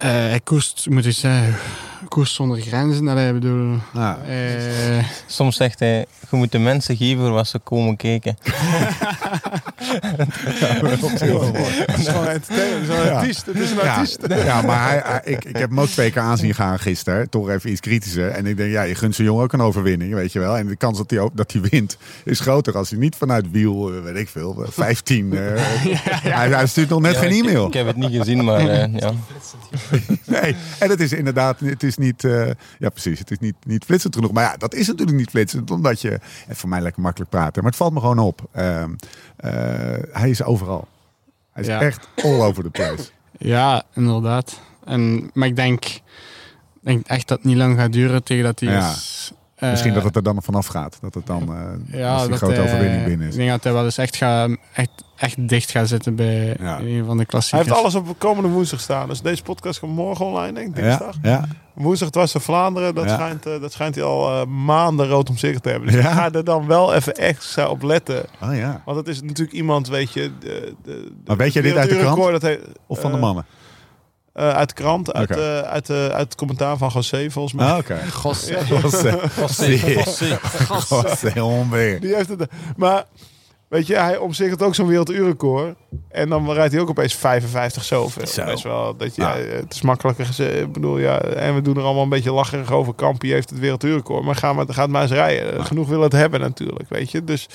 eh, hij koerst, moet ik zeggen, koerst zonder grenzen. Allee, ik bedoel... Ja. eh, Soms zegt hij, je moet de mensen geven voor wat ze komen kijken. Het is gewoon een entertainer, het is een Ja. artiest. Het is een Ja, artiest. ja, maar hij, hij- ik, ik heb hem ook twee keer aanzien gaan gisteren. Toch even iets kritischer. En ik denk, ja, je gunt zo'n jongen ook een overwinning, weet je wel. En de kans dat hij, ook, dat hij wint is groter als hij niet vanuit wiel, eh, weet ik veel, 15. eh, hij, hij stuurt nog net Ja, geen ik- e-mail. Ik, heb het niet gezien, maar eh, ja. Nee, en het is inderdaad, het is niet, eh, ja precies, het is niet, niet flitsend genoeg. Maar ja, dat is natuurlijk niet flitsend, omdat je, en voor mij lekker makkelijk praten, maar het valt me gewoon op. Ehm, eh, hij is overal. Hij is Ja. echt all over the place. Ja, inderdaad. En, maar ik denk, denk echt dat het niet lang gaat duren tegen dat hij Ja. is. Eh, Misschien dat het er dan vanaf gaat. Dat het dan, eh ja, als die dat grote hij- overwinning binnen Ik is. denk dat hij wel eens echt, gaat, echt, echt dicht gaat zitten bij Ja. een van de Hij klassiekers. heeft alles op komende woensdag staan. Dus deze podcast komt morgen online, denk ik, dinsdag. ja, Woensdag was er Vlaanderen. Dat, Ja. schijnt, eh, dat schijnt hij al eh, maanden rood om zich te hebben. Dus Ja. ik ga er dan wel even extra op letten. oh ja. Want het is natuurlijk iemand, weet je... De, de, Maar weet jij dit uit de Dat hij, Of van de eh, mannen? Eh, uit de krant, uit, eh, uit, eh, uit het commentaar van José, volgens mij. Ah, oké. Ja. José. José. José. Die heeft het. Maar weet je, hij omzingelt ook zo'n werelduurrecord. En dan rijdt hij ook opeens 55 zoveel. Zo. Best wel, dat je, Ja. ja, het is makkelijker gezegd. Ik bedoel, ja, en we doen er allemaal een beetje lacherig over. Kampie heeft het werelduurrecord. Maar ga maar, gaat maar eens rijden. Genoeg wil het hebben natuurlijk, weet je. Dus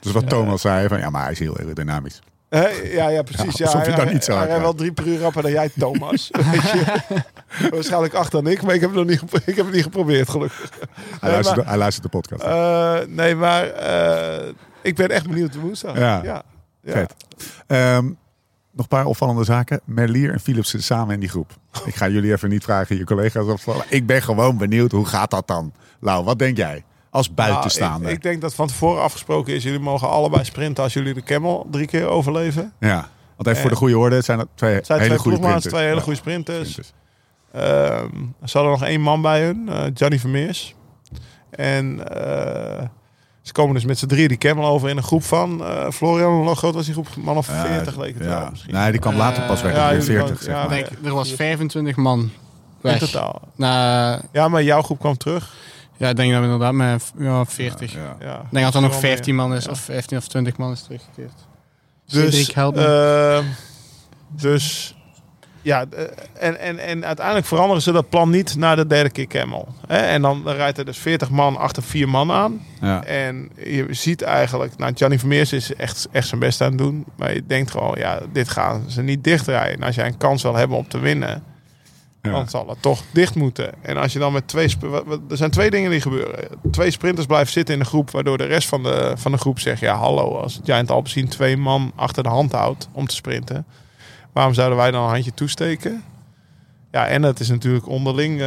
Dus wat Thomas zei, van, ja, maar hij is heel aerodynamisch. Ja, ja, precies. Ja, Ja, je daar niet zo hij, hard rijdt wel drie per uur rapper dan jij, Thomas. weet je. Waarschijnlijk acht dan ik, maar ik heb het nog niet, ik heb het niet geprobeerd, gelukkig. Hij, Nee, luistert, maar- hij luistert de podcast. Eh, nee, maar eh, ik ben echt benieuwd de woensdag. Ja. ja. ja. Vet. Ehm, nog een paar opvallende zaken. Merlier en Philips zitten samen in die groep. Ik ga jullie even niet vragen, je collega's opvallen. Ik ben gewoon benieuwd, hoe gaat dat dan? Lau, wat denk jij? Als buitenstaander. Nou, ik, ik denk dat van tevoren afgesproken is: jullie mogen allebei sprinten als jullie de Camel drie keer overleven. ja, want even voor de Eh, goede orde, het zijn dat twee Het zijn hele twee goede sprinters. twee hele Ja, goede sprinters. sprinters. Ehm, er zat er nog één man bij hun, eh Gianni Vermeers. En eh, ze komen dus met z'n drie die Camel over in een groep van eh, Florian. Hoe groot was die groep? Man of Ja, 40 leek het ja. wel misschien. Nee, die kwam later pas weg. Eh, Ja, ja, ja, jullie 40, kan- zeg ja, maar. Ik denk, er was 25 man in totaal. Na, Ja, maar jouw groep kwam terug. Ja, ik denk dat we inderdaad met ja, 40. Ja. Ja. Ik denk dat er nog Wel 15 meer. man is, Ja. of 15 of 20 man is teruggekeerd. Dus, Cedric, help me. eh, dus ja, eh, en, en, en uiteindelijk veranderen ze dat plan niet naar de derde keer Camel. Hè? En dan rijdt er dus 40 man achter vier man aan. Ja. En je ziet eigenlijk, nou, Gianni Vermeers is echt, echt zijn best aan het doen. Maar je denkt gewoon, ja, dit gaan ze niet dichtrijden. En als jij een kans wil hebben om te winnen, Ja. dan zal het toch dicht moeten. En als je dan met twee... Er zijn twee dingen die gebeuren. Twee sprinters blijven zitten in de groep, waardoor de rest van de, van de groep zegt... Ja, hallo, als Giant Alpecin twee man achter de hand houdt om te sprinten... waarom zouden wij dan een handje toesteken? Ja, en het is natuurlijk onderling. eh,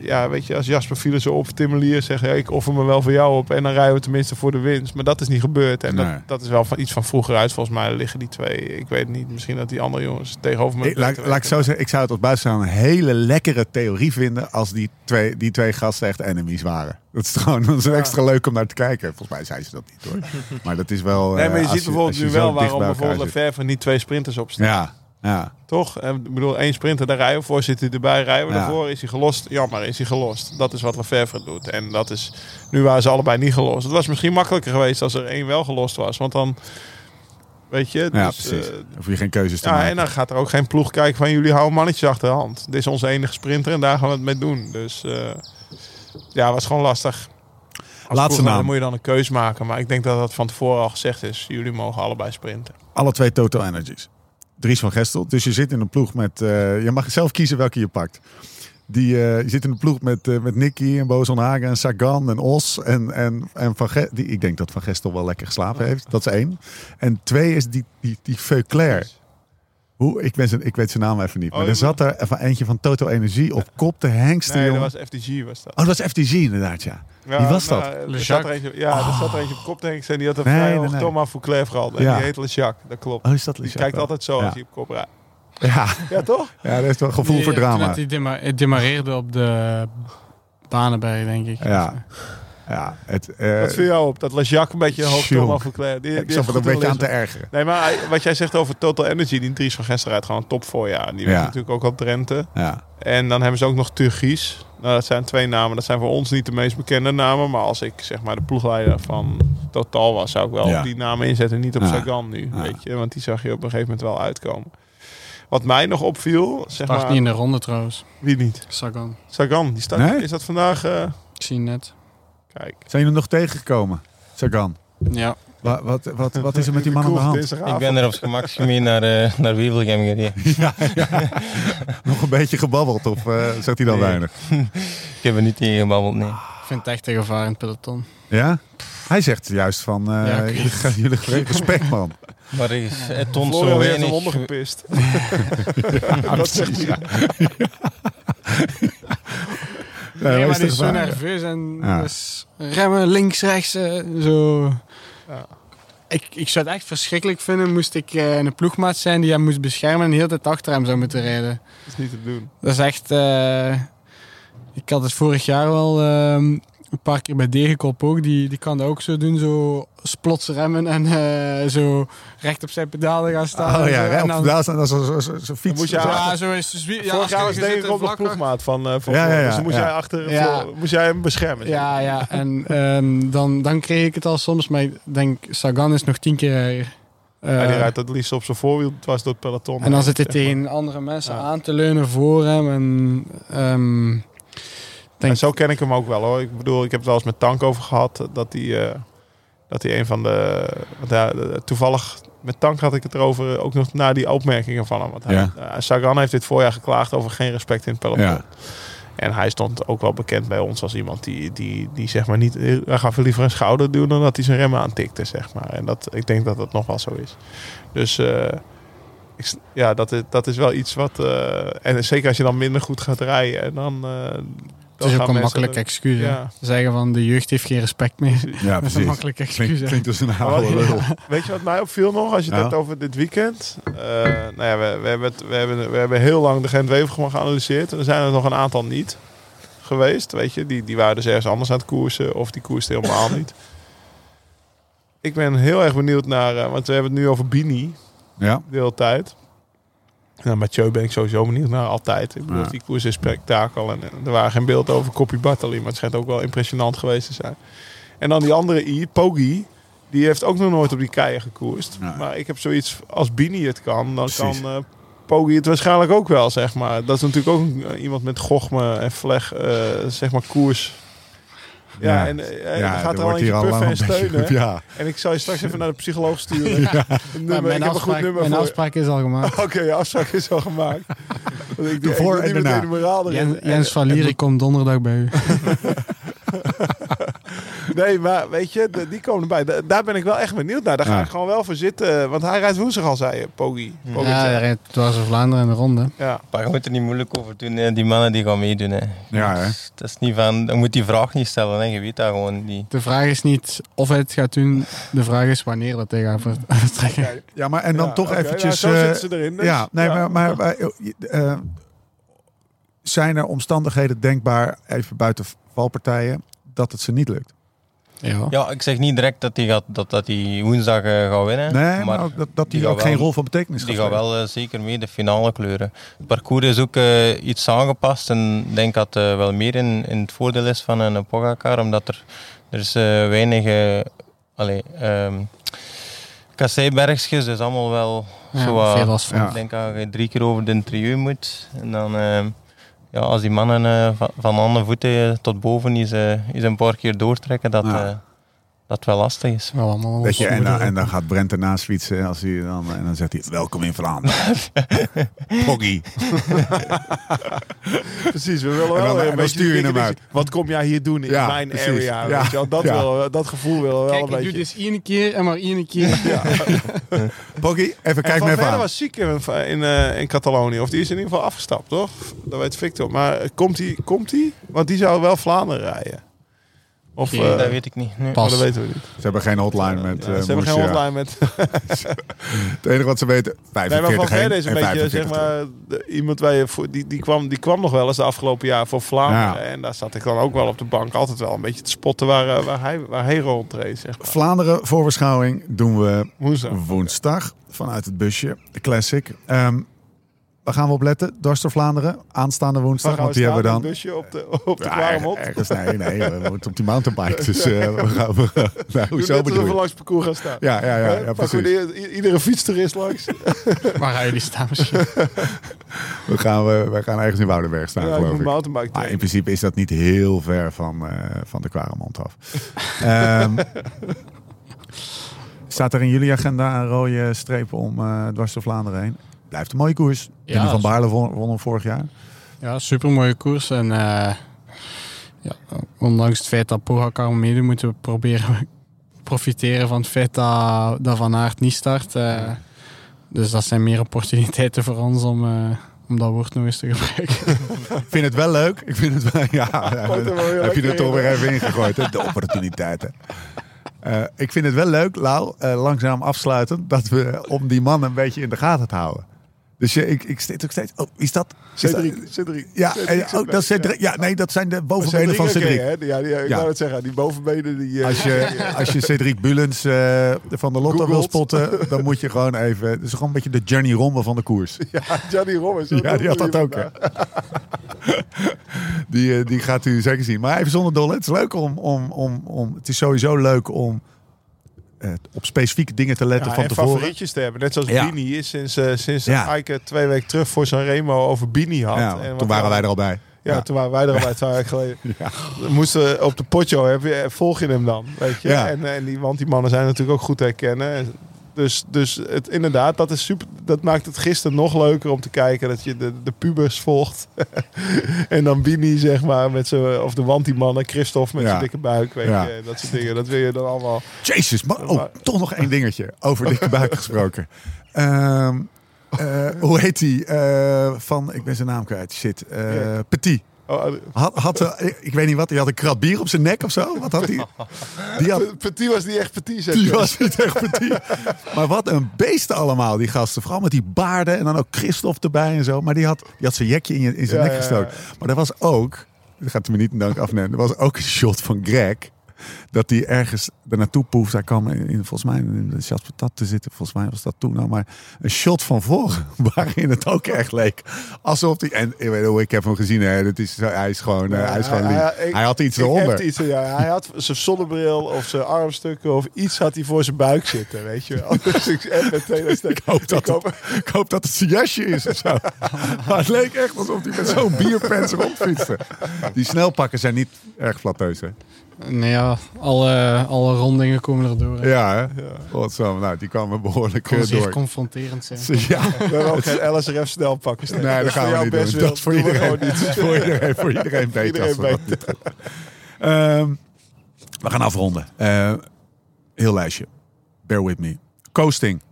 ja, weet je, als Jasper Philips zo op Timmelier zegt, ja, ik offer me wel voor jou op en dan rijden we tenminste voor de winst. Maar dat is niet gebeurd. En Nee. dat, dat is wel van iets van vroeger uit. Volgens mij liggen die twee. Ik weet niet. Misschien dat die andere jongens tegenover me. Ik, laat, laat ik zo zeggen, ik zou het als buitenstaander een hele lekkere theorie vinden als die twee, die twee gasten echt enemies waren. Dat is gewoon dat is extra leuk om naar te kijken. Volgens mij zijn ze dat niet hoor. Maar dat is wel. Nee, eh, maar je als ziet bijvoorbeeld nu wel waarom bijvoorbeeld zit. Lefevre niet twee sprinters op staan. Ja, ja. Toch? Ik bedoel, één sprinter, daar rijden we voor. Zit hij erbij, rijden we Ja. ervoor. Is hij gelost? Jammer, is hij gelost. Dat is wat Lefevre doet. En dat is... Nu waren ze allebei niet gelost. Het was misschien makkelijker geweest als er één wel gelost was. Want dan... Weet je? ja, dus, precies. eh, Hoef je geen keuzes te ja, maken. en dan gaat er ook geen ploeg kijken van jullie houden mannetjes achter de hand. Dit is onze enige sprinter en daar gaan we het mee doen. Dus eh, ja, was gewoon lastig. Als Laatste naam. Dan moet je dan een keus maken. Maar ik denk dat dat van tevoren al gezegd is. Jullie mogen allebei sprinten. Alle twee Total Energies. Dries van Gestel. Dus je zit in een ploeg met... eh, je mag zelf kiezen welke je pakt. Die, eh, je zit in een ploeg met, eh, met Nicky en Bozo Hagen en Sagan en Os. En, en, en van Ge- die, ik denk dat Van Gestel wel lekker geslapen heeft. Dat is één. En twee is die, die, die Veuclair. Hoe, ik, ben zijn, ik weet zijn naam even niet. Maar Oh, er zat er even eentje van Total Energie op kop. De hengste, Nee, dat was FDG was dat. Oh, dat was FTG inderdaad, ja. Wie was dat? nou, er Le zat Jacques. er eentje, ja, er zat er eentje op kop denk ik. En die had een Nee, vrij nee, nee. Thomas Fouclair gehad. En Ja. die heet Le Jacques, dat klopt. Oh, is dat die kijkt wel? altijd zo Ja. als hij op kop rijdt. Ja, Ja, toch? ja, dat heeft wel gevoel Die, voor eh, drama. Hij demareerde op de Banenberg, denk ik. Ja. Ja, het, eh, Wat viel jou op? Dat Jacques een beetje hoog Fouclair. Die, ik die zat heeft er een beetje aan te ergeren. Nee, maar wat jij zegt over Total Energy, die Dries van Gestel rijdt gewoon top voorjaar. Die Ja. werd natuurlijk ook op Drenthe. Ja. En dan hebben ze ook nog Turgies. Nou, dat zijn twee namen. Dat zijn voor ons niet de meest bekende namen. Maar als ik zeg maar de ploegleider van Total was, zou ik wel Ja. die namen inzetten. Niet op Ja. Sagan nu, Ja. weet je. Want die zag je op een gegeven moment wel uitkomen. Wat mij nog opviel, zeg Start maar... niet in de ronde trouwens. Wie niet? Sagan. Sagan, die staat... Nee? Is dat vandaag... eh, Ik zie net. Kijk. Zijn jullie nog tegengekomen? Sagan. Ja. Wat, wat, wat, wat is er met die man aan de hand? Ik ben er op zijn maximum naar, eh naar Wevelgem gereden. Nog een beetje gebabbeld of eh zegt hij dan Nee. weinig? Ik heb er niet tegen gebabbeld, nee. Ik vind het echt een gevaar in het peloton. Ja? Hij zegt juist van, eh Ja, oké. jullie gaan- jullie respect man. Maar hij- het toont zo heeft weinig... ondergepist. dat zegt hij. Nee, maar is die is zo nerveus en Ja. dus remmen links, rechts, eh, zo. Ja. Ik, ik zou het echt verschrikkelijk vinden moest ik eh, een ploegmaat zijn die hem moest beschermen en de hele tijd achter hem zou moeten rijden. Dat is niet te doen. Dat is echt... eh, ik had het vorig jaar wel ehm, een paar keer bij Degenkop ook. Die, die kan dat ook zo doen, zo splots remmen en eh, zo recht op zijn pedalen gaan staan. Oh ja, En op daar staan dat is zo'n zo, zo, zo fiets. moet je ja, zo is. Ja, Vorig als jaar je was zit in denk ik op de ploegmaat van, eh van Ja, ja, Dus moest ja. jij achter Ja. Flo- moest jij hem beschermen. Ja, ja. En ehm, dan, dan kreeg ik het al soms. Maar ik denk, Sagan is nog tien keer. Ja, die Eh, rijdt het liefst op zijn voorwiel dwars door het peloton. en dan zit hij tegen andere mensen Ja. aan te leunen voor hem. En, ehm, denk, En zo ken ik hem ook wel hoor. Ik bedoel, ik heb het wel eens met Tank over gehad. Dat hij, eh, dat hij een van de, want ja, Toevallig met Tank had ik het erover. Ook nog na die opmerkingen van hem. Want hij, Ja. eh, Sagan heeft dit voorjaar geklaagd over geen respect in het peloton. Ja. En hij stond ook wel bekend bij ons als iemand die, die, die zeg maar niet... Hij gaf liever een schouder doen dan dat hij zijn remmen aantikte, zeg maar. En dat, ik denk dat dat nog wel zo is. Dus eh, ik, ja, dat is, dat is wel iets wat... en zeker als je dan minder goed gaat rijden. En dan, het is ook een makkelijk excuus. Ja. Zeggen van de jeugd heeft geen respect meer. Ja, Dat is een precies. makkelijk excuus. Klinkt, als een oude lul. Weet je wat mij opviel nog als je het Ja. hebt over dit weekend? Eh, nou ja, we, we, hebben het, we, hebben, we hebben heel lang de Gent-Wevelgem geanalyseerd. En er zijn er nog een aantal niet geweest. Weet je, die, die waren dus ergens anders aan het koersen. Of die koersten helemaal niet. Ik ben heel erg benieuwd naar... eh, want we hebben het nu over Bini Ja, de hele tijd. Nou, Mathieu ben ik sowieso benieuwd naar altijd. Ik bedoel, Ja. die koers is spektakel. En, en er waren geen beelden over Koppie Bartali. Maar het schijnt ook wel impressionant geweest te zijn. En dan die andere I, Pogi. Die heeft ook nog nooit op die keien gekoerst. Ja. Maar ik heb zoiets, als Bini het kan, dan Precies. kan eh Pogi het waarschijnlijk ook wel, zeg maar. Dat is natuurlijk ook eh, iemand met gochme en vleg, eh, zeg maar, koers. Ja, Ja. en eh, ja er gaat er al eentje al puffen en een beetje- steunen. Ja, En ik zal je straks even naar de psycholoog sturen. Een nummer, ik mijn heb een goed afspraak, nummer mijn afspraak is al gemaakt. Oké, je afspraak is al gemaakt. Want ik, De ik voor- en daarna. meteen de moraal erin. Jens, En- Jens ik kom donderdag bij u. Nee, maar weet je, de- die komen erbij. Da- Daar ben ik wel echt benieuwd naar. Daar ga Ja. ik gewoon wel voor zitten. Want hij rijdt woensdag al, zei je, Poggi. Pogacar. Ja, hij rijdt dwars door Vlaanderen in de ronde. ja. Maar je moet er niet moeilijk over doen, hè. die mannen die gaan meedoen. Hè. Ja, hè? Dus Dat is niet van, je moet die vraag niet stellen, hè. je weet dat gewoon niet. De vraag is niet of hij het gaat doen, de vraag is wanneer dat hij gaat vertrekken. Ja, maar en dan Ja, toch nou, eventjes... zo eh, zitten ze erin. dus. ja, nee, Ja. maar, maar, maar, eh, eh, zijn er omstandigheden denkbaar, even buiten valpartijen, dat het ze niet lukt? Ja. Ja, ik zeg niet direct dat hij gaat, dat, dat die woensdag eh, gaat winnen. Nee, maar, dat, dat die, die ook gaat geen rol van betekenis Die gaat gaat spelen. wel eh, zeker mee de finale kleuren. Het parcours is ook eh, iets aangepast en ik denk dat het wel meer in, in het voordeel is van een Pogacar, omdat er, er is eh, weinig allee, ehm kasseibergjes, dus allemaal wel Ja, zo veel asfalt. Ja. Ik denk dat je drie keer over de trieu moet. En dan, ehm, ja, als die mannen eh, van, van handen voeten tot boven is, eh, is een paar keer doortrekken, dat, Ja. Eh, dat wel lastig is. Wel allemaal Weet je, en, dan, en dan gaat Brent ernaast fietsen als hij dan, en dan zegt hij, welkom in Vlaanderen. Poggy. Precies, we willen En wel dan- weer en een dan beetje stuur je hem uit. Wat kom jij hier doen in Ja, mijn precies. area? Ja, Weet je wel? Dat, ja. willen we- dat gevoel willen we wel Kijk, een ik doe beetje. dus één keer en maar één keer. Poggy, even En kijk me Van even aan. was ziek in, in, eh, in Catalonië. Of die is in ieder geval afgestapt, toch? Dat weet Victor. Maar eh, komt hij? Komt hij? Want die zou wel Vlaanderen rijden. Of, Geen- eh, dat weet ik niet. Nee. Pas. maar dat weten we niet. Ze hebben geen hotline met Ja, eh ze hebben geen hotline met... Het enige wat ze weten, Nee, maar 45 Van heen is een en beetje, 45 zeg maar, de- iemand waar je voor, die, die, kwam, die kwam nog wel eens de afgelopen jaar voor Vlaanderen. Ja. En daar zat ik dan ook wel op de bank altijd wel een beetje te spotten waar, eh, waar, hij, waar hij rondreed, zeg maar. Vlaanderen voorbeschouwing doen we Woensdag. woensdag vanuit het busje, de Classic. Ehm waar gaan we op letten? Dwars door Vlaanderen, aanstaande woensdag. Waar gaan Want we die hebben we dan... Een busje op de, op de Ja, Kwaremond? ergens, nee, nee, we moeten op die mountainbike. Dus eh, we gaan... We, nou, hoezo bedoel we je? langs het parcours gaan staan. Ja, ja, ja, Hè? ja Pakken we precies. de- i- iedere fietstoerist langs. Waar gaan jullie staan misschien? We gaan, we, we gaan ergens in Woudenberg staan, ja, geloof ik. mountainbike Maar trainen. in principe is dat niet heel ver van, eh, van de Kwaremond af. Ehm, staat er in jullie agenda een rode streep om eh dwars door Vlaanderen heen? Blijft een mooie koers. Ja, van Baarle won, hem vorig jaar. Ja, super mooie koers. En eh, ja, ondanks het feit dat Pogacar meedoet, moeten we proberen profiteren van het feit dat, dat Van Aert niet start. eh. dus dat zijn meer opportuniteiten voor ons om, eh, om dat woord nog eens te gebruiken. Ik vind het wel leuk. Ik vind het wel, ja, wel heb je er toch weer even ingegooid, hè? de opportuniteiten. Eh, ik vind het wel leuk, Lau, eh, langzaam afsluiten, dat we om die man een beetje in de gaten te houden. Dus je, ik, ik steeds ook steeds. Oh, is dat? Is dat- Cedric, Cedric. Ja, Cedric eh, oh, dat is. Cedric. Ja, nee, dat zijn de bovenbenen van Cedric. hè? Ja, die, ik Ja. wou het zeggen, die bovenbenen die... eh, Als je, als je Cedric Bulens eh, van de Lotto wil spotten, dan moet je gewoon even... Het is gewoon een beetje de Johnny Rommel van de koers. Ja, Johnny Rommers. Ja, die had dat ook, hè. Die, eh, die gaat u zeker zien. Maar even zonder dolle, het is leuk om... om, om, om het is sowieso leuk om eh, op specifieke dingen te letten Ja, van en tevoren. favorietjes te hebben. Net zoals Ja. Bini is sinds, eh sinds Ja. Eike twee weken terug voor Sanremo over Bini had. Ja, En toen waren wij er al bij. Ja, toen waren wij er al bij twee weken geleden. Moesten op de potjo, heb je, volg je hem dan, weet je. En, en die, want die mannen zijn natuurlijk ook goed te herkennen. Dus, dus het, inderdaad, dat, is super, dat maakt het gisteren nog leuker om te kijken dat je de, de pubers volgt. en dan Bini, zeg maar, met z'n, of de wantimannen, Christophe met Ja. zijn dikke buik, weet Ja. je. Dat soort dingen, dat wil je dan allemaal... Jezus, maar, oh, Maar- toch nog één dingetje over dikke buik gesproken. Ehm, eh, hoe heet die? Eh, van, ik ben zijn naam kwijt. Shit. Eh. Petit. Oh, Had, had, eh, ik weet niet wat, hij had een krat bier op zijn nek of zo. Wat had hij? Die, had, Petit was niet echt Petit, zeg die was niet echt Petit. Maar wat een beesten allemaal, die gasten. Vooral met die baarden en dan ook Christophe erbij en zo. Maar die had, die had zijn jekje in, je- in zijn Ja, nek ja, ja. gestoken. Maar er was ook, dat gaat me niet in dank afnemen. Er was ook een shot van Greg. Dat hij ergens er naartoe poeft. Hij kwam in, in- volgens mij in de Chas Patat te zitten. Volgens mij was dat toen al. Maar een shot van voren. Waarin het ook echt leek. Alsof hij. En ik weet hoe ik heb hem gezien. Hè, dat is, hij is gewoon, eh, hij is gewoon lief. ik- hij had iets eronder. iets, ja, hij had zijn zonnebril of zijn armstukken of iets had hij voor zijn buik zitten, weet je wel. Dus ik hoop, dat ik hoop- het, ik hoop dat het zijn jasje is of zo. maar het leek echt alsof hij met zo'n bierpens rondfietste. Die snelpakken zijn niet erg flatteus, Nee, ja, alle, alle rondingen komen erdoor. hè. Ja, hè? Zo. Nou, die kwamen behoorlijk kan eh, zeer door. confronterend zijn. Ja, We hebben ook geen LSRF snelpakkers. nee, dat gaan we niet doen. Dat is voor iedereen, is voor iedereen, voor iedereen beter. Iedereen niet. Ehm, We gaan afronden. Eh, heel lijstje. Bear with me. Coasting.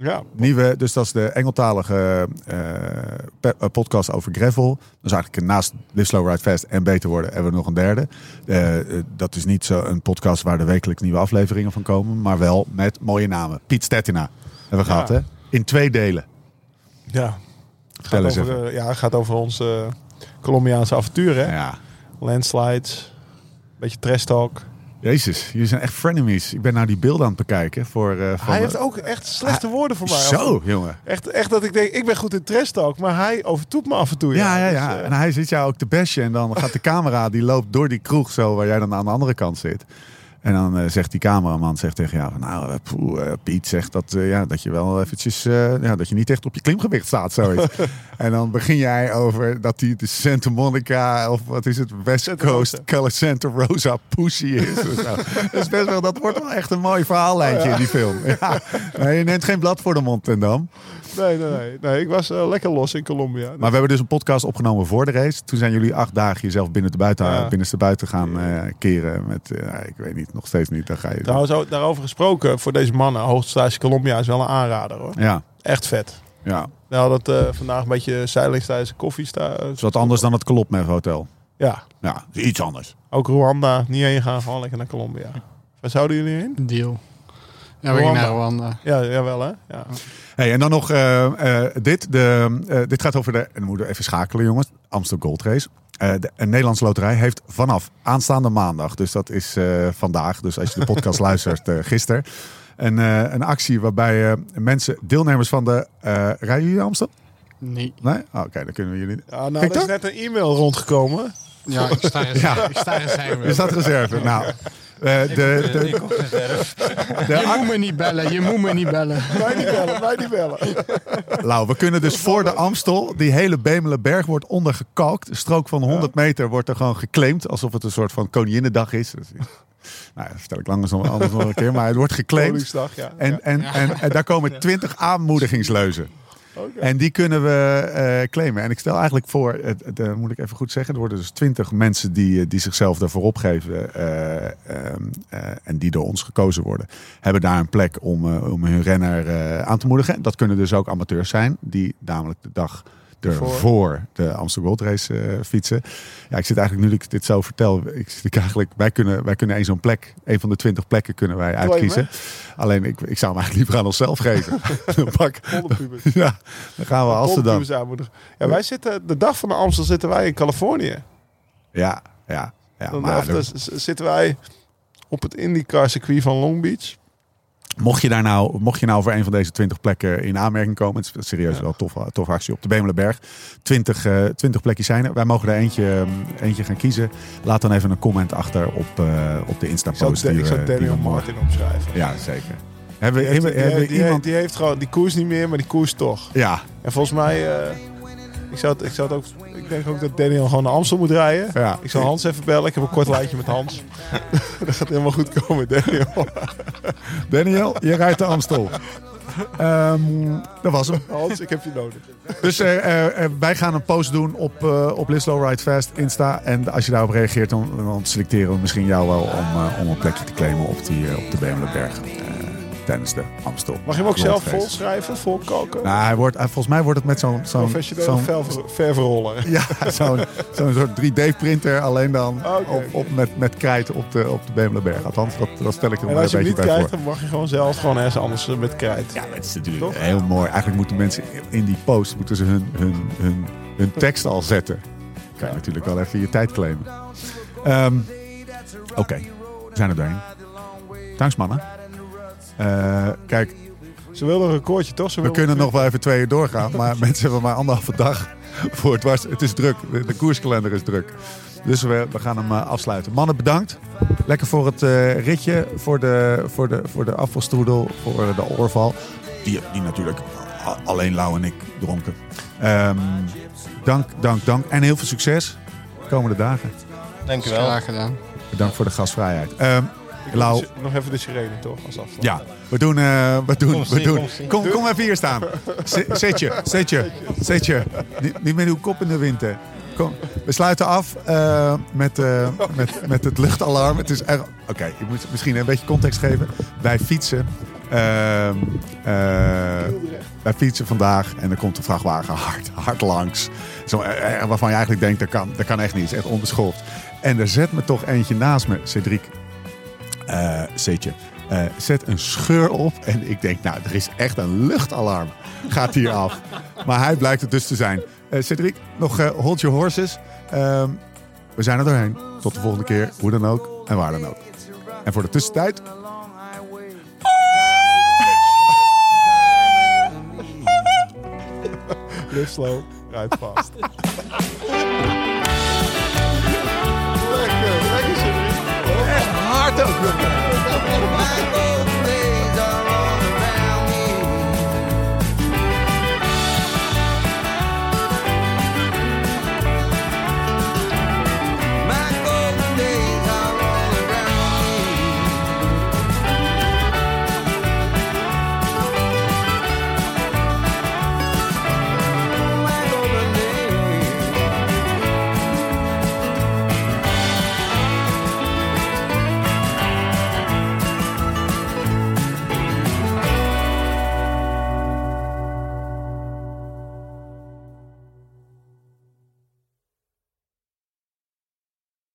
Ja, Nieuwe, dus dat is de Engeltalige eh, eh, podcast over gravel. Dus eigenlijk naast Live Slow Ride Fast en Beter Worden hebben we nog een derde. Eh, dat is niet zo een podcast waar er wekelijks nieuwe afleveringen van komen. Maar wel met mooie namen. Piet Stettina hebben we Ja. gehad hè. In twee delen. ja. Vertel Gaat over, even. ja, het gaat over ons eh, Colombiaanse avontuur. Hè? Ja. Landslides, beetje trash talk. Jezus, jullie zijn echt frenemies. Ik ben nou die beelden aan het bekijken. Voor, eh, van Hij heeft ook echt slechte woorden voor mij. Zo, jongen. Echt, echt dat ik denk, ik ben goed in trash talk, maar hij overtoept me af en toe. Ja, ja, Dus, ja. eh, En hij zit jou ook te bashen. En dan gaat de camera, die loopt door die kroeg zo, waar jij dan aan de andere kant zit. En dan eh, zegt die cameraman zegt tegen jou van, nou, eh, poeh, eh, Piet zegt dat, ja, dat je wel eventjes, ja, dat je niet echt op je klimgewicht staat, zoiets. en dan begin jij over dat hij de Santa Monica, of wat is het, West Coast Santa Rosa Pussy is. is best wel, dat wordt wel echt een mooi verhaallijntje in die film. Ja. Nee, je neemt geen blad voor de mond, ten dam. Nee, nee, nee, nee. Ik was eh, lekker los in Colombia. Maar we hebben dus een podcast opgenomen voor de race. Toen zijn jullie acht dagen jezelf binnen de buiten, Ja. binnenste buiten gaan eh, keren. Met, eh, ik weet niet, nog steeds niet. Dan ga je. Trouwens, ook daarover gesproken, voor deze mannen, Hoogsttage Colombia is wel een aanrader hoor. Ja, Echt vet. ja. We hadden het eh, vandaag een beetje zeilings tijdens de koffie staan. Het is wat anders dan het Kolopmev Hotel. Ja, Ja, is iets anders. ook Rwanda, niet heen gaan, gewoon lekker naar Colombia. Waar zouden jullie heen? Deal. Ja, we gingen naar Rwanda. Ja, jawel hè? Ja. Hey, en dan nog eh, eh, dit. De, eh, dit gaat over de. En dan moeten we even schakelen, jongens. Amsterdam Gold Race. Eh, de een Nederlandse loterij heeft vanaf aanstaande maandag, dus dat is eh, vandaag, dus als je de podcast luistert, gisteren, een, eh, een actie waarbij eh, mensen, deelnemers van de. eh rijden jullie Amsterdam? Nee. Nee? Oh, Oké, dan kunnen we jullie. Ja, nou, Kijk er is dan. net een e-mail rondgekomen. Ja, ik sta in, Ja. ik sta in zijn. Is dat reserve? Nou, eh, de, de, Ik de, Je moet me niet bellen, je moet me niet bellen. Wij niet bellen, wij niet bellen. Lau, we kunnen dus voor de Amstel, die hele Bemelenberg wordt ondergekalkt. Een strook van 100 meter wordt er gewoon geclaimd, alsof het een soort van Koninginnedag is. Dus, nou, dat vertel ik langer nog anders nog een keer, maar het wordt geclaimd. Ja. En, en, en, en daar komen 20 aanmoedigingsleuzen. En die kunnen we eh, claimen. En ik stel eigenlijk voor, het, eh, moet ik even goed zeggen, er worden dus 20 mensen die, eh, die zichzelf daarvoor opgeven eh, ehm, eh, en die door ons gekozen worden, hebben daar een plek om, om hun renner aan te moedigen. Dat kunnen dus ook amateurs zijn, die namelijk de dag ervoor Voor. de Amsterdam Gold Race eh, fietsen. Ja, ik zit eigenlijk, nu ik dit zo vertel, ik zit eigenlijk, wij kunnen, wij kunnen één zo'n plek, een van de 20 plekken kunnen wij uitkiezen. Alleen ik, ik zou hem eigenlijk liever aan onszelf geven. Pak, ja, dan gaan we Amsterdam. Ja, wij zitten, de dag van de Amstel zitten wij in Californië. Ja, ja, ja. Dan, Maar zitten wij op het IndyCar circuit van Long Beach. Mocht, je daar nou, mocht je nou voor een van deze 20 plekken in aanmerking komen, het is serieus Ja. wel een toffe, toffe actie op de Bemelenberg. 20, eh 20 plekjes zijn er. Wij mogen er eentje, ehm, eentje gaan kiezen. Laat dan even een comment achter op, eh, op de Insta-post. ik zou Daniel Martin opschrijven. Ja, zeker. Hebben, Die heeft, hebben, die, hebben heeft- die, iemand... die heeft gewoon die koers niet meer, maar die koers toch. Ja, En volgens mij, eh, ik, zou het, ik, zou het ook, ik denk ook dat Daniel gewoon naar Amstel moet rijden. ja. Ik zal Hans even bellen. Ik heb een kort lijntje met Hans. dat gaat helemaal goed komen, Daniel. Daniel, je rijdt de Amstel. Ehm, dat was hem. Hans, ik heb je nodig. Dus eh, eh, eh, wij gaan een post doen op, op Live Slow Ride Fast Insta. En als je daarop reageert, dan, dan selecteren we misschien jou wel om, om een plekje te claimen op, die, op de Bemelenberg. Eh tijdens de Amstel. Mag je hem ook zelf volschrijven, volkoken? Nou, hij wordt, hij- volgens mij wordt het met zo'n... zo'n Professionele ververroller. ja, zo'n zo'n soort 3D-printer, alleen dan Oké. op, op, met, met krijt op de, op de Bemelenberg. Althans, dat, dat stel ik er En maar als een je hem beetje niet bij krijgt, voor. dan mag je gewoon zelf gewoon ergens anders eh, met krijt. Ja, het is natuurlijk Toch? heel mooi. Eigenlijk moeten mensen in die post moeten ze hun, hun, hun, hun tekst al zetten. Kan je natuurlijk wel even je tijd claimen. Ehm, Oké, we zijn er doorheen. Thanks mannen. Eh, kijk, Ze wilden een recordje, toch? Ze we kunnen nog wel even twee uur doorgaan. Maar mensen hebben maar anderhalve dag voor het was. Het is druk. De, de koerskalender is druk. Dus we, we gaan hem eh, afsluiten. Mannen, bedankt. Lekker voor het eh, ritje. Voor de, voor, de, voor de afvalstoedel. Voor de oorval. Die, die natuurlijk alleen Lau en ik dronken. Ehm, dank, dank, dank. En heel veel succes de komende dagen. Dankjewel. Graag gedaan. Bedankt voor de gastvrijheid. Ehm, Lau, Nog even de sirene, toch? Als afstand. ja, we doen. eh, we doen, Kom, we doen. kom. Kom, even hier staan. Z- Zet je, zet je, zet je. Niet, niet met uw kop in de wind. hè. Kom, we sluiten af eh, met, eh, met, met het luchtalarm. Het is erg. Oké, ik moet misschien een beetje context geven. Wij fietsen. ehm, eh, wij fietsen vandaag en er komt een vrachtwagen hard, hard langs. Zo, eh, eh, waarvan je eigenlijk denkt, dat kan, dat kan echt niet. Het is echt onbeschoft. En er zet me toch eentje naast me, Cedric. Eh eh, zet een scheur op en ik denk, nou, er is echt een luchtalarm. Gaat hier af. Maar hij blijkt het dus te zijn. Eh Cedric, nog eh, hold your horses. Ehm, we zijn er doorheen. Tot de volgende keer, hoe dan ook en waar dan ook. En voor de tussentijd, Live slow, rijd vast. hard ook. I go